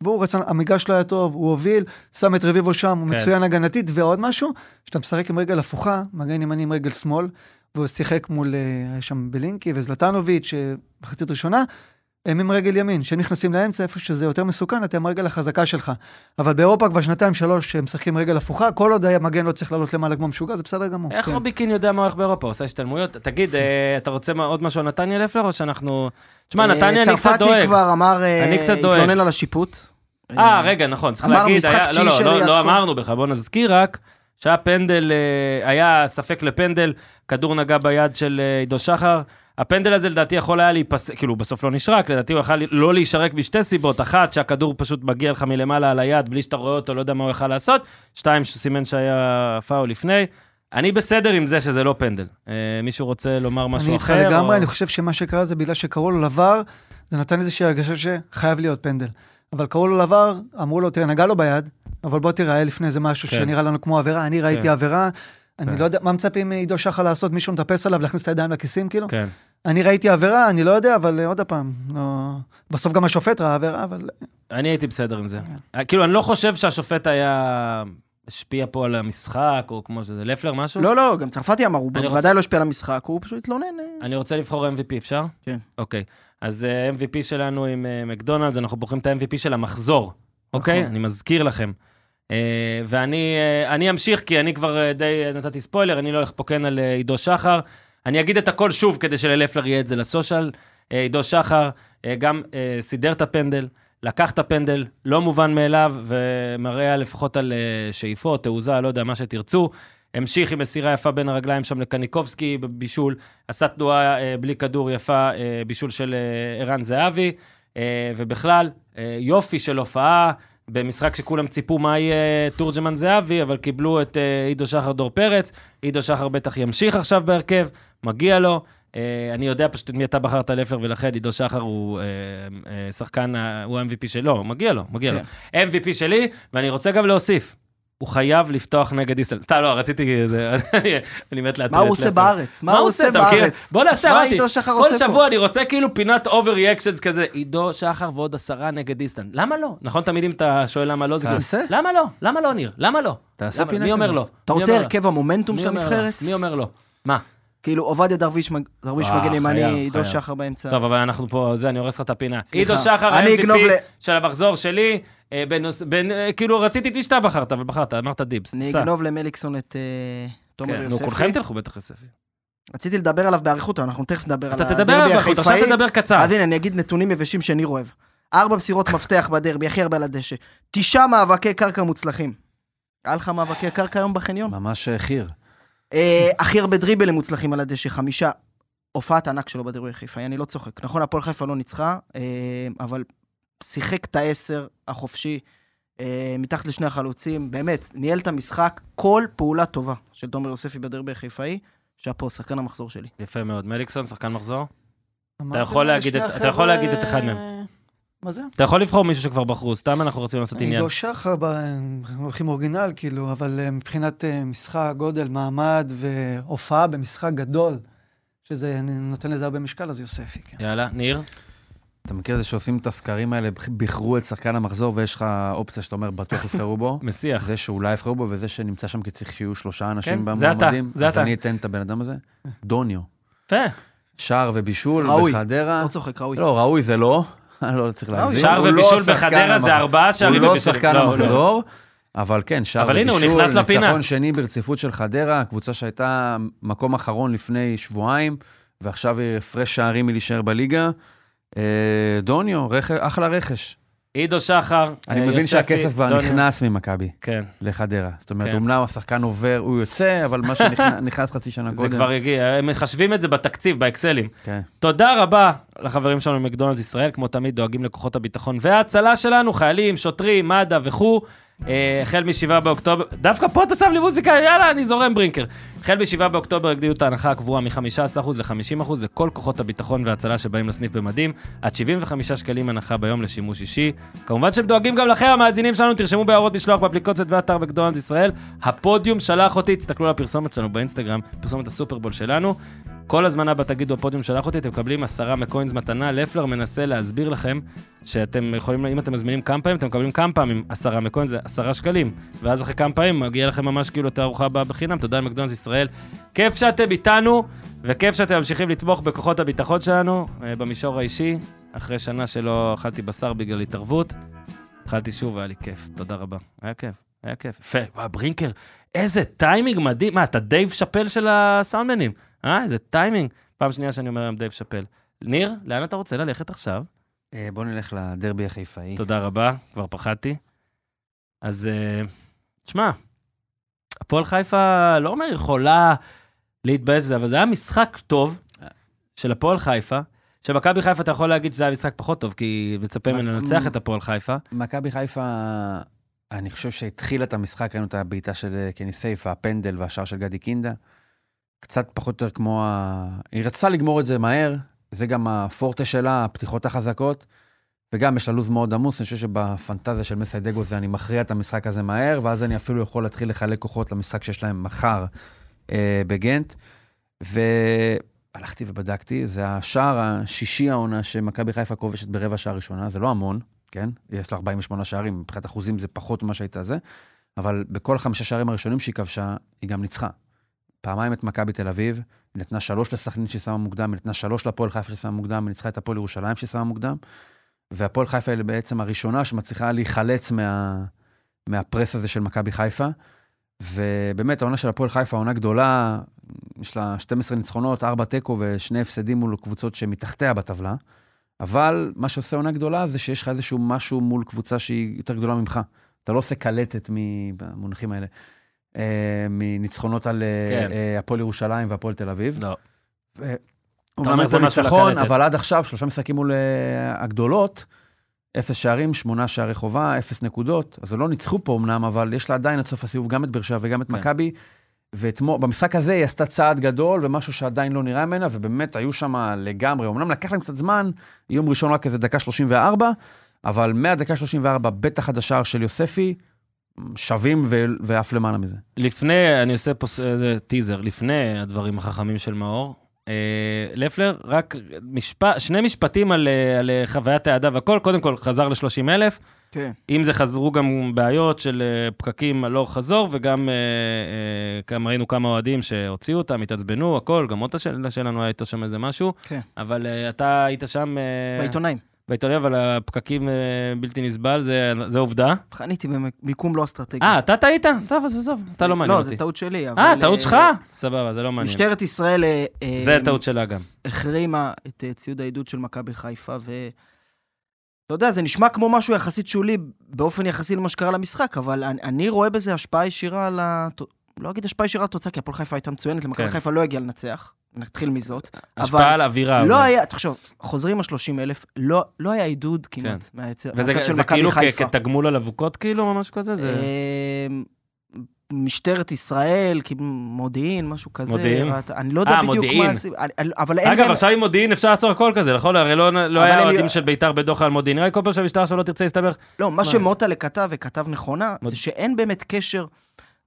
והוא רצה, המגרש לא היה טוב, הוא הוביל, שם את רביבו שם, הוא כן. מצוין הגנתית, ועוד משהו, כשאתה משחק עם רגל הפוכה, מגן ימני עם רגל שמאל, והוא שיחק מול, אה, היה שם בלינקי וזלטנוביץ', אה, מחצית ראשונה, הם עם רגל ימין, שנכנסים לאמצע, איפה שזה יותר מסוכן, אתם עם הרגל החזקה שלך. אבל באירופה כבר שנתיים, שלוש, שהם משחקים רגל הפוכה, כל עוד המגן לא צריך לעלות למעלה כמו משוגע, זה בסדר גמור. איך כן. רובי קין יודע מה הולך באירופה? עושה השתלמויות? תגיד, אה, אתה רוצה עוד משהו על נתניה לפלר, או שאנחנו... תשמע, אה, נתניה אני קצת צרפתי דואג. כבר אמר, אה, אני קצת דואג. התלונן על השיפוט. אה, רגע, נכון, צריך אמרנו להגיד, היה- לא, לא, לא, לא. אמרנו בכלל, בוא נזכיר רק, שהיה פנדל, אה, היה ספק לפנדל, כדור נגע ביד של אה, עידו שחר. הפנדל הזה לדעתי יכול היה להיפסק, כאילו בסוף לא נשרק, לדעתי הוא יכול לא להישרק משתי סיבות, אחת שהכדור פשוט מגיע לך מלמעלה על היד בלי שאתה רואה אותו, לא יודע מה הוא יכל לעשות, שתיים שהוא סימן שהיה פאול לפני. אני בסדר עם זה שזה לא פנדל. אה, מישהו רוצה לומר משהו אני אחר? איתך לגמרי, או- אני חושב שמה שקרה זה בגלל שקראו לו לבר, זה נתן איזושהי הרגשה שחייב להיות פנדל. אבל קראו לו לבר, אמרו לו, תראה, נגע לו ביד, אבל בוא תראה, לפני זה משהו כן. שנראה לנו כמו עבירה, אני ראיתי כן. עבירה, אני כן. לא יודע, מה מצפים מעידו שחר לעשות, מישהו מטפס עליו, להכניס את הידיים לכיסים, כאילו? כן. אני ראיתי עבירה, אני לא יודע, אבל אה, עוד פעם, לא... בסוף גם השופט ראה עבירה, אבל... אני הייתי בסדר עם זה. כאילו, אני לא חושב שהשופט היה... השפיע פה על המשחק, או כמו שזה, לפלר משהו? לא, לא, גם צרפתי אמר, הוא אני בוודאי לא השפיע על המשחק, הוא פשוט התלונן. אה. אני רוצה לבחור MVP, אפשר? כן. אוקיי. אז אה, MVP שלנו עם אה, מקדונלדס, אנחנו בוחרים את ה-MVP של המחזור, אוקיי? נכון. אני מזכיר לכם. אה, ואני אה, אמשיך, כי אני כבר אה, די נתתי ספוילר, אני לא הולך פה כן על עידו שחר. אני אגיד את הכל שוב, כדי שללפלר יהיה את זה לסושיאל. עידו שחר גם סידר את הפנדל, לקח את הפנדל, לא מובן מאליו, ומראה לפחות על שאיפות, תעוזה, לא יודע, מה שתרצו. המשיך עם מסירה יפה בין הרגליים שם לקניקובסקי בבישול, עשה תנועה בלי כדור יפה, בישול של ערן זהבי, ובכלל, יופי של הופעה, במשחק שכולם ציפו מה יהיה תורג'מן זהבי, אבל קיבלו את אה, עידו שחר דור פרץ, עידו שחר בטח ימשיך עכשיו בהרכב, מגיע לו. אה, אני יודע פשוט את מי אתה בחרת לפלר, ולכן עידו שחר הוא אה, שחקן, הוא ה-MVP שלו, מגיע לו, מגיע לו. MVP שלי, ואני רוצה גם להוסיף, הוא חייב לפתוח נגד איסלנד. סתם, לא, רציתי, זה, אני מת להטריד מה הוא עושה. בארץ? מה הוא עושה? בארץ? בוא נעשה, מה אמרתי, עידו שחר כל עושה פה? שבוע אני רוצה כאילו פינת אובר ריאקשנס כזה, עידו שחר ועוד עשרה נגד איסלנד. למה לא? נכון, תמיד אם אתה שואל למה לא, זה כאילו, תעשה. למה לא? למה לא, ניר? למה לא? תעשה? פינה מי אומר. לא? אתה רוצה אומר- הרכב המומנטום של לא? הנבחרת? מי אומר לא? מה? כאילו, עובדיה דרוויש דרוויש וואו, מגן ימני, עידו. שחר באמצע. טוב, אבל אנחנו פה, זה, אני הורס לך את הפינה. עידו שחר, ה-MVP של המחזור שלי, אה, בנוס- בין- אה, כאילו, רציתי את מי שאתה בחרת, אבל בחרת, אמרת דיבס. אני. אגנוב למליקסון את אה, תומר כן, נו, יוספי. כולכם תלכו בטח יוספי. רציתי לדבר עליו באריכות, אנחנו תכף נדבר על אתה הדרבי תדבר, החיפאי. אבל עכשיו תדבר קצר. אז הנה, אני אגיד נתונים יבשים שניר אוהב. ארבע מסירות מפתח בדרבי, הכי הרבה על הדשא. תשעה מאבקי קרקע מוצלחים. היה לך מאבקי קרקע היום בחניון? ממש אה, חיר. אה, הכי הרבה דריבלים מוצלחים על הדשא, חמישה. הופעת ענק שלו בדרבי החיפאי, אני לא צוחק. נכון, הפועל חיפה לא ניצחה, אה, אבל שיחק את העשר החופשי, אה, מתחת לשני החלוצים, באמת, ניהל את המשחק, כל פעולה טובה של תומר יוספי בדרבי החיפאי, שאפו, שחקן המחזור שלי. יפה מאוד. מליקסון, שחקן מחזור? אמרתם יכול להגיד את- אתה יכול להגיד את אחד מהם. מה זה? אתה יכול לבחור מישהו שכבר בחרו, סתם אנחנו רוצים לעשות עניין. עידו שחר, הולכים אורגינל, כאילו, אבל אה, מבחינת אה, משחק, גודל, מעמד והופעה במשחק גדול, שזה אני נותן לזה הרבה משקל, אז יוספי, כן. יאללה, ניר. אתה מכיר את זה שעושים את הסקרים האלה, בחרו את שחקן המחזור, ויש לך אופציה שאתה אומר, בטוח יבחרו בו. מסיח. זה שאולי יבחרו בו, וזה שנמצא שם כי צריך שיהיו שלושה אנשים כן, זה אתה, במועמדים. זה אז אתה. אני אתן את הבן אדם הזה. דוניו. יפה. שער ובישול ראוי. בחדרה. לא צוחק, ראוי. לא, ראוי זה לא. לא צריך להגזים. שער לא ובישול שחקן בחדרה זה המח- ארבעה שערים הוא לא ובישול. שחקן לא, לא. המחזור, אבל כן, שער אבל הנה, הוא ובישול, נכנס לפינה. ניצחון שני ברציפות של חדרה, קבוצה שהייתה מקום אחרון לפני שבועיים, ועכשיו היא הפרש שערים מלהישאר בליגה. אה, דוניו, רכ- אחלה רכש. עידו שחר. אני אה, מבין יוספי, שהכסף כבר. נכנס ממכבי כן, לחדרה. זאת אומרת, כן. אומנם השחקן עובר, הוא יוצא, אבל מה שנכנס חצי שנה זה קודם. כבר הגיע, הם מחשבים את זה בתקציב, באקסלים. כן. תודה רבה לחברים שלנו ממקדונלדס ישראל, כמו תמיד דואגים לכוחות הביטחון וההצלה שלנו, חיילים, שוטרים, מד"א וכו'. אה, החל מ-7 באוקטובר, דווקא פה אתה שם לי מוזיקה, יאללה, אני זורם ברינקר. החל מ-7 באוקטובר הגדילו את ההנחה הקבועה מ-15% ל-50% לכל כוחות הביטחון וההצלה שבאים לסניף במדים, עד 75 שקלים הנחה ביום לשימוש אישי. כמובן שהם דואגים גם לכם, המאזינים שלנו, תרשמו בהערות משלוח באפליקציות ואתר מקדונלדס ישראל. הפודיום שלח אותי, תסתכלו על הפרסומת שלנו באינסטגרם, פרסומת הסופרבול שלנו. כל הזמנה בה תגידו הפודיום שלח אותי, אתם מקבלים עשרה מקוינס מתנה. לפלר מנסה להסביר לכם שאתם יכולים, אם אתם מזמינים כמה פעמים, אתם מקבלים כמה פעמים עשרה מקוינס, זה עשרה שקלים. ואז אחרי כמה פעמים מגיע לכם ממש כאילו את הארוחה הבאה בחינם. תודה למקדונלדס ישראל. כיף שאתם איתנו, וכיף שאתם ממשיכים לתמוך בכוחות הביטחון שלנו אה, במישור האישי. אחרי שנה שלא אכלתי בשר בגלל התערבות, אכלתי שוב והיה לי כיף. תודה רבה. היה כיף, היה כיף. יפה, ברינקר, איזה טיימינג מדהים. מה, אתה דייב שאפל של הסאונדמנים? אה, איזה טיימינג. פעם שנייה שאני אומר היום דייב שאפל. ניר, לאן אתה רוצה ללכת עכשיו? אה, בואו נלך לדרבי החיפאי. תודה רבה, כבר פחדתי. אז אה, תשמע, הפועל חיפה, לא אומר יכולה להתבאס בזה, אבל זה היה משחק טוב של הפועל חיפה. שמכבי חיפה אתה יכול להגיד שזה היה משחק פחות טוב, כי מצפה ממנו לנצח את הפועל חיפה. מכבי חיפה, אני חושב שהתחילה את המשחק, ראינו את הבעיטה של אה, קני סייף, הפנדל והשער של גדי קינדה. קצת פחות או יותר כמו ה... היא רצתה לגמור את זה מהר, זה גם הפורטה שלה, הפתיחות החזקות, וגם יש לה לו"ז מאוד עמוס, אני חושב שבפנטזיה של מסיידגו זה אני מכריע את המשחק הזה מהר, ואז אני אפילו יכול להתחיל לחלק כוחות למשחק שיש להם מחר אה, בגנט. והלכתי ובדקתי, זה השער השישי העונה שמכבי חיפה כובשת ברבע שעה ראשונה, זה לא המון, כן? יש לה 48 שערים, מבחינת אחוזים זה פחות ממה שהייתה זה, אבל בכל החמישה שערים הראשונים שהיא כבשה, היא גם ניצחה. פעמיים את מכבי תל אביב, היא נתנה שלוש לסכנין שהיא שמה מוקדם, היא נתנה שלוש להפועל חיפה שהיא שמה מוקדם, היא ניצחה את הפועל ירושלים שהיא שמה מוקדם, והפועל חיפה היא בעצם הראשונה שמצליחה להיחלץ מה, מהפרס הזה של מכבי חיפה. ובאמת, העונה של הפועל חיפה, עונה גדולה, יש לה 12 ניצחונות, 4 תיקו ושני הפסדים מול קבוצות שמתחתיה בטבלה. אבל מה שעושה עונה גדולה זה שיש לך איזשהו משהו מול קבוצה שהיא יותר גדולה ממך. אתה לא עושה קלטת מ- במונחים האלה, מניצחונות על אה, כן. אה, הפועל ירושלים והפועל תל אביב. לא. אומנם זה ניצחון. אבל עד עכשיו, שלושה משחקים מול אה, הגדולות, אפס שערים, שמונה שערי חובה, אפס נקודות. אז לא ניצחו פה אמנם, אבל יש לה עדיין עד סוף הסיבוב גם את באר שבע וגם את כן. מכבי. ובמשחק הזה היא עשתה צעד גדול ומשהו שעדיין לא נראה ממנה, ובאמת היו שם לגמרי, אמנם לקח להם קצת זמן, יום ראשון רק איזה דקה 34, אבל מהדקה 34, בטח עד השער של יוספי, שווים ו- ואף למעלה מזה. לפני, אני עושה פה טיזר, לפני הדברים החכמים של מאור. אה, לפלר, רק משפט, שני משפטים על, אה, על אה, חוויית האהדה והכל. קודם כל, חזר ל-30 אלף. כן. אם זה חזרו גם בעיות של אה, פקקים הלוך חזור, וגם אה, אה, גם ראינו כמה אוהדים שהוציאו אותם, התעצבנו, הכל, גם אותה של- שלנו היה איתו שם איזה משהו. כן. אבל אה, אתה היית שם... אה, בעיתונאים. בעיתונאים, אבל הפקקים אה, בלתי נסבל, זה, זה עובדה. חניתי במיקום לא אסטרטגי. אה, אתה טעית? טוב, אז עזוב, אתה לא מעניין לא, אותי. זה טעות שלי, אבל... אה, טעות אה, שלך? סבבה, זה לא מעניין. משטרת ישראל אה, אה, זה טעות שלה גם. החרימה את אה, ציוד העידוד של מכבי חיפה, ו... אתה יודע, זה נשמע כמו משהו יחסית שולי באופן יחסי למה שקרה למשחק, אבל אני, אני רואה בזה השפעה ישירה על ה... לא אגיד השפעה ישירה על התוצאה, כי הפועל חיפה הייתה מצוינת, למכבי כן. חיפה לא הגיע לנצח. נתחיל מזאת. השפעה על האווירה. לא אבל- היה, תחשוב, חוזרים ה-30 אלף, לא, לא היה עידוד כמעט מהצד וזה מהצד של מכבי כאילו חיפה. כתגמול על אבוקות, כאילו, או משהו כזה? זה... אה, משטרת ישראל, כאילו מודיעין, משהו כזה. מודיעין? אני לא יודע אה, בדיוק מודיעין. מה אבל אין אגב, גם... עכשיו עם מודיעין אפשר לעצור הכל כזה, נכון? הרי לא לא היה הם- אוהדים של בית"ר בדוחה על מודיעין. נראה לי כל פעם שהמשטרה שלו לא תרצה להסתבך. לא, מה שמוטלה כתב, וכתב נכונה, מוד- זה שאין באמת קשר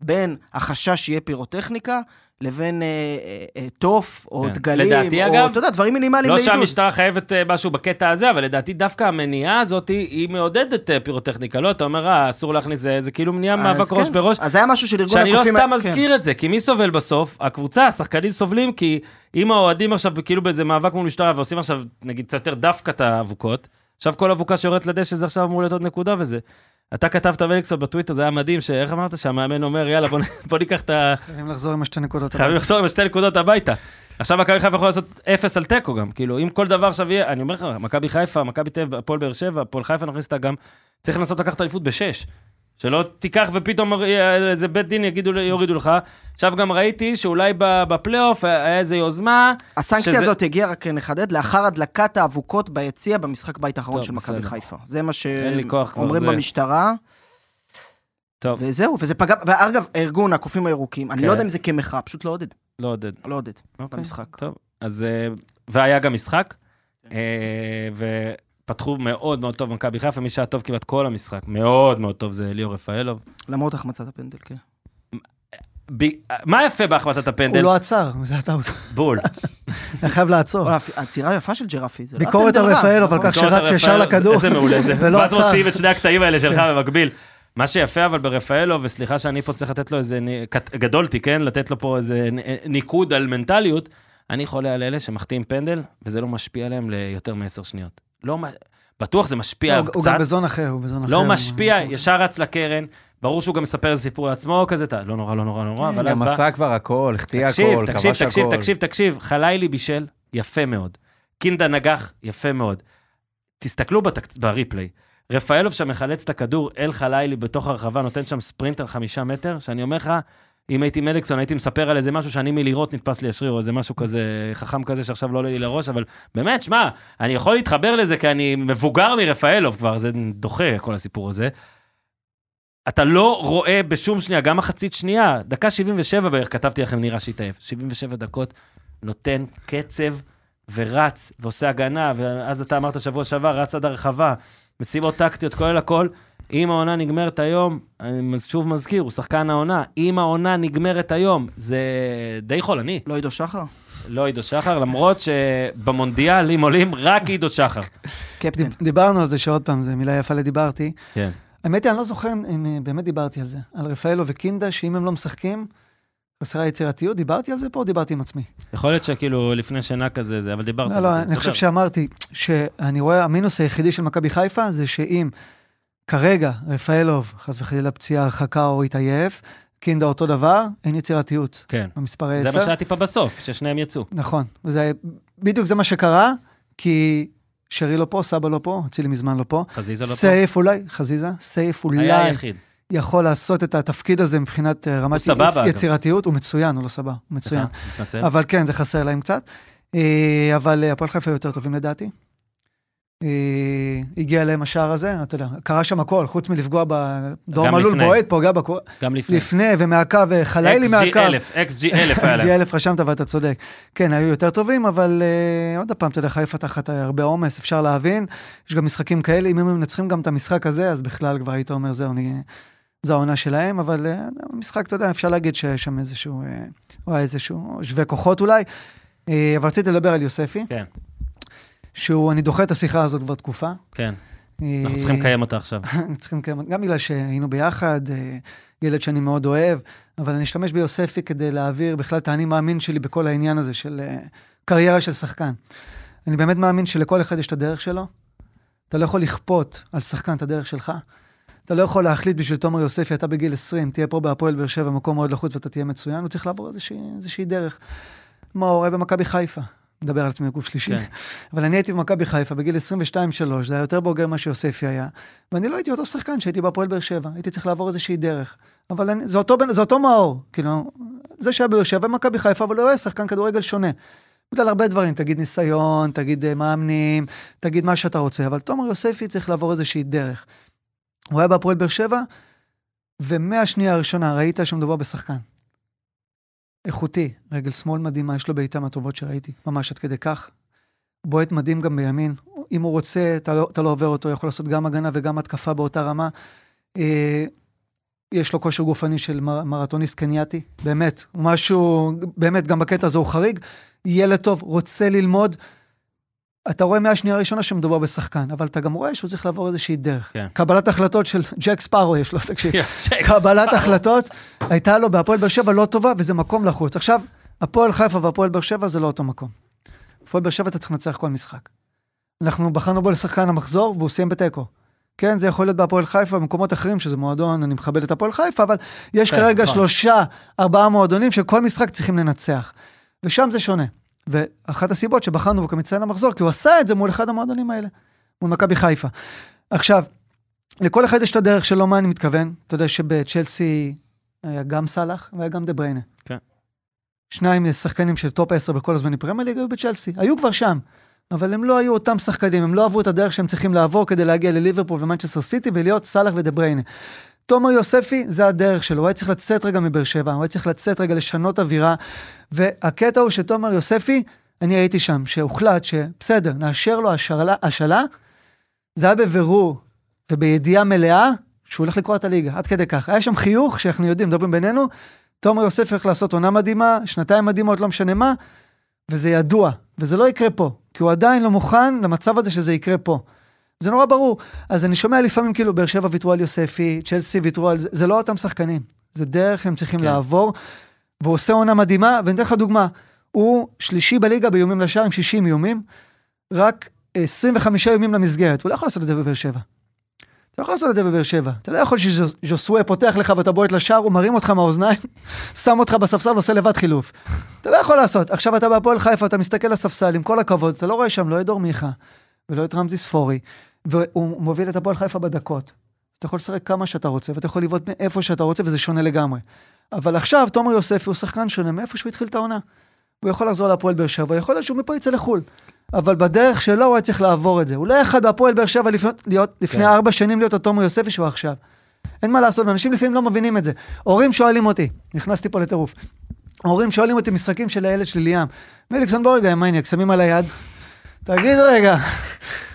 בין החשש שיהיה פירוטכניקה לבין אה, אה, אה, תוף, או כן. דגלים, לדעתי, או, אגב, אתה יודע, דברים מינימליים לא לעידוד. שהמשטרה חייבת אה, משהו בקטע הזה, אבל לדעתי דווקא המניעה הזאת היא מעודדת אה, פירוטכניקה. לא, אתה אומר, אה, אסור להכניס זה, זה כאילו מניעה מאבק כן. ראש בראש. אז זה היה משהו של ארגון שאני לא הקופים... סתם כן. מזכיר את זה, כי מי סובל בסוף? הקבוצה, השחקנים סובלים, כי אם האוהדים עכשיו כאילו באיזה מאבק מול משטרה ועושים עכשיו, נגיד, קצת יותר דווקא את האבוקות, עכשיו כל אבוקה שיורדת לדשא זה עכשיו אמור להיות עוד נקודה וזה. אתה כתבת וליקסון בטוויטר, זה היה מדהים, שאיך אמרת שהמאמן אומר, יאללה, בוא, ניקח את ה... חייבים לחזור עם השתי נקודות. חייבים הביתה. לחזור עם השתי נקודות הביתה. עכשיו מכבי חיפה יכולה לעשות אפס על תיקו גם, כאילו, אם כל דבר עכשיו יהיה, אני אומר לך, מכבי חיפה, מכבי תל אביב, הפועל באר שבע, הפועל חיפה נכניס אותה גם, צריך לנסות לקחת אליפות בשש. שלא תיקח ופתאום אה, איזה בית דין יגידו, יורידו לך. עכשיו גם ראיתי שאולי בפלייאוף היה איזה יוזמה, הסנקציה שזה- הזאת הגיעה, רק נחדד, לאחר הדלקת האבוקות ביציע במשחק בית האחרון של מכבי. חיפה. זה מה שאומרים במשטרה, טוב, וזהו, וזה פגע... ואגב, ארגון הקופים הירוקים, אני כן. לא יודע אם זה כמחאה, פשוט לא עודד. לא עודד. לא עודד אוקיי, במשחק. טוב, אז... אה, והיה גם משחק, אה, ופתחו מאוד מאוד טוב במכבי חיפה, מי שהיה טוב כמעט כל המשחק, מאוד מאוד טוב זה ליאור רפאלוב. למרות החמצת הפנדל, כן. ב... מה יפה בהחמצת הוא הפנדל? לא עצר, זה הטעות. בול. היה חייב לעצור. וואלה, העצירה היפה של ג'רפי, זה לא ביקורת על רפאלוב, על נכון? כך שרץ ישר לכדור. איזה מעולה זה. ולא ואז עצר. מוציאים את שני הקטעים האלה שלך במקביל. מה שיפה אבל ברפאלו, וסליחה שאני פה צריך לתת לו איזה, גדולתי, כן? לתת לו פה איזה נ- ניקוד על מנטליות, אני חולה על אלה שמחטיאים פנדל, וזה לא משפיע עליהם ליותר מעשר שניות. לא, בטוח זה משפיע לא, עליו הוא קצת, גם בזון אחר, הוא בזון אחר. לא הוא- משפיע, ישר רץ לקרן, ברור שהוא גם מספר איזה סיפור לעצמו כזה, אתה- לא נורא, לא נורא, לא נורא, אבל אז גם בא... עשה כבר הכל, החטיא תקשיב, הכל, תקשיב, כבש תקשיב, הכל. תקשיב, תקשיב, חלילי בישל, יפה מאוד. קינדה נגח, יפה מאוד. תסתכלו בתק... בריפליי. רפאלוב שם מחלץ את הכדור, אל חלילי בתוך הרחבה, נותן שם ספרינט על חמישה מטר, שאני אומר לך, אם הייתי מליקסון, הייתי מספר על איזה משהו שאני מלראות נתפס לי השריר, או איזה משהו כזה חכם כזה שעכשיו לא עולה לי לראש, אבל באמת, שמע, אני יכול להתחבר לזה כי אני מבוגר מרפאלוב כבר, זה דוחה כל הסיפור הזה. אתה לא רואה בשום שנייה, גם מחצית שנייה, דקה 77 בערך, כתבתי לכם, נראה שהתעייף. 77 דקות, נותן קצב ורץ ועושה הגנה, ואז אתה אמרת שבוע שעבר, רץ עד הרחבה, משימות טקטיות, כולל הכל. אם העונה נגמרת היום, אני שוב מזכיר, הוא שחקן העונה, אם העונה נגמרת היום, זה די חולני. לא עידו שחר? לא עידו שחר, למרות שבמונדיאל, אם עולים, רק עידו שחר. קפטן. דיב- דיברנו על זה שעוד פעם, זו מילה יפה לדיברתי. כן. האמת היא, אני לא זוכר אם- אה, באמת דיברתי על זה. על רפאלו וקינדה, שאם הם לא משחקים, חסרה יצירתיות. דיברתי על זה פה או דיברתי עם עצמי? יכול להיות שכאילו לפני שינה כזה, זה, אבל דיברת. לא, לא. אני חושב. שאמרתי שאני רואה, המינוס היחידי של מכבי חיפה זה שאם כרגע רפאלוב, חס וחלילה פציעה, הרחקה או התעייף, קינדה אותו דבר, אין יצירתיות כן. במספר 10. זה מה שהיה טיפה בסוף, ששניהם יצאו. נכון, וזה בדיוק זה מה שקרה, כי שרי לא פה, סבא לא פה, אצילי מזמן לא פה. חזיזה לא פה. סייף אולי, חזיזה, סייף היה אולי היחיד. יכול לעשות את התפקיד הזה מבחינת אה, רמת סבבה, יצ- אגב. יצירתיות, הוא מצוין, הוא לא סבבה, הוא מצוין. אבל כן, זה חסר להם קצת. אה, אבל אה, הפועל חיפה יותר טובים לדעתי. אה, הגיע אליהם השער הזה, אתה יודע, קרה שם הכל, חוץ מלפגוע ב... דור גם מלול. בועט, פוגע בקו... גם לפני. לפני ומהקו, חלילי XG מהקו. אלף, XG אלף היה להם. XG אלף רשמת ואתה צודק. כן, היו יותר טובים, אבל uh, עוד פעם, אתה יודע, חיפה תחת הרבה עומס, אפשר להבין. יש גם משחקים כאלה, אם הם מנצחים גם את המשחק הזה, אז בכלל כבר היית אומר, זהו, אני... זו העונה שלהם, אבל משחק, אתה יודע, אפשר להגיד שיש שם איזשהו, או איזשהו שווה כוחות אולי. אבל רציתי לדבר על יוספי, כן, שהוא, אני דוחה את השיחה הזאת כבר תקופה. כן. אה, אנחנו צריכים לקיים אותה עכשיו. צריכים לקיים, גם בגלל שהיינו ביחד, אה, ילד שאני מאוד אוהב, אבל אני אשתמש ביוספי כדי להעביר בכלל את האני מאמין שלי בכל העניין הזה של אה, קריירה של שחקן. אני באמת מאמין שלכל אחד יש את הדרך שלו. אתה לא יכול לכפות על שחקן את הדרך שלך. אתה לא יכול להחליט בשביל תומר יוספי, אתה בגיל 20, תהיה פה בהפועל באר שבע, מקום מאוד לחוץ ואתה תהיה מצוין, הוא צריך לעבור איזושהי, איזושהי דרך. מאור היה במכבי חיפה, מדבר על עצמי בגוף שלישי. כן. אבל אני הייתי במכבי חיפה בגיל 22-3, זה היה יותר בוגר ממה שיוספי היה, ואני לא הייתי אותו שחקן שהייתי בהפועל באר שבע, הייתי צריך לעבור איזושהי דרך. אבל אני, זה, אותו, זה אותו מאור, כאילו, זה שהיה באר שבע במכבי חיפה, אבל הוא היה שחקן כדורגל שונה. בגלל הרבה דברים, תגיד ניסיון, תגיד אה, מאמנים, תגיד מה שאתה רוצה, אבל תומר יוספי צריך לעבור איזושהי דרך. הוא היה בהפועל באר שבע, ומהשנייה הראשונה ראית שמדובר בשחקן. איכותי, רגל שמאל מדהימה, יש לו בעיטה מהטובות שראיתי, ממש עד כדי כך. בועט מדהים גם בימין. אם הוא רוצה, אתה לא, אתה לא עובר אותו, יכול לעשות גם הגנה וגם התקפה באותה רמה. אה, יש לו כושר גופני של מר, מרתוניסט קנייתי, באמת, הוא משהו, באמת, גם בקטע הזה הוא חריג. ילד טוב, רוצה ללמוד. אתה רואה מהשנייה הראשונה שמדובר בשחקן, אבל אתה גם רואה שהוא צריך לעבור איזושהי דרך. כן. קבלת החלטות של ג'ק ספארו יש לו, תקשיב. קבלת. החלטות הייתה לו בהפועל באר שבע לא טובה, וזה מקום לחוץ. עכשיו, הפועל חיפה והפועל באר שבע זה לא אותו מקום. הפועל באר שבע אתה צריך לנצח כל משחק. אנחנו בחרנו בו לשחקן המחזור, והוא סיים בתיקו. כן, זה יכול להיות בהפועל חיפה, במקומות אחרים, שזה מועדון, אני מכבד את הפועל חיפה, אבל יש כן, כרגע נכון. שלושה, ארבעה מועדונים שכל משחק צריכים לנצח. ושם זה שונה. ואחת הסיבות שבחרנו בו כמצטיין המחזור, כי הוא עשה את זה מול אחד המועדונים האלה, מול מכבי חיפה. עכשיו, לכל אחד יש את הדרך שלו, מה אני מתכוון? אתה יודע שבצ'לסי היה גם סאלח והיה גם דה בריינה. כן. שניים שחקנים של טופ 10 בכל הזמן פרמייר ליג היו בצ'לסי, היו כבר שם. אבל הם לא היו אותם שחקנים, הם לא עברו את הדרך שהם צריכים לעבור כדי להגיע לליברפול ומנצ'סטר סיטי ולהיות סאלח ודה בריינה. תומר יוספי, זה הדרך שלו, הוא היה צריך לצאת רגע מבאר שבע, הוא היה צריך לצאת רגע לשנות אווירה. והקטע הוא שתומר יוספי, אני הייתי שם, שהוחלט שבסדר, נאשר לו השאלה, השאלה, זה היה בבירור ובידיעה מלאה שהוא הולך לקרוע את הליגה, עד כדי כך. היה שם חיוך, שאנחנו יודעים, מדברים בינינו, תומר יוסף הולך לעשות עונה מדהימה, שנתיים מדהימות, לא משנה מה, וזה ידוע, וזה לא יקרה פה, כי הוא עדיין לא מוכן למצב הזה שזה יקרה פה. זה נורא ברור. אז אני שומע לפעמים כאילו באר שבע ויתרו על יוספי, צ'לסי ויתרו על זה, זה לא אותם שחקנים. זה דרך שהם צריכים כן. לעבור, והוא עושה עונה מדהימה, ואני אתן לך דוגמה. הוא שלישי בליגה באיומים לשער עם 60 איומים, רק 25 איומים למסגרת, הוא לא יכול לעשות את זה בבאר שבע. אתה לא יכול לעשות את זה בבאר שבע. אתה לא יכול שז'וסווה פותח לך ואתה בועט לשער, הוא מרים אותך מהאוזניים, שם אותך בספסל ועושה לבד חילוף. אתה לא יכול לעשות. עכשיו אתה בהפועל חיפה, אתה מסתכל לספסל, עם כל הכבוד, אתה לא רואה שם לא את דור מיכה, ולא את רמזי ספורי, והוא מוביל את הפועל חיפה בדקות. אתה יכול לשחק כמה שאתה רוצה, ואתה יכול לבעוט מאיפה שאתה רוצה, וזה שונה לגמרי. אבל עכשיו, תומר יוספי הוא שחקן שונה מאיפה שהוא התחיל את העונה. הוא יכול לחזור להפועל באר שבע, יכול להיות שהוא מפה יצא לחו"ל. אבל בדרך שלו הוא היה צריך לעבור את זה. הוא לא יכול בהפועל באר שבע לפנות, להיות, לפני כן. ארבע שנים להיות התומר יוספי שהוא עכשיו. אין מה לעשות, ואנשים לפעמים לא מבינים את זה. הורים שואלים אותי, נכנסתי פה לטירוף. הורים שואלים אותי משחקים של הילד שלי ליאם. מליקסון בוא רגע, מניאק, שמים על היד. תגיד רגע,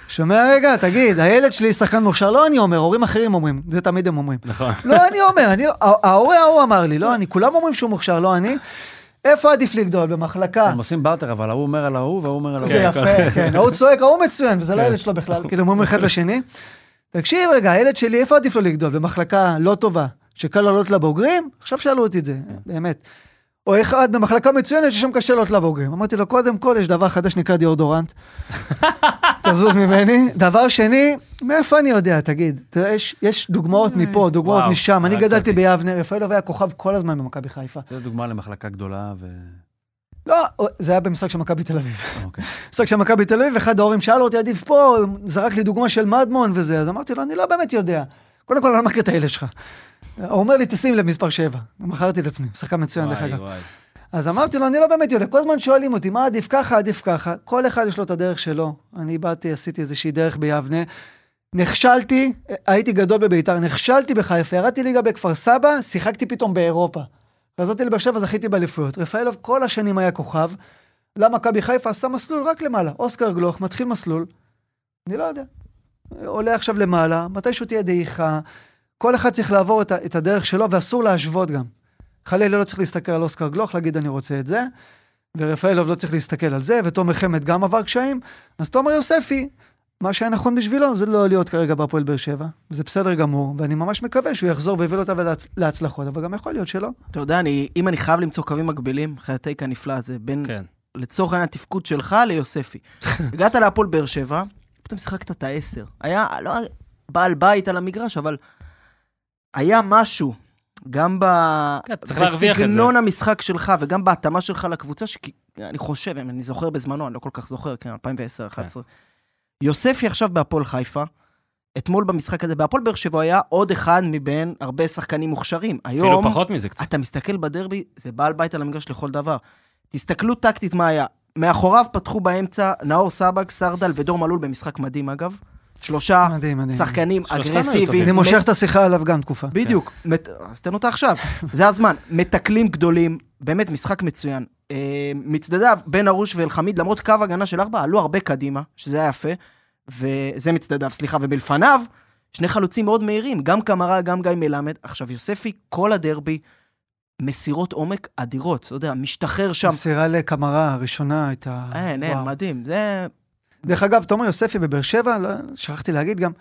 שומע רגע, תגיד, הילד שלי שחקן מוכשר, לא אני אומר, הורים אחרים אומרים, זה תמיד הם אומרים. נכון. לא אני אומר, אני, ההורה ההוא אמר לי, לא אני, כולם אומרים שהוא מוכשר, לא אני. איפה עדיף לגדול? במחלקה. הם עושים בארטר, אבל ההוא אומר על ההוא וההוא אומר על זה ההוא. יפה, כן. ההוא צועק, ההוא מצוין, וזה לא הילד שלו בכלל, כאילו, הם אומרים אחד לשני. תקשיב רגע, הילד שלי, איפה עדיף לו לגדול? במחלקה לא טובה, שקל לעלות לבוגרים? עכשיו שאלו אותי את זה, באמת. או אחד במחלקה מצוינת ששם קשה לעלות לבוגרים. אמרתי לו, קודם כל, יש דבר חדש שנקרא דיאודורנט. תזוז ממני. דבר שני, מאיפה אני יודע, תגיד? תראה, יש, יש דוגמאות מפה, דוגמאות וואו, משם. אני גדלתי. ביבנה, רפאלוב היה כוכב כל הזמן במכבי חיפה. זו דוגמה למחלקה גדולה ו... לא, זה היה במשחק של מכבי תל אביב. אוקיי. משחק של מכבי תל אביב, אחד ההורים שאל אותי, עדיף פה, זרק לי דוגמה של מדמון וזה, אז אמרתי לו, אני לא באמת יודע. קודם כל, אני לא מכיר את הילד שלך. הוא אומר לי, תשים לב מספר 7. מכרתי את עצמי, שחקן מצוין דרך אגב. אז אמרתי לו, אני לא באמת יודע, כל הזמן שואלים אותי, מה עדיף ככה, עדיף ככה. כל אחד יש לו את הדרך שלו. אני באתי, עשיתי איזושהי דרך ביבנה. נכשלתי, הייתי גדול בביתר, נכשלתי בחיפה, ירדתי ליגה בכפר סבא, שיחקתי פתאום באירופה. חזרתי לבאר שבע, זכיתי באליפויות. רפאלוב כל השנים היה כוכב. למה מכבי חיפה עשה מסלול רק למעלה. אוסקר גלוך מתחיל מסלול, אני לא יודע. עולה עכשיו למעלה, מתישהו תהיה דעיכה. כל אחד צריך לעבור את, את הדרך שלו, ואסור להשוות גם. חלילה לא צריך להסתכל על אוסקר גלוך, להגיד אני רוצה את זה, ורפאלוב לא צריך להסתכל על זה, ותומר חמד גם עבר קשיים, אז תומר יוספי, מה שהיה נכון בשבילו זה לא להיות כרגע בהפועל באר שבע, זה בסדר גמור, ואני ממש מקווה שהוא יחזור ויביא אותה ולהצ- להצלחות, אבל גם יכול להיות שלא. אתה יודע, אני, אם אני חייב למצוא קווים מקבילים, אחרי הטייק הנפלא הזה, בין, כן. לצורך העניין, התפקוד שלך ליוספי. הגעת להפועל באר שבע, פתאום שיחקת את העשר. היה, לא בעל בית על המגרש, אבל היה משהו, גם ב... כן, צריך להרוויח את זה. בסגנון המשחק שלך וגם בהתאמה שלך לקבוצה, שאני חושב, אם אני זוכר בזמנו, אני לא כל כך זוכר, כן, 2010-2011. יוספי עכשיו בהפועל חיפה, אתמול במשחק הזה, בהפועל באר שבע היה עוד אחד מבין הרבה שחקנים מוכשרים. אפילו היום, פחות מזה קצת. אתה מסתכל בדרבי, זה בעל בית על המגרש לכל דבר. תסתכלו טקטית מה היה. מאחוריו פתחו באמצע נאור סבג, סרדל ודור מלול במשחק מדהים אגב. שלושה מדהים, מדהים. שחקנים אגרסיביים. אני מושך את השיחה עליו גם תקופה. בדיוק. מת- אז תן אותה עכשיו. זה הזמן. מתקלים גדולים, באמת משחק מצוין. אה, מצדדיו, בן ארוש ואלחמיד, למרות קו הגנה של ארבע, עלו הרבה קדימה, שזה היה יפה. וזה מצדדיו, סליחה, ומלפניו, שני חלוצים מאוד מהירים, גם קמרה, גם גיא מלמד. עכשיו, יוספי, כל הדרבי, מסירות עומק אדירות, אתה יודע, משתחרר שם. מסירה לקמרה הראשונה הייתה... אין, אין, וואו. מדהים. זה... דרך אגב, תומר יוספי בבאר שבע, לא, שכחתי להגיד גם,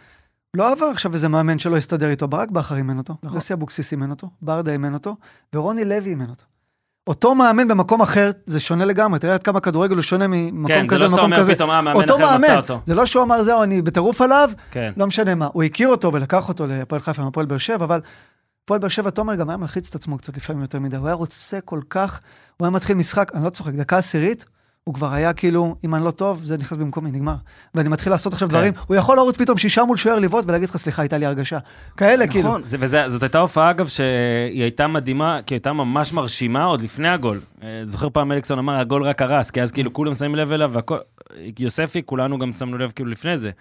לא עבר עכשיו איזה מאמן שלא הסתדר איתו, ברק בכר אימן אותו, נכון. יוסי אבוקסיס אימן אותו, ברדה אימן אותו, ורוני לוי אימן אותו. אותו מאמן במקום אחר, זה שונה לגמרי, תראה עד כמה כדורגל הוא שונה ממקום כן, זה כזה לא שאתה למקום אומר כזה. פתאום, אה, מאמן אחר מצא מאמן, אותו. זה לא שהוא אמר זהו, אני בטירוף עליו, כן. לא משנה מה. הוא הכיר אותו ולקח אותו להפועל חיפה מהפועל באר שבע, אבל הפועל באר שבע, תומר גם היה מלחיץ את עצמו קצת לפעמים יותר מדי. הוא היה רוצה כל כך, הוא היה מתחיל משחק, אני לא צוחק, דקה עשירית, הוא כבר היה כאילו, אם אני לא טוב, זה נכנס במקומי, נגמר. ואני מתחיל לעשות עכשיו כן. דברים, הוא יכול לרוץ פתאום שישה מול שוער לבעוט ולהגיד לך, סליחה, הייתה לי הרגשה. כאלה, כאילו. נכון. זה, וזה, זאת הייתה הופעה, אגב, שהיא הייתה מדהימה, כי הייתה ממש מרשימה עוד לפני הגול. אה, זוכר פעם אליקסון אמר, הגול רק הרס, כי אז כאילו כולם שמים לב אליו, והכל... יוספי, כולנו גם שמנו לב כאילו לפני זה.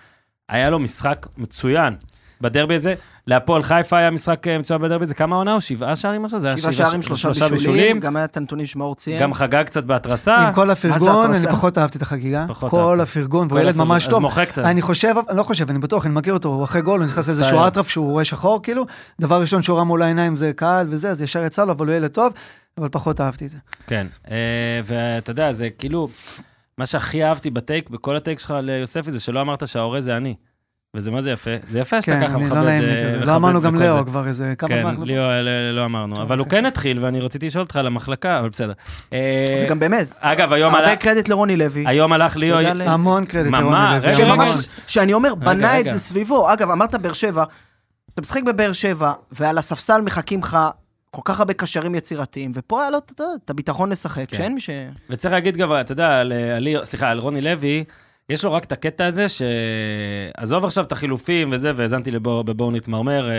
היה לו משחק מצוין בדרבי הזה. להפועל חיפה היה משחק אה, מצוין בדרבי הזה. כמה עונה הוא? שבעה שערים עכשיו? זה היה שבעה שערים, שלושה בישולים, גם היה את הנתונים שמאור ציין. גם חגג קצת בהתרסה. עם כל הפרגון, אני? פחות אהבתי את החגיגה. פחות כל אהבת. הפרגון, והוא ילד. ממש אז טוב. מוחק את ה- אני חושב, אני לא חושב, אני בטוח, אני מכיר אותו, הוא אחרי גול, הוא נכנס לאיזשהו. אטרף שהוא רואה שחור, כאילו. דבר ראשון שהוא ראה מול העיניים זה קהל וזה, אז ישר יצא לו, אבל הוא ילד טוב, אבל פחות אהבתי את זה. כן, אה, ואתה יודע, זה כאילו, מה שהכי אהבתי בטייק, בכל הטייק שלך ליוספי, זה שלא אמרת שההורה זה אני. וזה מה זה יפה? זה יפה שאתה כן, ככה אני מכבד... לא נעים לי אה, כזה. לא אמרנו גם. לאו כבר איזה כמה כן, זמן. אנחנו- ליאו אה, לא אמרנו, אבל הוא וחצי. כן התחיל, ואני רציתי לשאול אותך על המחלקה, אבל בסדר. אה, וגם באמת, אגב, היום הרבה הלך- קרדיט לרוני לוי. היום הלך ליאו... המון קרדיט ממש, לרוני לוי. שממש, שאני אומר, בנה את. זה סביבו. אגב, אמרת באר שבע, אתה משחק בבאר שבע, ועל הספסל מחכים לך כל כך הרבה קשרים יצירתיים, ופה היה לו את הביטחון לשחק, כן. שאין מי ש... וצריך להגיד גם, אתה יודע, על, על ליאו, סליחה, על רוני לוי, יש לו רק את הקטע הזה, שעזוב עכשיו את החילופים וזה, והאזנתי לבואו בבואו נתמרמר, אה,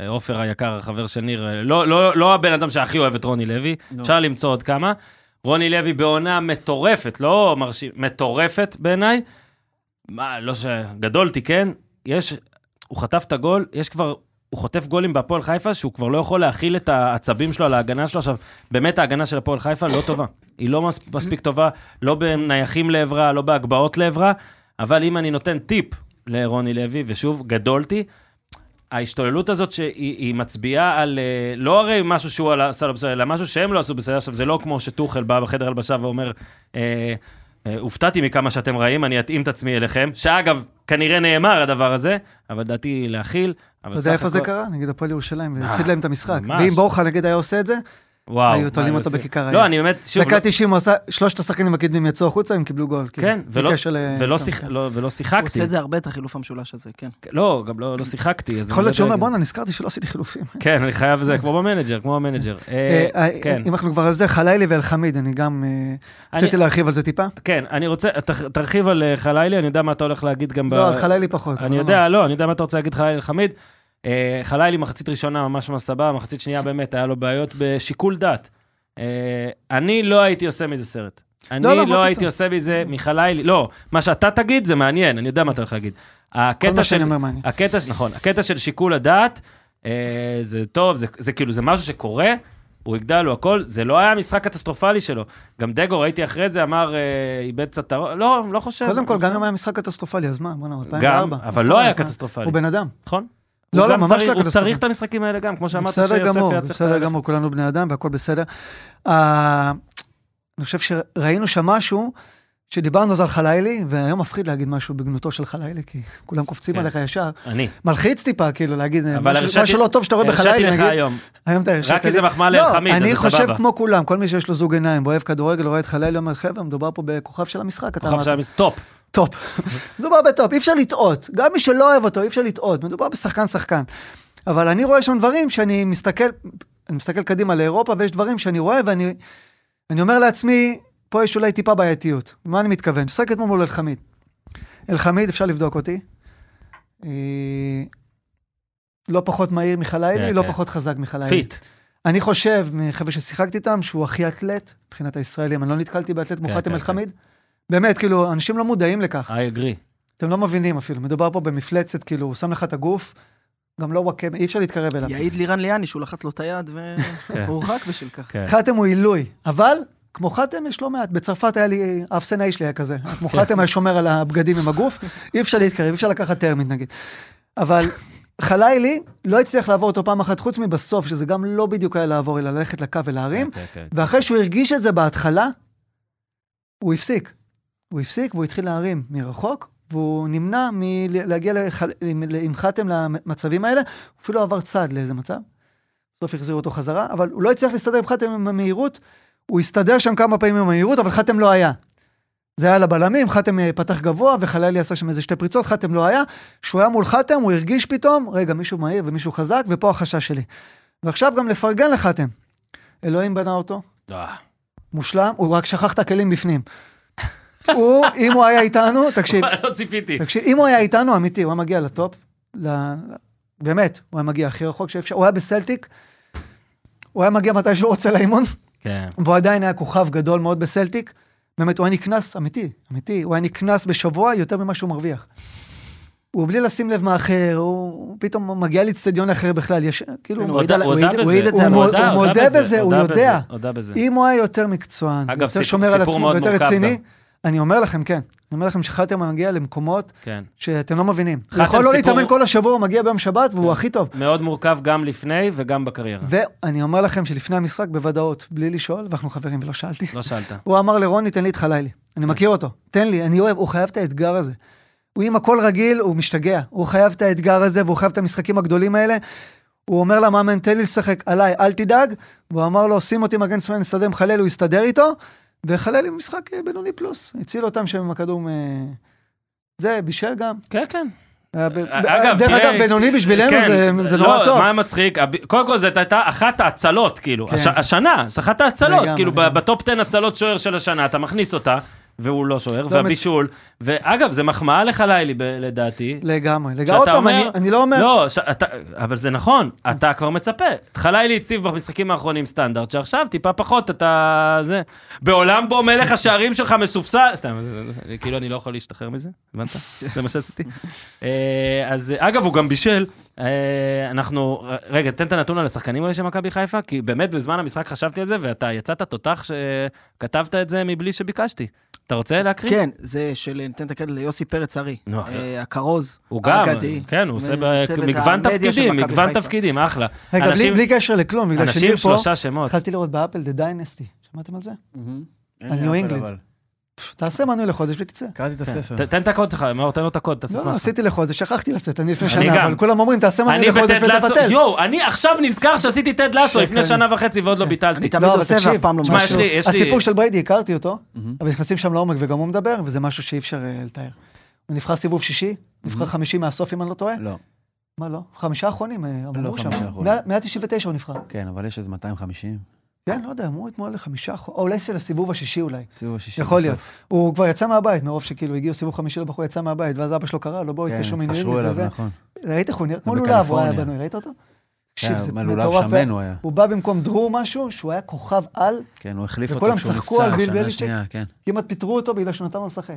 אה, עופר היקר, החבר של ניר, אה, לא, לא, לא הבן אדם שהכי אוהב את רוני לוי, לא. אפשר למצוא עוד כמה. רוני לוי בעונה מטורפת, לא מרשים, מטורפת בעיניי. מה, לא ש... גדולתי, כן? יש, הוא חטף את הגול, יש כבר, הוא חוטף גולים בהפועל חיפה, שהוא כבר לא יכול להכיל את העצבים שלו על ההגנה שלו. עכשיו, באמת ההגנה של הפועל חיפה לא טובה. היא לא מס- מספיק טובה, לא בנייחים לעברה, לא בהגבהות לעברה, אבל אם אני נותן טיפ לרוני לוי, ושוב, גדולתי, ההשתוללות הזאת שהיא היא מצביעה על, אה, לא הרי משהו שהוא עשה לו בסדר, אלא משהו שהם לא עשו בסדר. עכשיו, זה לא כמו שטוחל בא בחדר הלבשה ואומר, אה, אה, הופתעתי מכמה שאתם רעים, אני אתאים את עצמי אליכם, שאגב, כנראה נאמר הדבר הזה, אבל דעתי להכיל, אתה יודע איפה זה קרה? נגיד הפועל ירושלים, אה, והפסיד להם את המשחק. ואם בורחה נגיד היה עושה את זה, וואו. היו תולים אותו? בכיכר לא, העיר. אני באמת, שוב, דקה לא- 90 הוא עשה, שלושת השחקנים הקדמים יצאו החוצה, הם קיבלו גול. כאילו, כן, ולא- כן. לא- ולא הוא שיחקתי. עושה את זה הרבה, את החילוף המשולש הזה, כן. לא, גם לא לא שיחקתי. יכול להיות לא שהוא אומר. בואנה, נזכרתי שלא עשיתי חילופים. כן, אני חייב זה, כמו במנג'ר, כמו במנג'ר. אה, אה, אה, כן. אם אנחנו כבר על זה, חלילי ואלחמיד, אני גם רציתי להרחיב על זה טיפה. כן, אני רוצה, תרחיב על חלילי, אני יודע מה אתה הולך להגיד גם ב... לא, על חלילי פחות. אני יודע, לא, אני יודע מה אתה רוצה להגיד חלילי חמיד. אה, חלילי מחצית ראשונה ממש ממש סבבה, מחצית שנייה באמת, היה לו בעיות בשיקול דעת. אה, אני לא הייתי עושה מזה סרט. אני לא, לא הייתי? עושה מזה מחלילי, לא, מה שאתה תגיד זה מעניין, אני יודע מה אתה הולך להגיד. הקטע של... הקטע, נכון, הקטע של שיקול הדעת, אה, זה טוב, זה, זה כאילו, זה משהו שקורה, הוא יגדל, הוא הכל, זה לא היה משחק קטסטרופלי שלו. גם דגו, ראיתי אחרי זה, אמר, איבד קצת הראש, לא, לא חושב. קודם כל, לא גם. אם היה משחק קטסטרופלי, אז מה? בוא'נה, גם, 2004. אבל מה לא היה? קטסטרופלי, הוא בן אדם. נכון? לא, הוא לא, ממש לא הוא קטסטרופלי. צריך את המשחקים האלה גם, כמו שאמרת, בסדר גמור, היה צריך בסדר ה... גמור, כולנו בני אדם והכל בסדר. אה, אני חושב שראינו שם משהו, שדיברנו אז על חלילי, והיום מפחיד להגיד משהו בגנותו של חלילי, כי כולם קופצים כן. עליך ישר. אני. מלחיץ טיפה, כאילו, להגיד משהו- לא טוב שאתה רואה בחלילי, הרשיתי לך נגיד. היום. היום אתה הרשית רק כי לי. זה מחמאה לא, לאלחמיד, אז אני חושב. כמו כולם, כל מי שיש לו זוג עיניים ואוהב כדורגל, רואה את חלילי, אומר, חבר'ה, מדובר פה בכוכב של המשחק. כוכב. של המס... טופ. טופ. מדובר בטופ, אי אפשר לטעות. גם מי שלא אוהב אותו, אי אפשר לטעות. מדובר בשחקן שחקן. אבל אני רואה שם דברים שאני מסתכל, אני מסתכל קדימה לאירופה, ויש דברים שאני רואה, ואני אני אומר לעצמי, פה יש אולי טיפה בעייתיות. מה אני מתכוון? משחק אתמול מול אלחמיד. אלחמיד, אפשר לבדוק אותי. אה, לא פחות מהיר מחלילי, כן, לא כן. פחות חזק מחלילי. fit. אני חושב, מחבר'ה ששיחקתי איתם, שהוא הכי אתלט מבחינת הישראלים. אני לא נתקלתי באתלט כן, חתם כן, אל-חמיד. באמת, כאילו, אנשים לא מודעים לכך. I agree. אתם לא מבינים אפילו, מדובר פה במפלצת, כאילו, הוא שם לך את הגוף, גם לא וואקמה, אי אפשר להתקרב אליו. יעיד לירן ליאני שהוא לחץ לו את היד כן. והוא הורחק בשל כך. כן. חתם הוא עילוי, אבל כמו חתם יש לא מעט. בצרפת היה לי, האפסנאי שלי היה כזה. כמו חתם היה שומר על הבגדים עם הגוף, אי אפשר להתקרב, אי אפשר לקחת טרמית נגיד. אבל חלילי לא הצליח לעבור אותו פעם אחת, חוץ מבסוף, שזה גם לא בדיוק היה לעבור, אלא ללכת לקו ולהרים. כן, כן. ואחרי שהוא הרגיש את זה בהתחלה, הוא הפסיק. הוא הפסיק והוא התחיל להרים מרחוק, והוא נמנע מלהגיע לחל... עם, חתם למצבים האלה, הוא אפילו עבר צד לאיזה מצב. בסוף החזירו אותו חזרה, אבל הוא לא הצליח להסתדר עם חתם עם המהירות, הוא הסתדר שם כמה פעמים עם המהירות, אבל חתם לא היה. זה היה לבלמים, חתם אה, פתח גבוה, וחלילי עשה שם איזה שתי פריצות, חתם לא היה. כשהוא היה מול חתם, הוא הרגיש פתאום, רגע, מישהו מהיר ומישהו חזק, ופה החשש שלי. ועכשיו גם לפרגן לחתם. אלוהים בנה אותו, אה, מושלם, הוא רק שכח את הכלים בפנים. הוא, אם הוא היה איתנו, תקשיב, לא ציפיתי. תקשיב, אם הוא היה איתנו, אמיתי, הוא היה מגיע לטופ. באמת, הוא היה מגיע הכי רחוק שאפשר, הוא היה בסלטיק, הוא היה מגיע מתי שהוא רוצה לאימון, כן. והוא עדיין היה כוכב גדול מאוד בסלטיק. באמת, הוא היה נקנס, אמיתי, אמיתי, הוא היה נקנס בשבוע יותר ממה שהוא מרוויח. הוא בלי לשים לב מה אחר, הוא פתאום מגיע לאצטדיון אחר בכלל, יש, כאילו, הוא העיד- את זה הוא מודה- בזה, הוא יודע. אם הוא היה יותר מקצוען, יותר שומר על עצמו מורכב רציני. אני אומר לכם, כן, אני אומר לכם שחתם מגיע למקומות כן. שאתם לא מבינים. הוא יכול לא סיפור- להתאמן כל השבוע, הוא מגיע ביום שבת, והוא כן. הכי טוב. מאוד מורכב גם לפני וגם בקריירה. ואני אומר לכם שלפני המשחק, בוודאות, בלי לשאול, ואנחנו חברים ולא שאלתי, לא שאלת. הוא אמר לרוני, תן לי את חלילי. אני מכיר אותו, תן לי, אני אוהב, הוא חייב את האתגר הזה. הוא עם הכל רגיל, הוא משתגע. הוא חייב את האתגר הזה, והוא חייב את המשחקים הגדולים האלה. הוא אומר למאמן, תן לי לשחק עליי, אל תדאג. והוא אמר לו, שים אותי מגן שמאל, נסתדר עם חלל, הוא יסתדר איתו. וחלל משחק אה, בינוני פלוס. הציל אותם שם עם הכדור מ... זה, בישל גם. כן, כן. ב- ב- אגב, דרך אגב, בינוני בשבילנו כן, זה- נורא לא, טוב. מה מצחיק? קודם כל, זאת הייתה אחת ההצלות, כאילו. כן. הש- השנה, זו אחת ההצלות. כאילו. בטופ 10 הצלות שוער של השנה, אתה מכניס אותה, והוא לא שוער, מצ- והבישול. ואגב, זה מחמאה לך לילי, ב- לדעתי. לגמרי. לגמרי. שאתה עוד פעם, אומר- אני- אני לא אומר... לא, ש- אתה- אבל זה נכון, אתה כבר מצפה. חלילי הציב במשחקים האחרונים סטנדרט, שעכשיו טיפה פחות אתה... זה. בעולם בו מלך השערים שלך מסופסל... סתם, כאילו אני לא יכול להשתחרר מזה, הבנת? זה מה שעשיתי. אה, אז אה, אגב, הוא גם בישל. אה, אנחנו... רגע, תן את הנתון על השחקנים האלה של מכבי חיפה, כי באמת בזמן המשחק חשבתי על זה, ואתה יצאת תותח שכתבת את זה מבלי שביקשתי. אתה רוצה להקריא? כן, זה של, ניתן את הקרדיט ליוסי פרץ ארי. אה, הכרוז, הוא גם, האגדי. כן, הוא עושה מגוון תפקידים, מגוון. תפקידים, אחלה. רגע, בלי- קשר לכלום, בגלל שניר פה, שלושה שמות. התחלתי לראות באפל The Dynasty. שמעתם על זה? על לי ניו. אבל. תעשה מנוי לחודש ותצא. קראתי את הספר. ת- תן את הקוד שלך, מאור, תן לו את הקוד, תעשה לא, סמאס. עשיתי לחודש, שכחתי לצאת, אני לפני שנה. אבל כולם אומרים, תעשה מנוי אני לחודש ותבטל. יואו, אני עכשיו נזכר שעשיתי טד לסו לפני. שנה וחצי ועוד לא ביטלתי. אני תמיד לא, עושה ואף פעם לא משהו. הסיפור של בריידי, הכרתי אותו. אבל נכנסים שם לעומק וגם הוא מדבר, וזה משהו שאי אפשר אה, לתאר. הוא נבחר סיבוב שישי, נבחר חמישי מהסוף, אם אני לא טועה. לא, מה לא? חמישה אחרונים, אה, אמרו שם. חמישה אחרונים. 199 הוא נבחר. כן, אבל יש איזה 250. כן, לא יודע, אמרו אתמול לחמישה או אולי של הסיבוב השישי אולי. סיבוב השישי. יכול בסוף. להיות. הוא כבר יצא מהבית, מרוב שכאילו הגיעו סיבוב חמישי לבחור, יצא מהבית, ואז אבא שלו קרא לו, בוא, כן, התקשרו מניו התקשרו אינגלנד אליו, וזה. נכון. ראית איך הוא נראה? כמו לולב הוא היה. בנוי, ראית אותו? כן, תקשיב, זה מלולב מטורף. שמן הוא היה. הוא בא במקום דרור משהו, שהוא היה כוכב על, כן, הוא החליף אותו כשהוא נפצע, שנה. שנייה, כן. כמעט פיטרו אותו בגלל שהוא נתן לו לשחק.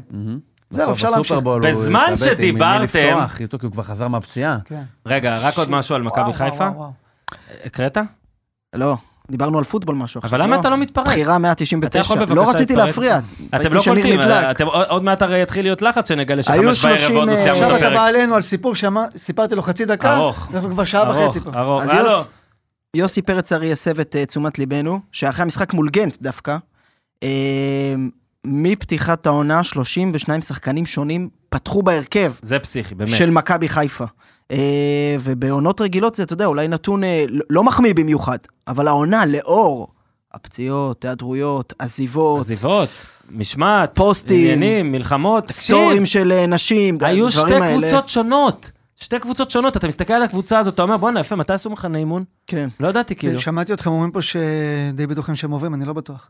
זהו, אפשר להמשיך. בזמן שדיברתם- לפתוח איתו, כי הוא כבר חזר מהפציעה. כן. רגע, רק עוד משהו על מכבי חיפה? הקראת? לא, דיברנו על פוטבול משהו עכשיו. אבל למה אתה לא מתפרץ? בחירה אתה 199. יכול בבקשה לא רציתי? להפריע. אתם לא קולטים, עוד עוד מעט הרי יתחיל להיות לחץ שנגלה שחמש בערב 30, ועוד לא אה, סיימנו את עכשיו אתה הפרק. בא אלינו על סיפור שסיפרתי לו חצי דקה, ארוך. אנחנו כבר שעה וחצי ארוך, פה. ארוך. יוס- יוסי פרץ ארי הסב את אה, תשומת ליבנו, שאחרי המשחק מול גנט דווקא, אה, מפתיחת העונה 32 שחקנים שונים פתחו בהרכב זה פסיכי, באמת. של מכבי חיפה. אה, ובעונות רגילות זה, אתה יודע, אולי נתון אה, לא- לא מחמיא במיוחד, אבל העונה, לאור הפציעות, היעדרויות, עזיבות, עזיבות, משמעת, פוסטים, עניינים, מלחמות, תקשיב, סטורים של אה, נשים, היו שתי האלה. קבוצות שונות. שתי קבוצות שונות, אתה מסתכל על הקבוצה הזאת, אתה אומר, בואנה, יפה, מתי עשו מחנה אימון? כן. לא ידעתי, כאילו. שמעתי אתכם אומרים פה שדי בטוחים שהם עוברים, אני לא בטוח.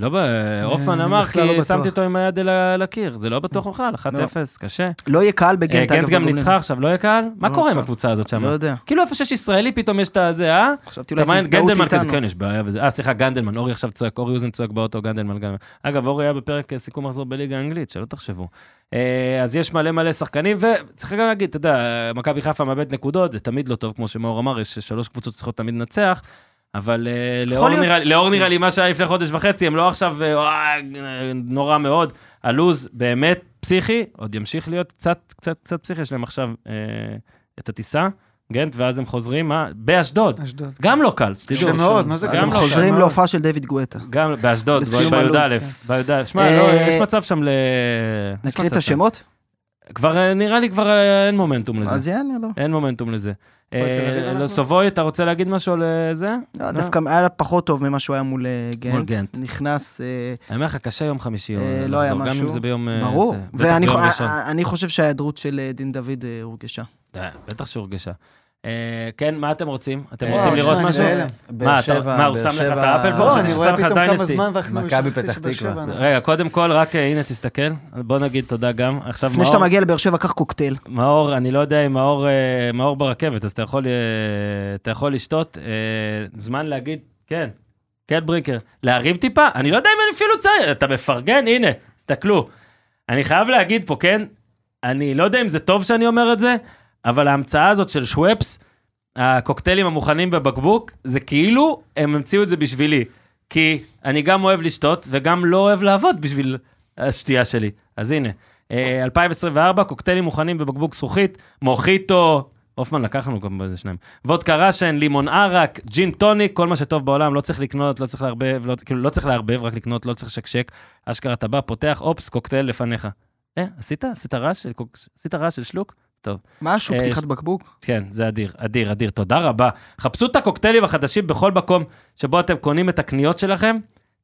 לא, הופמן אני אמר, לא כי בטוח. שמתי אותו עם היד אל הקיר, זה לא בטוח בכלל, 1-0, קשה. לא יהיה קהל אה, בגנט, גנט אגב. גם בגובלין. ניצחה עכשיו, לא יהיה קהל? מה לא קורה עם. הקבוצה הזאת שם? לא יודע. כאילו איפה שיש ישראלי, פתאום יש את הזה, אה? חשבתי אולי זה הזדהות גנדלמן איתנו. כן, יש בעיה וזה. אה, סליחה, גנדלמן, אורי עכשיו צועק, אורי אוזן צועק באוטו, גנדלמן, גנדלמן. אגב, אורי היה בפרק אה, סיכום מחזור בליגה האנגלית, שלא תחשבו. אה, אז יש מלא מלא שחקנים, וצריך גם להגיד, אתה יודע, מכבי חיפה מאבד נקודות, זה תמיד לא טוב, כמו שמאור אמר, יש שלוש קבוצות שצריכות תמיד לנצח. אבל אה, לאור. נראה, לאור נראה לי מה שהיה לפני חודש וחצי, הם לא עכשיו, אה, נורא מאוד. הלוז באמת פסיכי, עוד ימשיך להיות קצת, קצת, קצת פסיכי, יש להם עכשיו אה, את הטיסה גנט, ואז הם חוזרים, מה? באשדוד. אשדוד. גם לא קל, קשה תדעו. מאוד, מה זה גם גם לא קשה חוזרים. להופעה של דיוויד גואטה. גם באשדוד, בי"א, הלו"ז, בי"א. שמע, אה, לא, יש מצב שם ל... נקריא את. השמות? כבר, אה, נראה לי כבר אה, אין מומנטום לזה. אז יאללה, לא. אין מומנטום לזה. אה? סובוי, אתה רוצה להגיד משהו על זה? לא, דווקא היה פחות טוב ממה שהוא היה מול גנט. נכנס, אני אומר לך, קשה יום חמישי. לא היה לחזור, גם משהו. אם זה ביום... ברור. ואני חושב שההיעדרות של דין דוד הורגשה. בטח שהורגשה. אה, כן, מה אתם רוצים? אתם אה, רוצים לראות משהו? מה, הוא שם לך את האפל פה? חשבתי אני רואה פתאום כמה. זמן ואנחנו... מכבי פתח תקווה. רגע, קודם כל, רק אה, הנה, תסתכל. בוא נגיד תודה גם. עכשיו לפני שאתה מאור, מגיע לבאר שבע, קח קוקטייל. מאור, אני לא יודע אם מאור, מאור ברכבת, אז אתה יכול, לשתות. זמן להגיד, כן, כן, ברינקר. להרים טיפה? אני לא יודע אם אני אפילו צריך, אתה מפרגן? הנה, תסתכלו. אני חייב להגיד פה, כן, אני לא יודע אם זה טוב שאני אומר את זה, אבל ההמצאה הזאת של שוופס, הקוקטיילים המוכנים בבקבוק, זה כאילו הם המציאו את זה בשבילי. כי אני גם אוהב לשתות וגם לא אוהב לעבוד בשביל השתייה שלי. אז הנה, אה, 2024, קוקטיילים מוכנים בבקבוק זכוכית, מוחיטו, הופמן לקח לנו גם באיזה שניים. וודקה ראשן, לימון ערק, ג'ין טוניק, כל מה שטוב בעולם, לא צריך לקנות, לא צריך לערבב, לא, כאילו לא צריך לערבב, רק לקנות, לא צריך לשקשק. אשכרה אתה בא, פותח, אופס, קוקטייל לפניך. אה, עשית? עשית רעש של, של שלוק? טוב. משהו, אה, פתיחת ש- בקבוק. כן, זה אדיר, אדיר, אדיר. תודה רבה. חפשו את הקוקטיילים החדשים בכל מקום שבו אתם קונים את הקניות שלכם.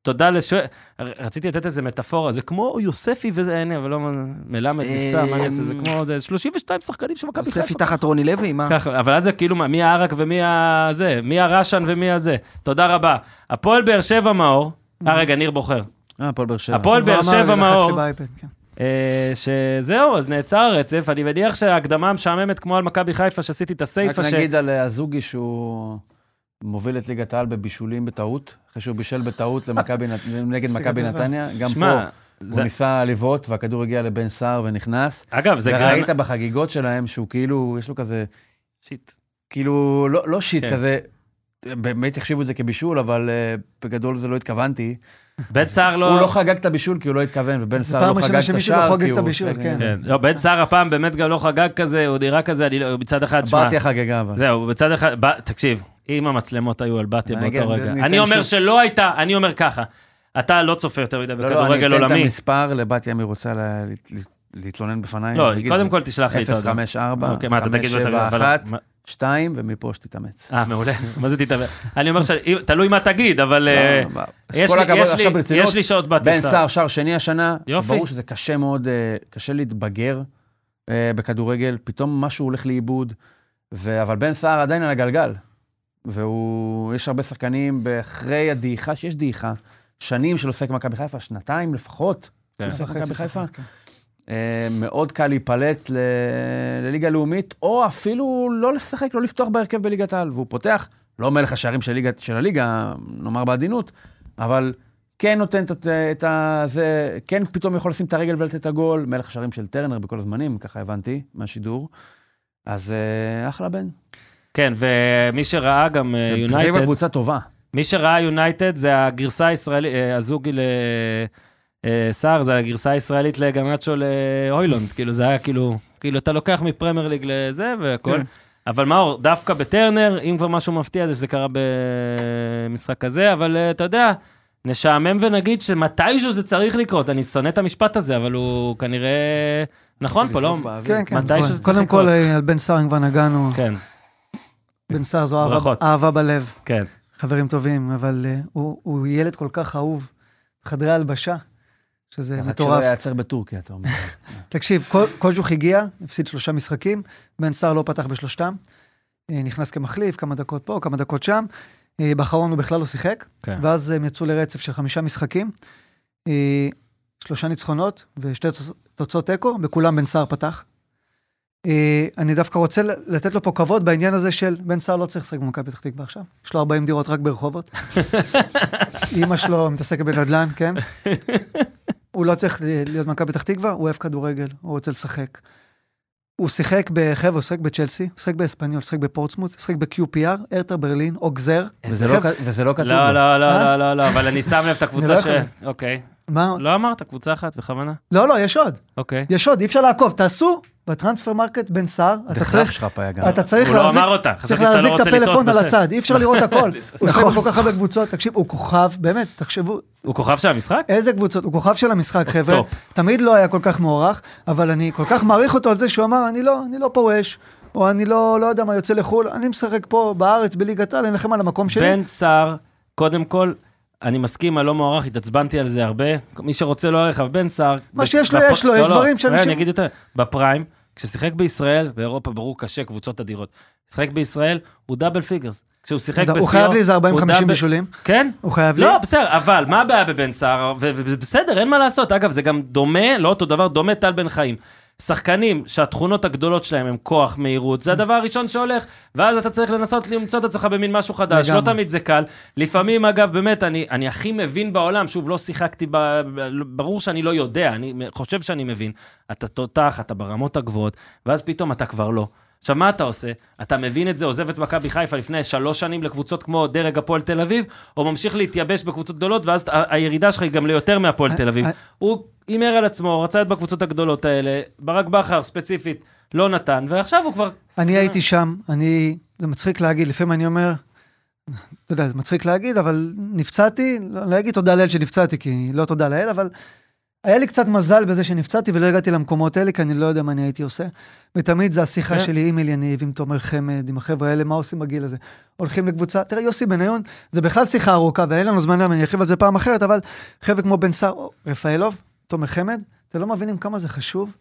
תודה לש... רציתי לתת איזה מטאפורה, זה כמו יוספי וזה, הנה, אבל לא מלמד נפצע, מה אני אעשה? זה כמו, זה 32 שחקנים של מכבי יוספי חיפה. תחת רוני לוי, מה? ככה, אבל אז זה כאילו, מי הערק ומי הזה, מי הרשן ומי הזה. תודה רבה. הפועל באר שבע מאור, אה רגע, ניר בוחר. אה, הפועל באר שבע. הפועל באר שבע לחץ לי מאור, באייפד, כן. אה, שזהו, אז נעצר הרצף, אני מניח שההקדמה המשעממת כמו על מכבי חיפה, שעשיתי את רק הסייפה, ש... נגיד על אה, הזוגי שהוא מוביל את ליגת העל בבישולים בטעות, אחרי שהוא בישל בטעות למכבי נגד מכבי. נתניה. גם פה הוא זה- ניסה לבעוט והכדור הגיע לבן סער ונכנס. אגב, זה וראית גרנ... בחגיגות שלהם שהוא כאילו, יש לו כזה, שיט. כאילו, לא, לא שיט כן. כזה, באמת החשיבו את זה כבישול, אבל uh, בגדול זה לא התכוונתי. בן סער לא... הוא לא חגג את הבישול כי הוא לא התכוון, ובן סער לא חגג את שמישהו לא השער חוגג כי את הוא... הבישול, כן. כן, לא, בן סער הפעם באמת גם לא חגג כזה, הוא נראה כזה, אני לא, מצד אחד, שמע, בתיה חגגה, אבל. זהו, בצד אחד, ב, תקשיב, אם המצלמות היו על בתיה אני באותו אגיד, רגע, אני אומר שוב. שלא הייתה, אני אומר ככה, אתה לא צופה יותר מדי לא, לא, אני בכדורגל אתן את עולמי. המספר לבתיה, אם היא רוצה לה- לה- להתלונן בפניי. לא, קודם כל תשלח לי את ההודעה. 054, אוקיי, מה, אתה תגיד לו את 571, 2, ומפה שתתאמץ. אה, מעולה, מה זה תתאבד? אני אומר, ש- תלוי מה תגיד, אבל אה, לא, לא, יש לי- יש לי- יש לי שעות בתיה. בן סער שר שני השנה, יופי. ברור שזה קשה מאוד, אה, קשה להתבגר אה, בכדורגל, פתאום משהו הולך לאיבוד, ו- אבל בן סער עדיין על הגלגל. והוא, יש הרבה שחקנים אחרי הדעיכה, שיש דעיכה, שנים של עוסק במכבי חיפה, שנתיים לפחות, כן. הוא עוסק במכבי חיפה. אה, מאוד קל להיפלט ל- לליגה לאומית, או אפילו לא לשחק, לא לפתוח בהרכב בליגת העל. והוא פותח, לא מלך השערים של, ליגה, של הליגה, נאמר בעדינות, אבל כן נותן את, את ה... זה, כן פתאום יכול לשים את הרגל ולתת את הגול, מלך השערים של טרנר בכל הזמנים, ככה הבנתי מהשידור. אז אה, אחלה בן. כן, ומי שראה גם אה, פתח יונייטד, תקווה קבוצה טובה. מי שראה יונייטד זה הגרסה הישראלית, אה, הזוגי לסער, זה הגרסה הישראלית לגנצ'ו להוילונד, כאילו זה היה כאילו, כאילו אתה לוקח מפרמייר ליג לזה והכל. כן. אבל מאור, דווקא בטרנר, אם כבר משהו מפתיע זה שזה קרה במשחק כזה, אבל אה, אתה יודע, נשעמם ונגיד שמתישהו זה צריך לקרות, אני שונא את המשפט הזה, אבל הוא כנראה נכון פה, לא? כן, כן. מתי שזה צריך קודם לקרות. כל, אה, על בן סער כבר נגענו. כן, בן סער זו אהבה- בלב. כן. חברים טובים, אבל אה, הוא הוא ילד כל כך אהוב. חדרי הלבשה, שזה רק שלא מטורף. ייעצר בטורקיה, אתה אומר. תקשיב, קו- קוז'וך הגיע, הפסיד שלושה משחקים, בן סער לא פתח בשלושתם. אה, נכנס כמחליף, כמה דקות פה, כמה דקות שם. אה, באחרון הוא בכלל לא שיחק, כן. ואז הם יצאו לרצף של חמישה משחקים. אה, שלושה ניצחונות ושתי תוצ- תוצאות תיקו, בכולם בן סער פתח. אני דווקא רוצה לתת לו פה כבוד בעניין הזה של בן סער לא צריך לשחק במכבי פתח תקווה עכשיו. יש לו 40 דירות רק ברחובות. אימא שלו מתעסקת בנדל"ן, כן? הוא לא צריך להיות במכבי פתח תקווה, הוא אוהב כדורגל, הוא רוצה לשחק. הוא שיחק בחבר'ה, הוא שיחק בצ'לסי, הוא שיחק באספניול, שיחק בפורטסמוט, שיחק ב-QPR, ארתר ברלין, אוגזר. וזה לא וזה לא כתוב. לא, לו. לא, לא, אה? לא, לא, לא, אבל אני שם לב את הקבוצה לא ש... אוקיי. מה? לא אמרת קבוצה אחת בכוונה? לא, לא, יש עוד. אוקיי. יש עוד, אי אפשר לעקוב. תעשו בטרנספר מרקט בן סער, אתה צריך, שחפ היה גם. אתה צריך הוא לא להחזיק, אמר אותה, צריך חשבתי שאתה להחזיק לא את רוצה לטעות הפלאפון על. הצד, אי אפשר לראות הכל. הוא עושה. בכל כך הרבה קבוצות, תקשיב, הוא כוכב, באמת, תחשבו, הוא כוכב של המשחק? איזה קבוצות, הוא כוכב של המשחק, חבר'ה. תמיד לא היה כל כך מוערך, אבל אני כל כך מעריך אותו על זה שהוא אמר, אני לא, אני לא פורש, או אני לא, לא יודע מה, יוצא לחו"ל, אני משחק פה בארץ, בליגת העל, אני אלחם על המקום שלי. בן סער, קודם כל, אני מסכים, הלא מוערך, התעצבנתי על זה הרבה. מי שרוצה לא יערך, אבל בן סער... מה בפ- שיש לו, בפ- יש לו, לא, יש לא, דברים שאנשים- אני אגיד יותר, ב-prime, כששיחק בישראל, באירופה ברור קשה, קבוצות אדירות. שיחק בישראל, הוא double figures. כשהוא שיחק בשיאו... הוא חייב לי איזה 40-50 double- בישולים. כן? הוא חייב לי. לא, בסדר, אבל מה הבעיה בבן סער? ובסדר, אין מה לעשות. אגב, זה גם דומה, לא אותו דבר, דומה טל בן חיים. שחקנים שהתכונות הגדולות שלהם הם כוח, מהירות, זה הדבר הראשון שהולך, ואז אתה צריך לנסות למצוא את עצמך במין משהו חדש, לא לגמרי. תמיד זה קל. לפעמים, אגב, באמת, אני, אני הכי מבין בעולם, שוב, לא שיחקתי, ב, ב- ברור שאני לא יודע, אני חושב שאני מבין. אתה תותח, אתה ברמות הגבוהות, ואז פתאום אתה כבר לא. עכשיו, מה אתה עושה? אתה מבין את זה, עוזב את מכבי חיפה לפני שלוש שנים לקבוצות כמו דרג הפועל תל אביב, או ממשיך להתייבש בקבוצות גדולות, ואז הירידה שלך היא גם ליותר מהפועל תל אביב. אה, הוא הימר על עצמו, רצה להיות בקבוצות הגדולות האלה, ברק בכר ספציפית לא נתן, ועכשיו הוא כבר... אני הייתי שם, אני, זה מצחיק להגיד, לפעמים אני אומר, אתה יודע, זה מצחיק להגיד, אבל נפצעתי, לא, לא אגיד תודה לאל שנפצעתי, כי לא תודה לאל, אבל היה לי קצת מזל בזה שנפצעתי ולא הגעתי למקומות האלה, כי אני לא יודע מה אני הייתי עושה. ותמיד זה השיחה כן. שלי עם אליניב, עם תומר חמד, עם החבר'ה האלה, מה עושים בגיל הזה? הולכים לקבוצה, תראה, יוסי בניון, זה בכלל שיחה ארוכה, ואין לנו זמן, אני ארחיב על זה פעם אחרת, אבל חבר'ה כמו בן סער, רפאלוב, תומר חמד, אתם לא מבינים כמה זה חשוב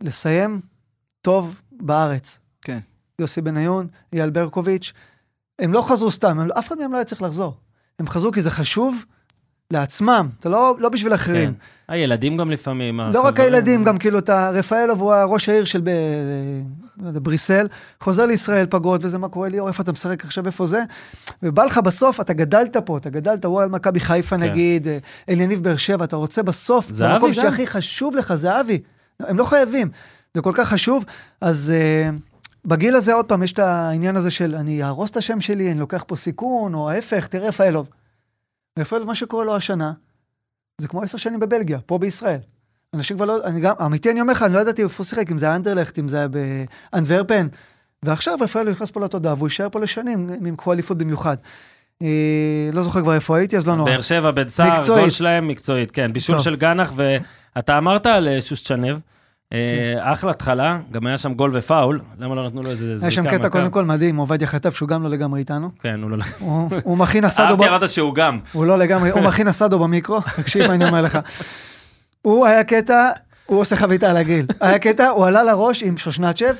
לסיים טוב בארץ. כן. יוסי בניון, אייל ברקוביץ', הם לא חזרו סתם, הם, אף אחד מהם לא היה צריך לחזור. הם חזרו כי זה חשוב לעצמם, זה לא, לא בשביל אחרים. כן. הילדים גם לפעמים. לא רק. הילדים, גם כאילו, אתה, רפאלוב הוא הראש העיר של ב, לא בריסל, חוזר לישראל פגרות, וזה מה קורה ליאור, איפה אתה משחק עכשיו, איפה זה? ובא לך בסוף, אתה גדלת פה, אתה גדלת, הוא על מכבי חיפה כן. נגיד, אה, אליניב באר שבע, אתה רוצה בסוף, זהבי במקום גם. שהכי חשוב לך, זה אבי. הם לא חייבים, זה כל כך חשוב, אז... uh, בגיל הזה, עוד פעם, יש את העניין הזה של אני אהרוס את השם שלי, אני לוקח פה סיכון, או ההפך, תראה רפאלוב. רפאלוב, מה שקורה לו השנה, זה כמו עשר שנים בבלגיה, פה בישראל. אנשים כבר לא, אני גם, אמיתי אני אומר לך, אני לא ידעתי איפה הוא שיחק, אם זה היה אנדרלכט, אם זה היה באנדוורפן. ועכשיו רפאלוב נכנס פה לתודעה, והוא יישאר פה לשנים, אם יקחו אליפות במיוחד. אה, לא זוכר כבר איפה הייתי, אז לא נורא. באר שבע, בן סער. גול שלהם מקצועית, כן. בישול טוב. של גנח, ואתה אמרת על אה, שושצ'נב, אחלה התחלה, גם היה שם גול ופאול, למה לא נתנו לו איזה זריקה? היה שם קטע? קודם כל מדהים, עובדיה חטף שהוא גם לא לגמרי איתנו. כן, הוא לא... הוא הוא מכין אסדו, ב- אהבתי, אמרת שהוא גם. הוא לא לגמרי, הוא מכין אסדו במיקרו, תקשיב מה אני אומר לך. הוא היה קטע, הוא עושה חביתה על הגיל. היה קטע, הוא עלה לראש עם שושנצ'ב,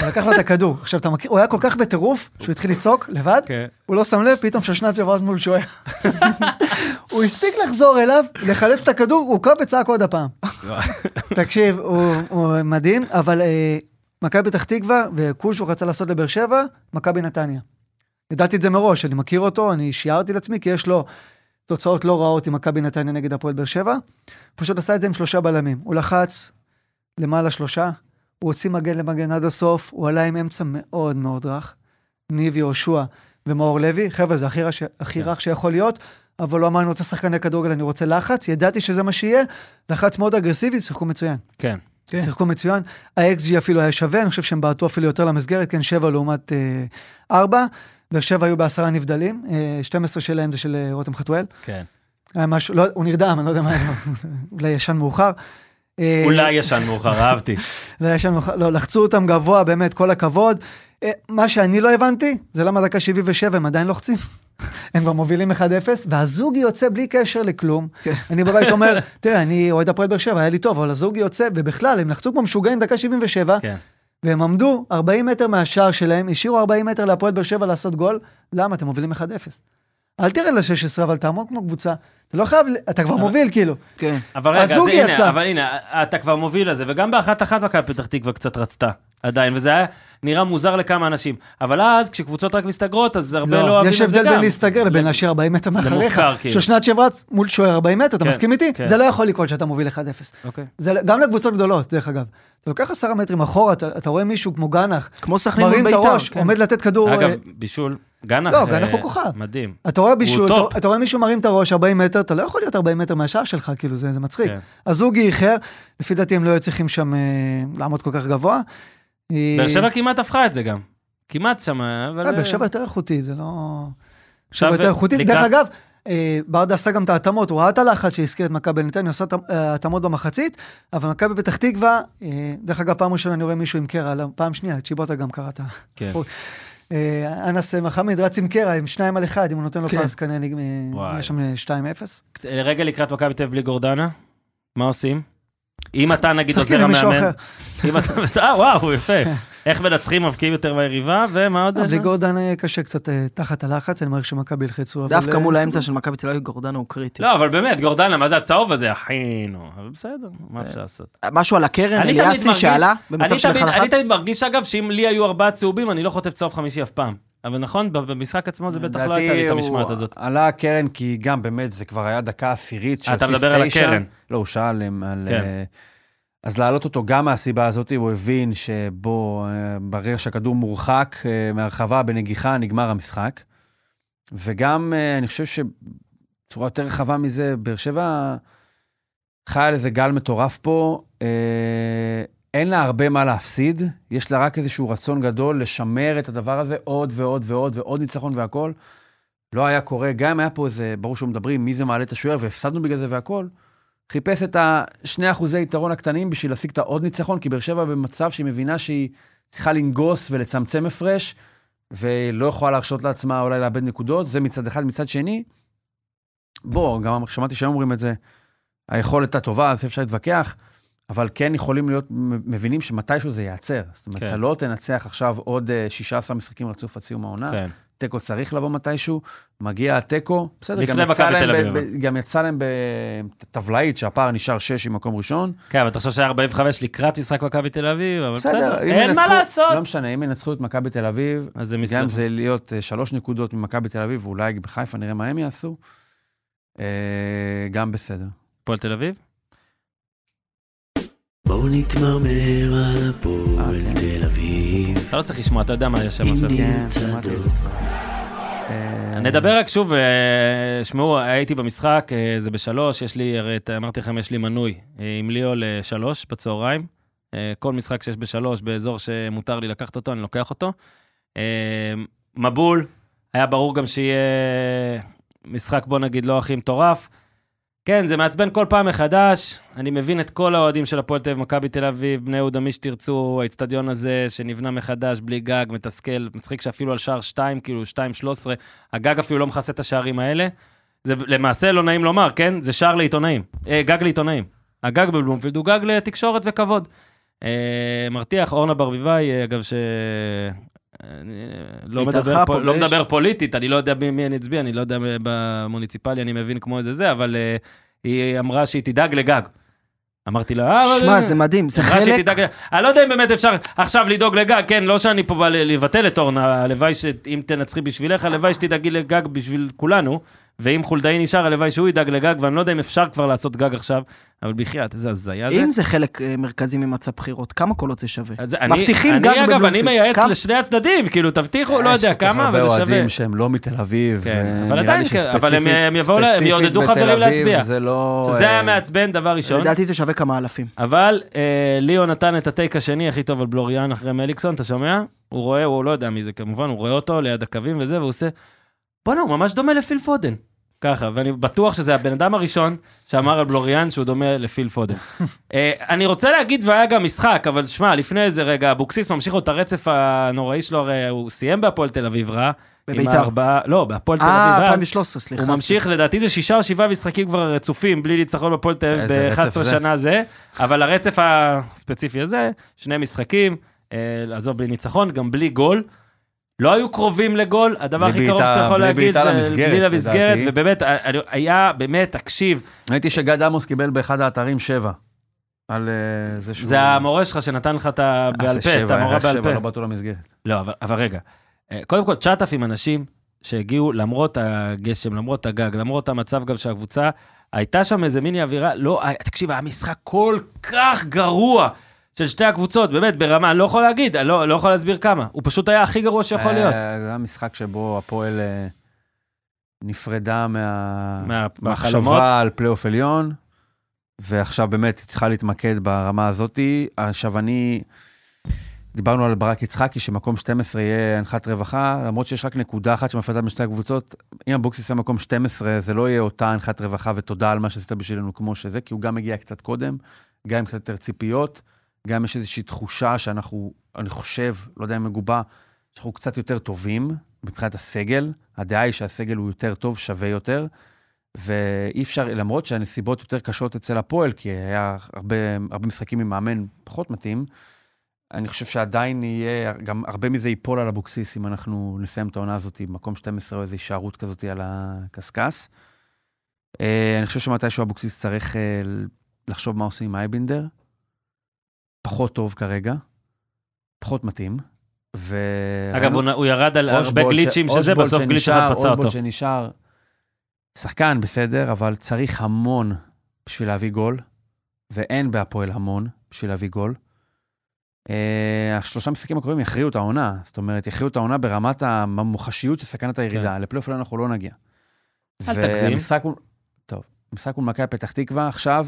הוא לקח לו את הכדור. עכשיו, אתה מכיר, הוא היה כל כך בטירוף, שהוא התחיל לצעוק לבד, כן. הוא לא שם לב, פתאום שושנצ'ב רץ מול שוער. הוא הספיק לחזור אליו, לחלץ את הכדור, הוא קם וצעק עוד הפעם. תקשיב, הוא, מדהים, אבל אה, מכבי פתח תקווה, וקושו רצה לעשות לבאר שבע, מכבי נתניה. ידעתי את זה מראש, אני מכיר אותו, אני שיערתי לעצמי, כי יש לו תוצאות לא רעות עם מכבי נתניה נגד הפועל באר שבע. פשוט עשה את זה עם שלושה בלמים. הוא לחץ למעלה שלושה, הוא הוציא מגן למגן עד הסוף, הוא עלה עם אמצע מאוד מאוד רך. ניב יהושע ומאור לוי, חבר'ה, זה הכי, רש... הכי רך שיכול להיות, אבל הוא אמר, אני רוצה שחקני כדורגל, אני רוצה לחץ, ידעתי שזה מה שיהיה, לחץ מאוד אגרסיבי, שיחקו מצוין. כן. כן. שיחקו מצוין. ה-XG אפילו היה שווה, אני חושב שהם בעטו אפילו יותר למסגרת, כן, שבע לעומת אה, ארבע. באר שבע היו בעשרה נבדלים, אה, 12 שלהם זה של אה, רותם חתואל. כן. היה משהו, לא, הוא נרדם, אני לא יודע מה, אולי ישן מאוחר. אה, אולי ישן מאוחר, אהבתי. לא ישן מאוחר, לא, לחצו אותם גבוה, באמת, כל הכבוד. אה, מה שאני לא הבנתי, זה למה דקה 77 הם עדיין לוחצים. הם כבר מובילים 1-0, והזוגי יוצא בלי קשר לכלום. כן. אני בבית אומר, תראה, אני אוהד הפועל באר שבע, היה לי טוב, אבל הזוגי יוצא, ובכלל, הם לחצו כמו משוגעים דקה 77, כן. והם עמדו 40 מטר מהשער שלהם, השאירו 40 מטר להפועל באר שבע לעשות גול. למה? אתם מובילים 1-0. אל תרד ל-16, אבל תעמוד כמו קבוצה. אתה לא חייב, אתה כבר מוביל, כאילו. כן. אבל רגע, אז הנה. אבל הנה, אתה כבר מוביל לזה, וגם באחת אחת מכבי פתח תקווה קצת רצתה, עדיין, וזה היה נראה מוזר לכמה אנשים. אבל אז, כשקבוצות רק מסתגרות, אז הרבה לא לא, אוהבים את יש זה גם. הבדל בין להסתגר לבין להשאיר 40 מטר מאחריך. מופקר, כאילו. שושנת שברץ מול שוער 40 מטר, אתה כן, מסכים איתי? כן. זה לא יכול לקרות שאתה מוביל 1-0. אוקיי. זה גם לקבוצות גדולות, דרך אגב. אתה לוקח עשרה מטרים אחורה, אתה, אתה רואה מישהו כמו גנח, כמו סכנין מול מרים את בית"ר. הראש, כן. עומד לתת כדור... אגב, אה, בישול, גנח, לא, אה, גנח הוא כוכב. מדהים. אתה רואה טופ. אתה, אתה רואה מישהו מרים את הראש 40 מטר, אתה לא יכול להיות 40 מטר מהשער שלך, כאילו, זה, זה מצחיק. כן. אז זוגי איחר, לפי דעתי הם לא היו צריכים שם אה, לעמוד כל כך גבוה. אה, באר שבע כמעט הפכה את זה גם. כמעט שם, אבל... אה, באר שבע יותר איכותי, זה לא... שבע יותר איכותי. לקראת- דרך אגב, ברדה עשה גם את ההתאמות, הוא ראה את הלחץ שהזכיר את מכבי נתניה, עשה את אה, ההתאמות במחצית, אבל מכבי פתח תקווה, אה, דרך אגב, פעם ראשונה אני רואה מישהו עם קרע, לא, פעם שנייה, צ'יבוטה גם קראת. כן. אה, אנס מחמיד רץ עם קרע, עם שניים על אחד, אם הוא נותן לו כן. פס, כנראה. יש שם 2-0. רגע לקראת מכבי תל בלי גורדנה, מה עושים? אם אתה נגיד עוזר עם מישהו המאמן, אחר. אם אתה, אה וואו, יפה. איך מנצחים, מבקיעים יותר מהיריבה, ומה עוד? אה, יש בלי לנו? גורדן היה קשה קצת אה, תחת הלחץ, אני מעריך שמכבי ילחצו. אבל, דווקא אה, מול. האמצע של מכבי תל אביב, גורדנה הוא קריטי. לא, אבל באמת, גורדנה, מה זה הצהוב הזה, אחינו? אבל בסדר, מה אפשר לעשות? משהו על הקרן, אני תמיד אליאסי מרגיש- שעלה במצב של תמיד- 1-1. אני תמיד מרגיש, אגב, שאם לי היו ארבעה צהובים, אני לא חוטף צהוב חמישי אף פעם. אבל נכון, במשחק עצמו זה בטח לא הייתה לי את המשמעת הזאת. עלה הקרן כי גם באמת, זה כבר היה דקה עשירית של אתה מדבר על. הקרן. לא, הוא שאל על... אז להעלות אותו גם מהסיבה הזאת, הוא הבין שבו, אה, ברגע שהכדור מורחק אה, מהרחבה בנגיחה, נגמר המשחק. וגם, אה, אני חושב שבצורה יותר רחבה מזה, באר שבע חיה על איזה גל מטורף פה. אין לה הרבה מה להפסיד, יש לה רק איזשהו רצון גדול לשמר את הדבר הזה עוד ועוד ועוד ועוד ניצחון והכול. לא היה קורה, גם אם היה פה איזה, ברור שמדברים, מי זה מעלה את השוער, והפסדנו בגלל זה והכול. חיפש את השני אחוזי יתרון הקטנים בשביל להשיג את העוד ניצחון, כי באר שבע במצב שהיא מבינה שהיא צריכה לנגוס ולצמצם הפרש, ולא יכולה להרשות לעצמה אולי לאבד נקודות, זה מצד אחד. מצד שני, בוא, גם שמעתי שהם אומרים את זה, היכולת הטובה, אז אפשר להתווכח, אבל כן יכולים להיות, מבינים שמתישהו זה ייעצר. זאת אומרת, כן. אתה לא תנצח עכשיו עוד אה, 16 משחקים רצוף עד סיום העונה. כן. תיקו צריך לבוא מתישהו, מגיע התיקו, בסדר, גם יצא להם, ב- ב- גם יצא להם בטבלאית שהפער נשאר 6 עם מקום ראשון. כן, אבל תחשוב שהיה 45 לקראת משחק מכבי תל אביב, אבל בסדר, אם אין מה ינצחו- לעשות. לא משנה, אם ינצחו את מכבי תל אביב, אז זה גם מסתדר. זה להיות אה, שלוש נקודות ממכבי תל אביב, ואולי בחיפה נראה מה הם יעשו, אה, גם בסדר. הפועל תל אביב? בואו נתמרמר על הפועל אה, כן. תל אביב. אתה לא צריך לשמוע, אתה יודע מה יש שם עכשיו. כן, שמעתי את זה. אה, נדבר רק שוב, אה, שמעו, הייתי במשחק, אה, זה בשלוש, יש לי, אמרתי לכם, יש לי מנוי עם ליאו לשלוש בצהריים. כל משחק שיש בשלוש, באזור שמותר לי לקחת אותו, אני לוקח אותו. מבול, היה ברור גם שיהיה משחק, בוא נגיד, לא הכי מטורף. כן, זה מעצבן כל פעם מחדש. אני מבין את כל האוהדים של הפועל תל אביב, מכבי תל אביב, בני יהודה, מי שתרצו, האצטדיון הזה שנבנה מחדש, בלי גג, מתסכל, מצחיק שאפילו על שער 2, כאילו 2-13, הגג אפילו לא מכסה את השערים האלה. זה למעשה לא נעים לומר, כן? זה שער לעיתונאים, אה, גג לעיתונאים. הגג בבלומפילד הוא גג לתקשורת וכבוד. אה, מרתיח, אורנה ברביבאי, אה, אגב, ש... לא התארחה מדבר, פה, לא מדבר פוליטית, אני לא יודע מי, מי אני אצביע, אני לא יודע במוניציפלי, אני מבין כמו איזה זה, אבל אה, היא אמרה שהיא תדאג לגג. אמרתי לה, אה. שמע, זה מדהים, זה חלק... תדאג... אני לא יודע אם באמת אפשר עכשיו לדאוג לגג, כן, לא שאני פה בא לבטל את אורנה, הלוואי שאם תנצחי בשבילך, הלוואי שתדאגי לגג בשביל כולנו, ואם חולדאי נשאר, הלוואי שהוא ידאג לגג, ואני לא יודע אם אפשר כבר לעשות גג עכשיו, אבל בחייאת, איזה הזיה זה. אם זה חלק אה, מרכזי ממצע בחירות, כמה קולות זה שווה? אז אני- מבטיחים אני, גג אגב, אני בבלומפילד. מייעץ כמה? לשני הצדדים, כאילו, תבטיחו, לא יש יודע כל כך כמה, הרבה אבל זה שווה. אוהדים שהם לא מתל אביב. כן, אבל לי עדיין, כן, אבל הם- יבואו הם יעודדו בתל חברים אביב להצביע. זה לא... עכשיו, זה היה אה, מעצבן, דבר ראשון. לדעתי זה שווה כמה אלפים. אבל אה, ליאו נתן את הטייק השני הכי טוב על בלוריאן אחרי מליקסון, אתה שומע? הוא רואה, הוא לא יודע מי זה כמובן, הוא רואה אותו ליד הקווים וזה, והוא עושה, בואנה, הוא ממש דומה לפיל פודן. ככה, ואני בטוח שזה הבן אדם הראשון שאמר על בלוריאן שהוא דומה לפיל פודן. אה, אני רוצה להגיד, והיה גם משחק, אבל שמע, לפני איזה רגע, אבוקסיס ממשיך עוד את הרצף הנוראי שלו, הרי הוא סיים בהפועל תל אביב רע. בביתר. הארבעה- לא, בהפועל תל אביב אה, רע. 2013, סליחה. הוא ממשיך, לדעתי זה שישה או שבעה משחקים כבר רצופים, בלי ניצחון בפועל תל אביב איזה רצף ב-11 זה? שנה זה, אבל הרצף הספציפי הזה, שני משחקים, אה, עזוב, בלי ניצחון, גם בלי גול. לא היו קרובים לגול, הדבר הכי קרוב שאתה יכול להגיד זה בלי למסגרת. ובאמת, אני- היה, באמת, תקשיב, ראיתי שגד עמוס קיבל באחד האתרים שבע. על אה, זה שהוא... זה המורה שלך שנתן לך את ה... אה, פה, את המורה בעל פה. לא באתו למסגרת. לא, אבל, רגע. אה, קודם כל, 9,000 אנשים שהגיעו למרות הגשם, למרות הגג, למרות המצב גם של הקבוצה, הייתה שם איזה מיני אווירה, לא, אה, תקשיב, היה משחק כל כך גרוע, של שתי הקבוצות, באמת, ברמה, אני לא יכול להגיד, אני לא, לא יכול להסביר כמה. הוא פשוט היה הכי גרוע שיכול להיות. אה, זה היה משחק שבו הפועל אה, נפרדה מה... מהמחשבה על פלייאוף עליון, ועכשיו באמת היא צריכה להתמקד ברמה הזאתי. עכשיו אני... דיברנו על ברק יצחקי, שמקום 12 יהיה הנחת רווחה, למרות שיש רק נקודה אחת שמפרידה בין שתי הקבוצות. אם אבוקסיס יהיה מקום 12, זה לא יהיה אותה הנחת רווחה ותודה על מה שעשית בשבילנו כמו שזה, כי הוא גם מגיע קצת קודם, גם עם קצת יותר ציפיות, גם יש איזושהי תחושה שאנחנו, אני חושב, לא יודע אם מגובה, שאנחנו קצת יותר טובים מבחינת הסגל. הדעה היא שהסגל הוא יותר טוב, שווה יותר, ואי אפשר, למרות שהנסיבות יותר קשות אצל הפועל, כי היה הרבה, הרבה משחקים עם מאמן פחות מתאים, אני חושב שעדיין יהיה, גם הרבה מזה ייפול על אבוקסיס אם אנחנו נסיים את העונה הזאת עם מקום 12 או איזו הישארות כזאת על הקשקש. אה, אני חושב שמתישהו אבוקסיס צריך אה, לחשוב מה עושים עם אייבינדר. פחות טוב כרגע, פחות מתאים. ו... אגב, הוא, הוא ירד על הרבה אושבולט ש- גליצ'ים שזה, בסוף גליץ' אחד פצע אותו. שנשאר שחקן, בסדר, אבל צריך המון בשביל להביא גול, ואין בהפועל המון בשביל להביא גול. אה, השלושה משחקים הקרובים יכריעו את העונה, זאת אומרת, יכריעו את העונה ברמת המוחשיות של סכנת הירידה. כן. לפלייאוף אנחנו לא נגיע. אל תגזים. והמשחק הוא... טוב, משחק מול מכבי פתח תקווה עכשיו,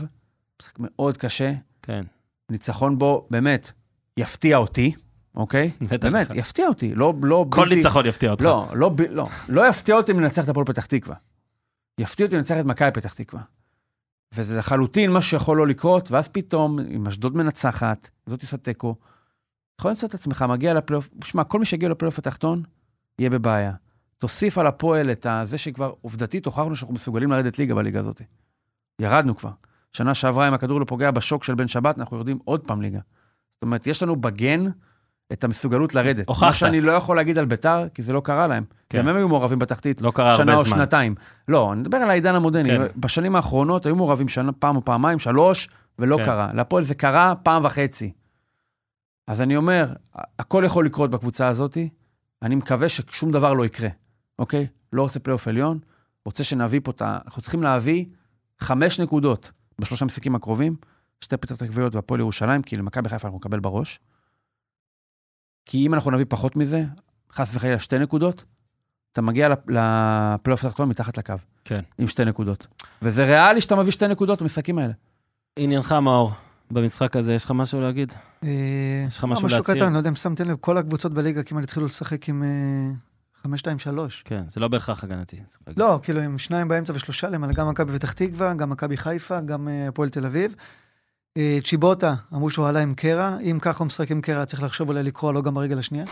משחק מאוד קשה, כן, ניצחון בו, באמת, יפתיע אותי, אוקיי? באמת, יפתיע אותי. לא, לא כל בלתי- ניצחון יפתיע אותך. לא, לא, לא, לא יפתיע אותי אם ננצח את הפועל פתח תקווה. יפתיע אותי אם ננצח את מכבי פתח תקווה. וזה לחלוטין משהו שיכול לא לקרות, ואז פתאום, אם אשדוד מנצחת, זאת עושה תיקו, יכול למצוא את עצמך, מגיע לפלייאוף, שמע, כל מי שיגיע לפלייאוף התחתון, יהיה בבעיה. תוסיף על הפועל את זה שכבר עובדתית הוכחנו שאנחנו מסוגלים לרדת ליגה בליגה הזאת. ירדנו כבר. שנה שעברה, אם הכדור לא פוגע בשוק של בן שבת, אנחנו יורדים עוד פעם ליגה. זאת אומרת, יש לנו בגן את המסוגלות לרדת. הוכחת. מה שאני לא יכול להגיד על ביתר, כי זה לא קרה להם. כן. גם הם היו מעורבים בתחתית לא קרה שנה הרבה או זמן. שנתיים. לא, אני מדבר על העידן המודרני. כן. בשנים האחרונות היו מעורבים שנה, פעם או פעמיים, שלוש, ולא כן. קרה. להפועל זה קרה פעם וחצי. אז אני אומר, הכל יכול לקרות בקבוצה הזאת, אני מקווה ששום דבר לא יקרה, אוקיי? לא רוצה פלייאוף עליון, רוצה שנביא פה את ה... אנחנו צריכים להביא חמש נקודות בשלושה משחקים הקרובים, שתי פתח תקוויות והפועל ירושלים, כי למכבי חיפה אנחנו נקבל בראש. כי אם אנחנו נביא פחות מזה, חס וחלילה שתי נקודות, אתה מגיע לפ- לפלייאוף התחתון מתחת לקו. כן. עם שתי נקודות. וזה ריאלי שאתה מביא שתי נקודות במשחקים האלה. עניינך, מאור, במשחק הזה, יש לך משהו להגיד? אה, יש לך משהו משהו להצהיר? קטן, לא יודע אם שמתם לב, כל הקבוצות בליגה כמעט התחילו לשחק עם אה, 5-2-3. כן, זה לא בהכרח הגנתי. לא, כאילו עם שניים באמצע ושלושה למעלה, גם מכבי פתח תקווה, גם מכבי חיפה, גם אה, הפועל תל אביב. אה, צ'יבוטה, אמרו שהוא עלה עם קרע, אם ככה הוא משחק עם קרע, צריך לחשוב אולי לקרוא לו גם ברגל השנייה.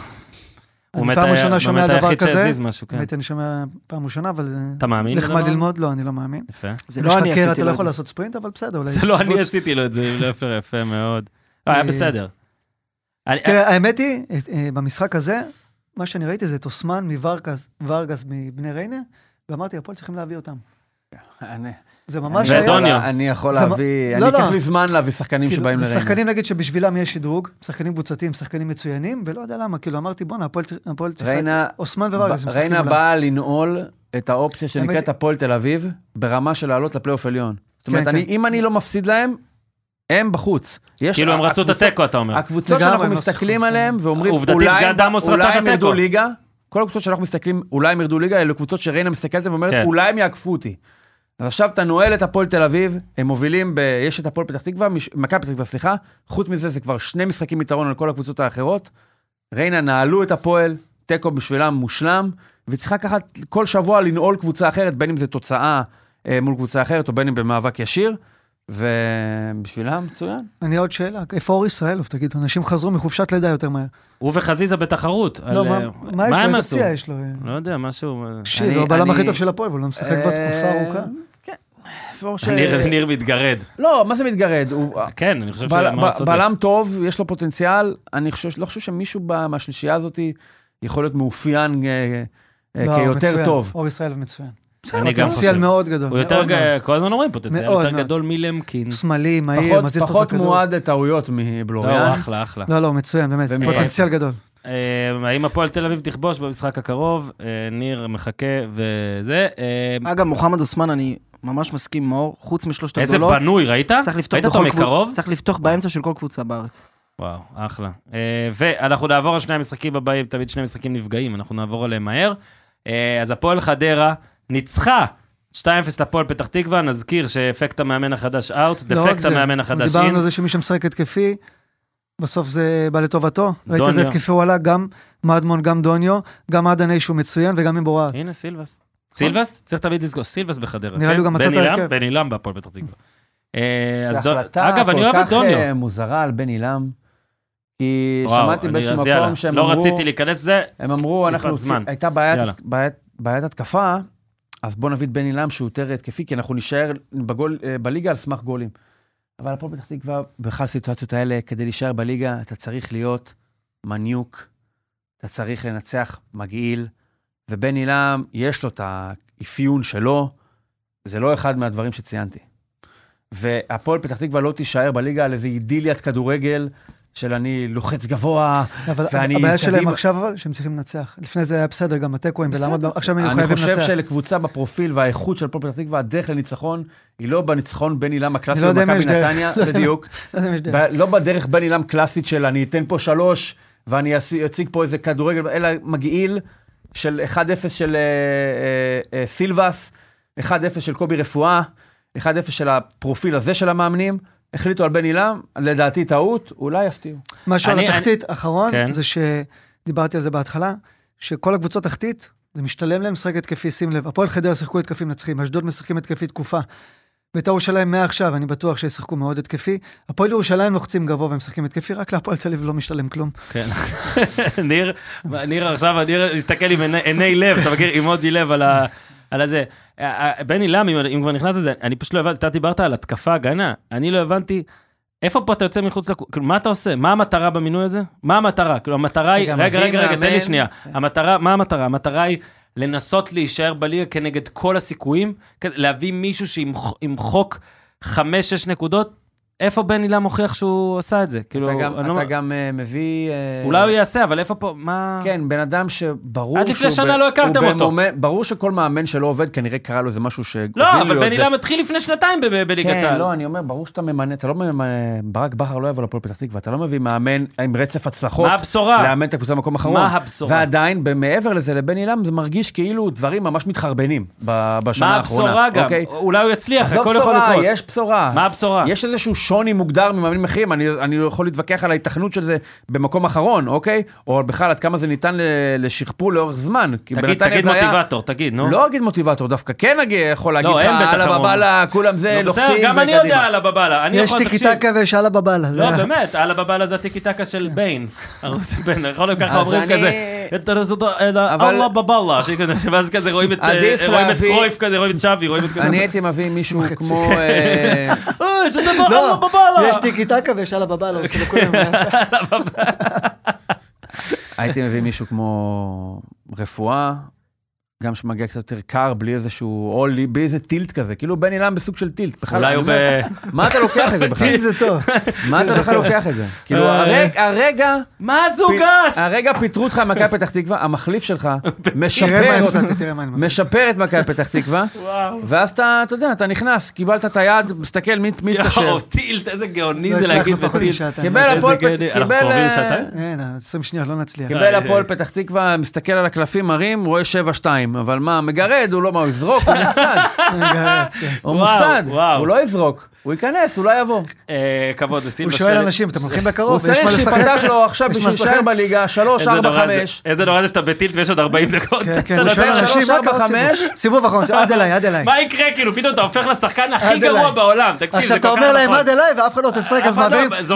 אני באמת פעם ראשונה שומע באמת דבר היחיד כזה, שהזיז משהו, כן. באמת אני שומע פעם ראשונה, אבל אה, אתה מאמין? נחמד? ללמוד, לא, אני לא מאמין. יפה. זה לא אני עשיתי אתה לו לא את יכול זה. לעשות ספרינט, אבל בסדר, אולי... זה לא אני עשיתי לו את זה לפלר, יפה מאוד. לא, היה בסדר. תראה, האמת היא, במשחק הזה, מה שאני ראיתי זה את אוסמן מוורגס, ורגס מבני ריינה, ואמרתי, הפועל צריכים להביא אותם. אני, זה ממש אני היה... אני יכול זה להביא, לא, אני לא. ייקח לי זמן להביא שחקנים כאילו, שבאים זה לריינה. שחקנים, נגיד, שבשבילם יש שדרוג, שחקנים קבוצתיים, שחקנים מצוינים, ולא יודע למה, כאילו, אמרתי, בואנה, הפועל צריך-. ריינה, אוסמן הם משחקים ריינה. באה לנעול את האופציה שנקראת הפועל תל אביב, ברמה של לעלות לפלייאוף עליון. זאת אומרת, כן, אני- כן. אם אני לא מפסיד להם, הם בחוץ. יש- כאילו הם רצו את התיקו, אתה אומר. הקבוצות שאנחנו לא מסתכלים שיחקו. עליהן ואומרים, אולי הם ירדו. ליגה, כל הקבוצות שאנחנו מסתכלים, אולי הם ירדו ליגה, אלו קבוצות שריינה מסתכלת ואומרת, כן. אולי הם יעקפו אותי. אז עכשיו אתה נועל את הפועל תל אביב, הם מובילים, ב... יש את הפועל פתח תקווה, מכבי פתח תקווה, סליחה, חוץ מזה זה כבר שני משחקים יתרון על כל הקבוצות האחרות. ריינה נעלו את הפועל, תיקו בשבילם מושלם, וצריכה לקחת כל שבוע לנעול קבוצה אחרת, בין אם זה תוצאה אה, מול קבוצה אחרת, או בין אם במאבק ישיר, ובשבילם מצוין. אני עוד שאלה, איפה אור ישראלוב, תגיד, אנשים חזרו מחופשת לידה יותר מהר. הוא וחזיזה בתחרות. לא, על, מה- אה, מה יש לו? איזה? פציעה יש לו? לא יודע, משהו... אה, שיר, הוא הבלם הכי טוב של הפועל, והוא לא משחק כבר תקופה אה, ארוכה. כן. ש- ניר ניר מתגרד. לא, מה זה מתגרד? הוא... כן, אני חושב ב- צודק. בלם טוב, יש לו פוטנציאל. אני חושב, לא חושב שמישהו מהשלישייה הזאת יכול להיות מאופיין לא, כיותר. טוב. אור ישראלוב מצוין. פוטנציאל. מאוד גדול. הוא יותר, כל הזמן אומרים פוטנציאל יותר. גדול מלמקין. שמאלי, מהיר, מזיז אותו פחות. מועד לטעויות לא, מבלוריאן. אחלה, אחלה. לא, לא, מצוין, באמת. פוטנציאל גדול. אה, האם הפועל תל אביב תכבוש במשחק הקרוב? אה, ניר מחכה וזה. אה, אגב, מוחמד אוסמן, אני ממש מסכים עם מאור, חוץ משלושת איזה הגדולות, בנוי, ראית? צריך לפתוח ראית אותו מקרוב? צריך לפתוח באמצע של כל קבוצה בארץ. וואו, אחלה. ואנחנו נעבור על שני המשחקים הבאים, תמיד שני משחקים נפגעים, אנחנו נעבור עליהם מהר. אז הפועל חדרה ניצחה 2-0 לפועל פתח תקווה, נזכיר שאפקט המאמן החדש אאוט, לא דפקט זה, המאמן החדש דיברנו אין. על זה שמי שמשחק התקפי, בסוף זה בא לטובתו. ראית איזה. התקפי הוא עלה, גם מדמון, גם דוניו, גם עדני שהוא מצוין וגם מבורר. הנה סילבס. סילבס? צריך תמיד לזכור, סילבס בחדרה. נראה לי כן? הוא גם מצא את? ההרכב. בן עילם בהפועל פתח תקווה. אה, אז זו החלטה אגב, אני כל אוהב את כך דוניו. אה, מוזרה על בן עילם. כי שמעתי באיזשהו. מקום שהם לא אמרו, רציתי להיכנס לזה, הם אמרו, אנחנו. הייתה בעיית התקפה, אז בוא נביא את בן עילם שהוא יותר התקפי, כי אנחנו נישאר בגול, אה, בליגה על סמך גולים. אבל הפועל פתח תקווה, בכלל הסיטואציות האלה, כדי להישאר בליגה, אתה צריך להיות מניוק, אתה צריך לנצח מגעיל, ובן עילם, יש לו את האפיון שלו, זה לא אחד מהדברים שציינתי. והפועל פתח תקווה לא תישאר בליגה על איזה אידיליית כדורגל של אני לוחץ גבוה, אבל ואני הבעיה שלהם עכשיו אבל, שהם צריכים לנצח. לפני זה היה בסדר, גם התיקואים ולעמוד, בסדר. עכשיו הם היו אני חייבים חושב לנצח. שלקבוצה בפרופיל והאיכות של הפועל פתח תקווה, הדרך לניצחון היא לא בניצחון בין עילם הקלאסי אני לא במכבי דרך. נתניה, לא. בדיוק. לא לא בדרך בין עילם קלאסית של אני אתן פה שלוש ואני אציג פה איזה כדורגל, אלא מגעיל של 1-0 של אה, אה, אה, סילבס, 1-0 של קובי רפואה, 1-0 של הפרופיל הזה של המאמנים. החליטו על בן עילם, לדעתי טעות, אולי יפתיעו. משהו על אני- התחתית האחרון, כן. זה שדיברתי על זה בהתחלה, שכל הקבוצות תחתית, זה משתלם להם לשחק התקפי, שים לב. הפועל חדרה שיחקו התקפי מנצחים, אשדוד משחקים התקפי תקופה. בית"ר ירושלים מעכשיו, אני בטוח שישחקו מאוד התקפי. הפועל ירושלים לוחצים גבוה ומשחקים התקפי, רק להפועל תל אביב לא משתלם כלום. כן. ניר, ניר עכשיו, ניר מסתכל עם עיני- לב, אתה מכיר, אימוג'י לב. על הזה. אה, אה, בני לם, אם כבר נכנס לזה, אני פשוט לא הבנתי, אתה דיברת על התקפה, הגנה, אני לא הבנתי, איפה פה אתה יוצא מחוץ לקו... כאילו, מה אתה עושה? מה המטרה במינוי הזה? מה המטרה? כאילו, המטרה היא... רגע, רגע, רגע, תן לי שנייה. המטרה, מה המטרה? המטרה היא לנסות להישאר בליגה כנגד כל הסיכויים, להביא מישהו שימחוק חמש-שש נקודות. איפה בני לם הוכיח שהוא עשה את זה? כאילו, אתה גם- לא- אתה גם אה, מביא... אה, אולי הוא יעשה, אבל איפה פה, מה... כן, בן אדם שברור עד לפני שנה ב- לא הכרתם אותו. במומנ- ברור שכל מאמן שלא עובד, כנראה קרה לו איזה משהו שהוביל לא, אבל להיות בני זה. לם התחיל לפני שנתיים בליגת כן, העל. לא, אני אומר, ברור שאתה ממנה, אתה לא ממנה, ברק בכר לא יבוא לפועל פתח תקווה, אתה לא מביא מאמן עם רצף הצלחות, מה הבשורה? לאמן את הקבוצה במקום אחרון. מה הבשורה? ועדיין, מעבר לזה, לבן עילם זה מרגיש כאילו דברים ממש מתחרבנים בשנה מה האחרונה. הבשורה גם? אוקיי? אולי הוא יצליח, הכל יכול לקרות. יש בשורה. מה הבשורה? יש איזשהו שוני מוגדר ממאמנים אחרים, אני, אני יכול להתווכח על ההיתכנות של זה במקום אחרון, אוקיי? או בכלל עד כמה זה ניתן ל- לשכפול לאורך זמן. תגיד, תגיד זה היה- מוטיבטור, תגיד, נו. לא אגיד מוטיבטור, דווקא כן אגיד, יכול להגיד לך, אין בטח אללה. בבאללה, כולם זה נו, לוחצים בסדר, גם אני וקדימה." יודע הבבלה. אני יש טיקי. טקה ויש אללה בבאללה. לא, באמת, על הבבלה זה הטיקי טקה של ביין. ערוץ ביין, יכול להיות ככה אומרים אני- כזה. אבל- אללה שכזה, ואז כזה רואים את את להביא- קרויף כזה, רואים את שווי, רואים את כזה. אני הייתי מביא מישהו כמו... אה, אה, זה דבר לא, אללה בבלה. יש טיקי טקה ויש אללה בבאללה, עושה לכולם. הייתי מביא מישהו כמו רפואה, גם שמגיע קצת יותר קר, בלי איזשהו עול, בלי איזה טילט כזה, כאילו בן אילם בסוג של טילט. בכלל, אולי הוא אומר, ב... מה אתה לוקח את זה בכלל? טיל זה טוב. מה אתה בכלל לוקח את זה? כאילו, אה. הרג- הרגע... מה זו פ- גס? הרגע פיטרו אותך ממכבי פתח תקווה, המחליף שלך משפר את מכבי פתח תקווה. ואז אתה, אתה יודע, אתה נכנס, קיבלת את היד, מסתכל מי התקשר. יואו, טילט, איזה גאוני לא זה להגיד בטילט. משעתיים. קיבל איזה הפועל גאוני. פתח- אנחנו קיבל, קרובים לשעתיים? אין, 20 שניות, לא נצליח. קיבל הפועל פתח תקווה, מסתכל על הקלפים, מרים, רואה 7-2, אבל מה, מגרד, הוא לא, מה, הוא יזרוק, הוא מופסד. כן. הוא מופסד. הוא לא יזרוק, הוא ייכנס, אולי יבוא. אה, כבוד הוא לסילבה. שואל שני- אנשים, אתם הולכים הוא בקרוב? יש צריך? שיפתח לו עכשיו בשביל לשחק? בליגה, 3, איזה 4, נורא זה- 5. איזה נורא זה שאתה בטילט ויש עוד 40 דקות. כן, כן, הוא שואל אנשים, מה קרה? סיבוב- סיבוב אחרון, עד אליי, עד אליי. מה יקרה? כאילו, פתאום אתה הופך לשחקן הכי גרוע. בעולם. תקשיב, זה עכשיו אתה אומר להם נכון. עד אליי ואף אחד לא רוצה לשחק, אז לא-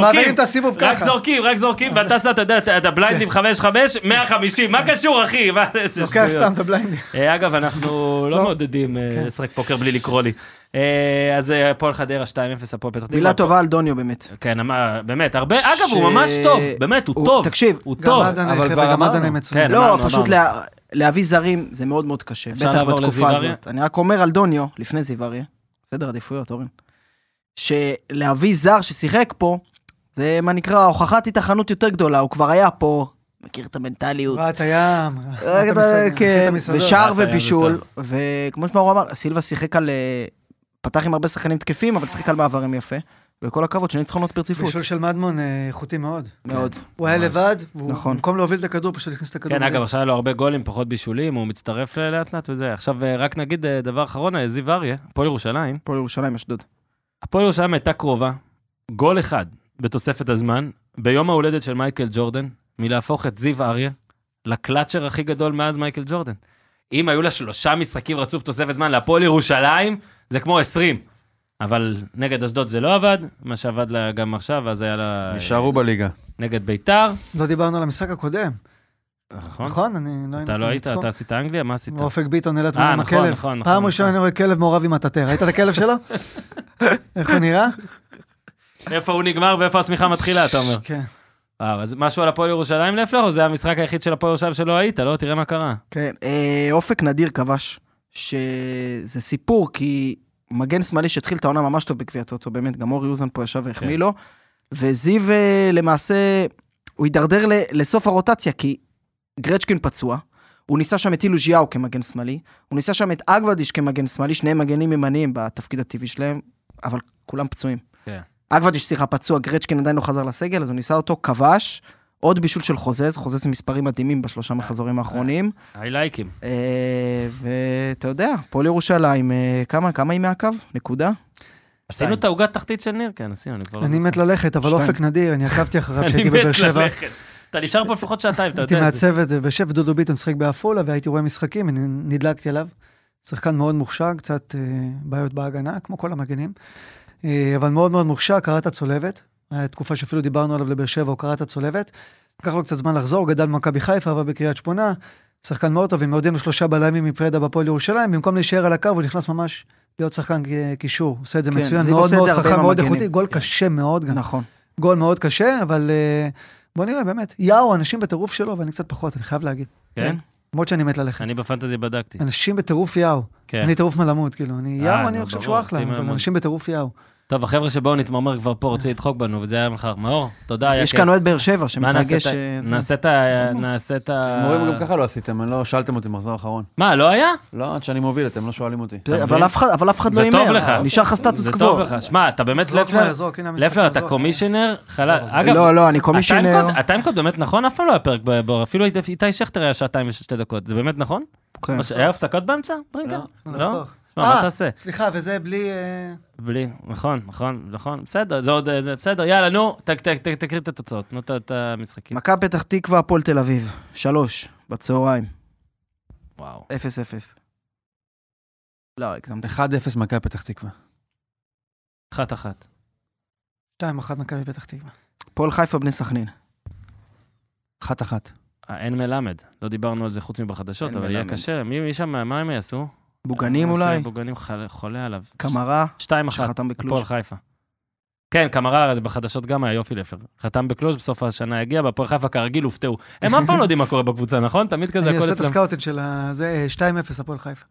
מעבירים- את הסיבוב רק ככה. זורקים, רק זורקים, ואתה שם, אתה יודע, את- את הבליינדים 5-5, 150, מה קשור, אחי? מה, איזה לוקח שטויות. סתם את הבליינדים. אה, אגב, אנחנו לא לא. מעודדים אה, כן. לשחק פוקר בלי לקרוא לי. אה, אז הפועל חדרה 2-0, הפועל פתח תקווה. מילה טובה על דוניו באמת. כן, באמת, הרבה, אגב, הוא ממש טוב, באמת, הוא טוב. תקשיב, הוא גם טוב. אבל כבר וגם אמרנו. כן, לא, פשוט להביא זרים זה מאוד מאוד קשה, בטח בתקופה? הזאת. אני רק אומר על דוניו, לפני זיו אריה, סדר עדיפויות, אורן, שלהביא זר ששיחק פה, זה מה נקרא הוכחת התחנות יותר גדולה, הוא כבר היה פה, מכיר את המנטליות. ראה את הים, ראה את כן, המסעדות. ושער ובישול. וכמו שמאור אמר, סילבה שיחק על... אה, פתח עם הרבה שחקנים תקפים, אבל שיחק על מעברים יפה. וכל הכבוד, שני ניצחונות ברציפות. בישול של מדמון אה, איכותי מאוד. מאוד. הוא היה לבד, והוא נכון. במקום להוביל את הכדור, פשוט הכניס את הכדור. כן, אגב, עכשיו היה לו הרבה גולים, פחות בישולים, הוא מצטרף לאט לאט וזה. עכשיו, אה, רק נגיד דבר אחרון, זיו אריה, הפועל ירושלים. הפועל ירושלים, אשדוד. הפועל ירושלים הייתה קרובה, גול אחד בתוספת הזמן, ביום ההולדת של מייקל ג'ורדן, מלהפוך את זיו אריה לקלאצ'ר הכי גדול מאז מייקל ג'ורדן. אם היו לה שלושה משחקים רצוף תוספת זמן להפועל ירושלים, זה כמו 20. אבל נגד אשדוד זה לא עבד, מה שעבד לה גם עכשיו, אז היה לה... אה, נשארו בליגה. נגד ביתר, לא דיברנו על המשחק הקודם, נכון? נכון? אני לא... אתה לא היית. אתה עשית אנגליה? מה עשית? אופק ביטון נעלת אה, עם נכון, הכלב. נכון, נכון, פעם נכון. ראשונה אני רואה כלב מעורב עם הטאטר. ראית את הכלב שלו? איך הוא נראה? איפה הוא נגמר ואיפה השמיכה מתחילה, אתה אומר. כן. אה, אז משהו על הפועל ירושלים לפלר, או זה המשחק היחיד של הפועל ירושלים שלא היית? לא, תראה מה קרה. כן, אה, אופק נדיר כבש, שזה סיפור, כי מגן שמאלי שהתחיל את העונה ממש טוב בגביע הטוטו, באמת, גם אורי אוזן פה ישב והחמיא כן. לו, וזיו אה, למעשה, הוא הידרדר לסוף הרוטציה, כי גרצ'קין פצוע, הוא ניסה שם את אילו ז'יאו כמגן שמאלי, הוא ניסה שם את אגוודיש כמגן שמאלי, שניהם מגנים ימניים בתפקיד הטבעי שלהם, אבל כולם פצועים. כן. אגוודיש, סליחה, פצוע, גרצ'קין עדיין לא חזר לסגל, אז הוא ניסה אותו, כבש, עוד בישול של חוזז, חוזז עם מספרים מדהימים בשלושה מחזורים האחרונים. היי לייקים. אה, ואתה יודע, הפועל ירושלים, אה, כמה, כמה היא מהקו? נקודה? עשינו את העוגת תחתית של ניר? כן, עשינו, אני כבר לא אני. מת ללכת, אבל. אופק נדיר, אני עקבתי אחריו כשהייתי בבאר שבע. אתה נשאר פה לפחות שעתיים, אתה הייתי יודע את זה. מעצבת בבאר שבע, דודו ביטון שיחק בעפולה, והייתי רואה משחקים, אני נדלקתי עליו. שחקן מאוד מוכשר, קצת אה, בעיות בהגנה, כמו כל המגנים. אה, אבל מאוד מאוד מוכשר, קרא את הצולבת. הייתה תקופה שאפילו דיברנו עליו לבאר שבע, הוא קרא את הצולבת. לקח לו קצת זמן לחזור, גדל במכבי חיפה, עבר בקריית שמונה. שחקן מאוד טוב, הודיעו לו שלושה בלמים מפרדה בפועל ירושלים, במקום להישאר על הקו, הוא נכנס ממש להיות שחקן אה, קישור. עושה את זה כן, מצוין, מאוד מאוד חכם, עם מאוד. איכותי, גול כן. קשה מאוד גם. נכון. גול מאוד קשה, אבל אה, בוא נראה, באמת. יאו, אנשים בטירוף שלו, ואני קצת פחות, אני חייב להגיד. כן? למרות שאני מת ללכת. אני בפנטזי בדקתי. אנשים בטירוף יאו. כן. אני טירוף מלמות, כאילו, אני אה, יאו, אני חושב שהוא אחלה, אבל מלמוד. אנשים בטירוף יאו. טוב, החבר'ה שבאו נתמרמר כבר פה, רוצים לדחוק בנו, וזה היה מחר. מאור, תודה, היה יש. כאן אוהד באר שבע שמתרגש... אה, זה- נעשה את ה... נעשה את ה... מורים גם ככה לא עשיתם, לא שאלתם אותי מחזור אחרון. מה, לא היה? לא, עד שאני מוביל, אתם לא שואלים אותי. אבל? אף אחד- לא זה טוב הימר, לך. נשאר לך סטטוס זה קוו. טוב לך. שמע, אתה באמת לפלר, לפלר, אתה זרוק. קומישינר, חלל... אגב, לא, לא, אני קומישיונר. הטיימקוד- באמת נכון? אף פעם לא היה פרק בבור, אפילו איתי שכטר היה שעתיים ושתי דקות, זה באמת נכון? כן. היה הפסקות באמצע? ברינקר? לא? מה אה, תעשה? סליחה, וזה בלי... אה, בלי, נכון, נכון, נכון, בסדר, זה עוד, אה, זה בסדר, יאללה, נו, תקריא את התוצאות, נו, את- את המשחקים. מכבי פתח תקווה, הפועל תל אביב. שלוש, בצהריים. וואו. אפס אפס. לא, הגזמתי. 1-0 מכבי פתח תקווה. אחת אחת. שתיים, אחת מכבי פתח תקווה. הפועל חיפה, בני סכנין. 1-1. אה, אין מלמד, לא דיברנו על זה חוץ מבחדשות, אבל יהיה. קשה. מי מי שם, מה הם יעשו? בוגנים אולי? בוגנים חולה עליו. קמרה, שתיים אחת, שחתם הפועל בקלוז'. חיפה. כן, קמרה, זה בחדשות גם היה יופי לפר. חתם בקלוז', בסוף השנה הגיע, בהפועל חיפה כרגיל הופתעו. הם אף פעם לא יודעים מה קורה בקבוצה, נכון? תמיד כזה אני הכל אעשה את אצלם. הסקאוטינג של ה... זה אה, 2-0 הפועל חיפה.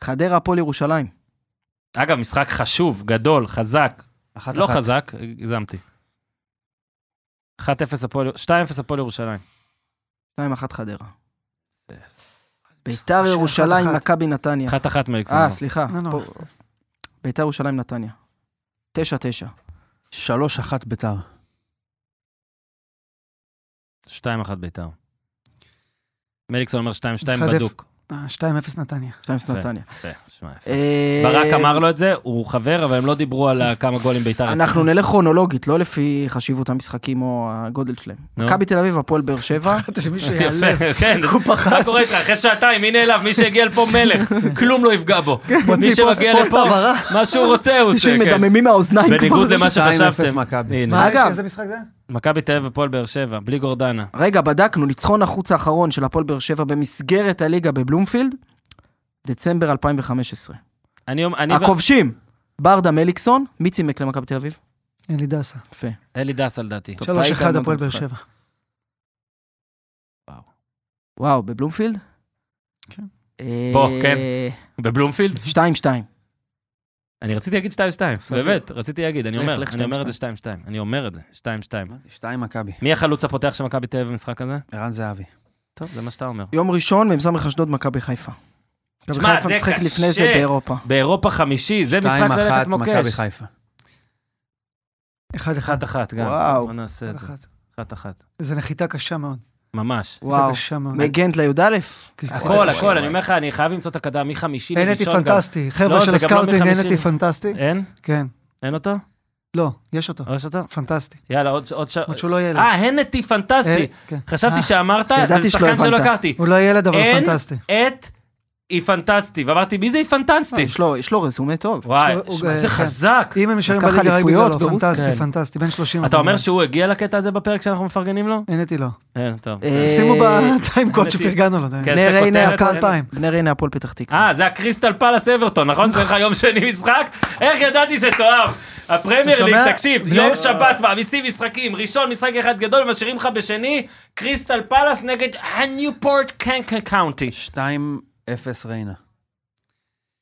חדרה, הפועל ירושלים. אגב, משחק חשוב, גדול, חזק. 1-1. לא חזק, הגזמתי. 1-0 הפועל, 2-0 הפועל ירושלים. 2-1 חדרה. ביתר ירושלים, אחת. מכבי נתניה. 1-1 מאלכסנדר. אה, סליחה. לא, לא. ביתר ירושלים, נתניה. 9-9. 3-1 ביתר. 2-1 ביתר. מליקסון אומר 2-2 אחד בדוק. אה, 2-0 נתניה. 2-0 נתניה. אה, ברק אמר לו את זה, הוא חבר, אבל הם לא דיברו על כמה גולים ביתר. אנחנו נלך כרונולוגית, לא לפי חשיבות המשחקים או הגודל שלהם. מכבי תל אביב, הפועל באר שבע. חשבתי שמישהו יעלב. יפה, כן. הוא פחד. מה קורה איתך? אחרי שעתיים, מי נעלב? מי שהגיע לפה מלך, כלום לא יפגע בו. מי מוציא פוסט- שמגיע לפה. מה שהוא רוצה הוא עושה, כן. מדממים מהאוזניים כבר. בניגוד למה 2-0 שחשבתם. אגב- איזה משחק זה? מכבי תל אביב הפועל באר שבע, בלי גורדנה. רגע, בדקנו, ניצחון החוץ האחרון של הפועל באר שבע במסגרת הליגה בבלומפילד, דצמבר 2015. אני אני ו- הכובשים, ברדה מליקסון, מי צימק למכבי תל אביב? אלי דסה. יפה. אלי דסה לדעתי. טוב, 3-1 ראית על מה הפועל באר. שבע. וואו, בבלומפילד? כן. אה, בוא, כן. בבלומפילד? 2-2. אני רציתי להגיד 2-2, סביר. באמת, רציתי להגיד, אני אומר, אני אומר את 2-2. זה 2-2, אני אומר את זה, 2-2. 2 מכבי. מי החלוץ הפותח של מכבי תל אביב במשחק הזה? ערן זהבי. טוב, זה מה שאתה אומר. יום ראשון, מ"ס אשדוד, מכבי חיפה. מכבי חיפה זה משחקת לפני זה. באירופה. באירופה חמישי, זה משחק 2-1 ללכת מכבי מוקש. חיפה. אחד אחד. אחת-אחת גם. וואו. בוא נעשה את זה. אחת. אחת-אחת. זו נחיתה קשה מאוד. ממש. וואו. מגנט לי"א? הכל, הכל, אני אומר לך, אני חייב למצוא את הקדם מחמישי לראשון. גם. פנטסטי. לא, חבר'ה זה של לא הסקאוטינג, מחמישים. NNT פנטסטי. אין? כן. אין אותו? לא, יש אותו. יש אותו? פנטסטי. יאללה, עוד עוד ש... עוד שהוא לא ילד. אה, הנטי פנטסטי. כן. חשבתי אה, שאמרת, זה שחקן שלא. הכרתי. הוא לא ילד, אבל אין פנטסטי. את היא פנטסטי, ואמרתי, מי זה היא פנטסטי? יש לו- יש לו רזומה טוב. וואי, איזה כן. חזק. אם הם נשארים לקח בליגה אליפויות ברוסיה. פנטסטי, כן. פנטסטי, בן 30. אתה אומר שהוא הגיע לקטע הזה בפרק שאנחנו מפרגנים לו? NNT לא. אין, טוב. אה, שימו בטיימקוד NNT. שפרגנו לו. בני זה ריינה הפועל. בני ריינה הפועל פתח תקווה. אה, זה הקריסטל פלאס אברטון, נכון? זה לך יום שני משחק? איך ידעתי שתאהב? הפרמייר ליג? תקשיב, יום שבת מעמיסים משחקים, ראשון משחק אחד גדול, משאירים לך בשני, קריסטל פלאס נגד הניופורט קנקה קאונטי. 2-0 ריינה.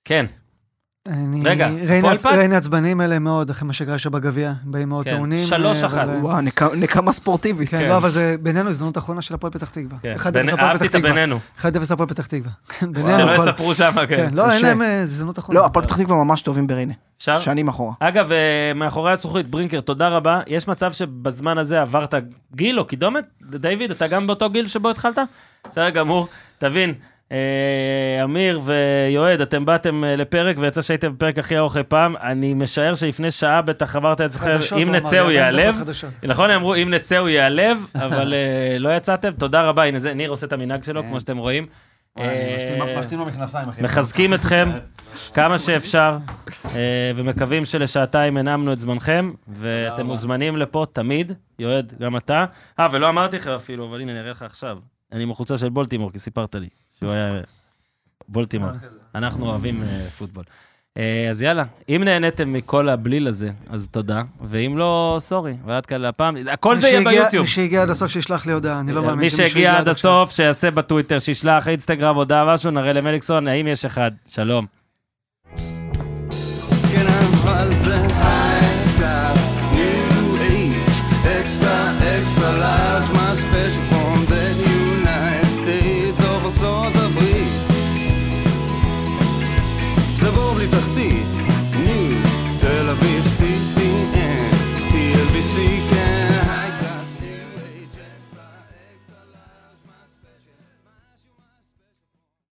כן, אני- רגע, ריינה- פת? ריינה עצבנים אלה מאוד, אחרי מה שקרה שם בגביע. באים מאוד כן, טעונים. שלוש אה, אחת. וואו, נק- נקמה ספורטיבית. כן, כן. לא, אבל זה בינינו הזדמנות אחרונה של הפועל פתח תקווה. כן. 1-0 בין- הפועל אהבתי את. הבינינו, 1-0 הפועל פתח תקווה. כן. שלא יספרו שם, כן. כן, לא, אין. להם אה, הזדמנות אחרונה. לא, הפועל פתח תקווה ממש טובים בריינה. אפשר? שנים אחורה. אגב, אה, מאחורי הזכוכית, ברינקר, תודה רבה. יש מצב שבזמן הזה עברת גיל או קידומת? דיוויד, אתה גם באותו גיל שבו התחלת? בסדר גמור. תבין, אמיר ויועד, אתם באתם אה, לפרק, ויצא שהייתם בפרק הכי ארוך אי פעם. אני משער שלפני שעה בטח עברת את חדשות, אם נצא הוא ייעלב. נכון, הם אמרו, אם נצא הוא ייעלב, אבל אה, לא יצאתם. תודה רבה, הנה זה, ניר עושה את המנהג שלו, כן. כמו שאתם רואים. אה. מחזקים אתכם כמה שאפשר, אה, ומקווים שלשעתיים הנעמנו את זמנכם, ואתם. מוזמנים לפה תמיד, יועד, גם אתה. אה, ולא אמרתי לך אפילו, אבל הנה, אני אראה לך עכשיו. אני עם החולצה של בולטימור, כי סיפרת לי שהוא היה בולטימור. אנחנו אוהבים אה, פוטבול. אה, אז יאללה, אם נהניתם מכל הבליל הזה, אז תודה, ואם לא, סורי, ועד כאן להפעם, כל מי זה יהיה ביוטיוב. מי שהגיע עד הסוף שישלח לי הודעה, אני לא מאמין מי שמישהו שהגיע עד. הסוף, שיעשה בטוויטר, שישלח אינסטגרם, הודעה משהו, נראה למליקסון, האם יש אחד. שלום. כן, אבל זה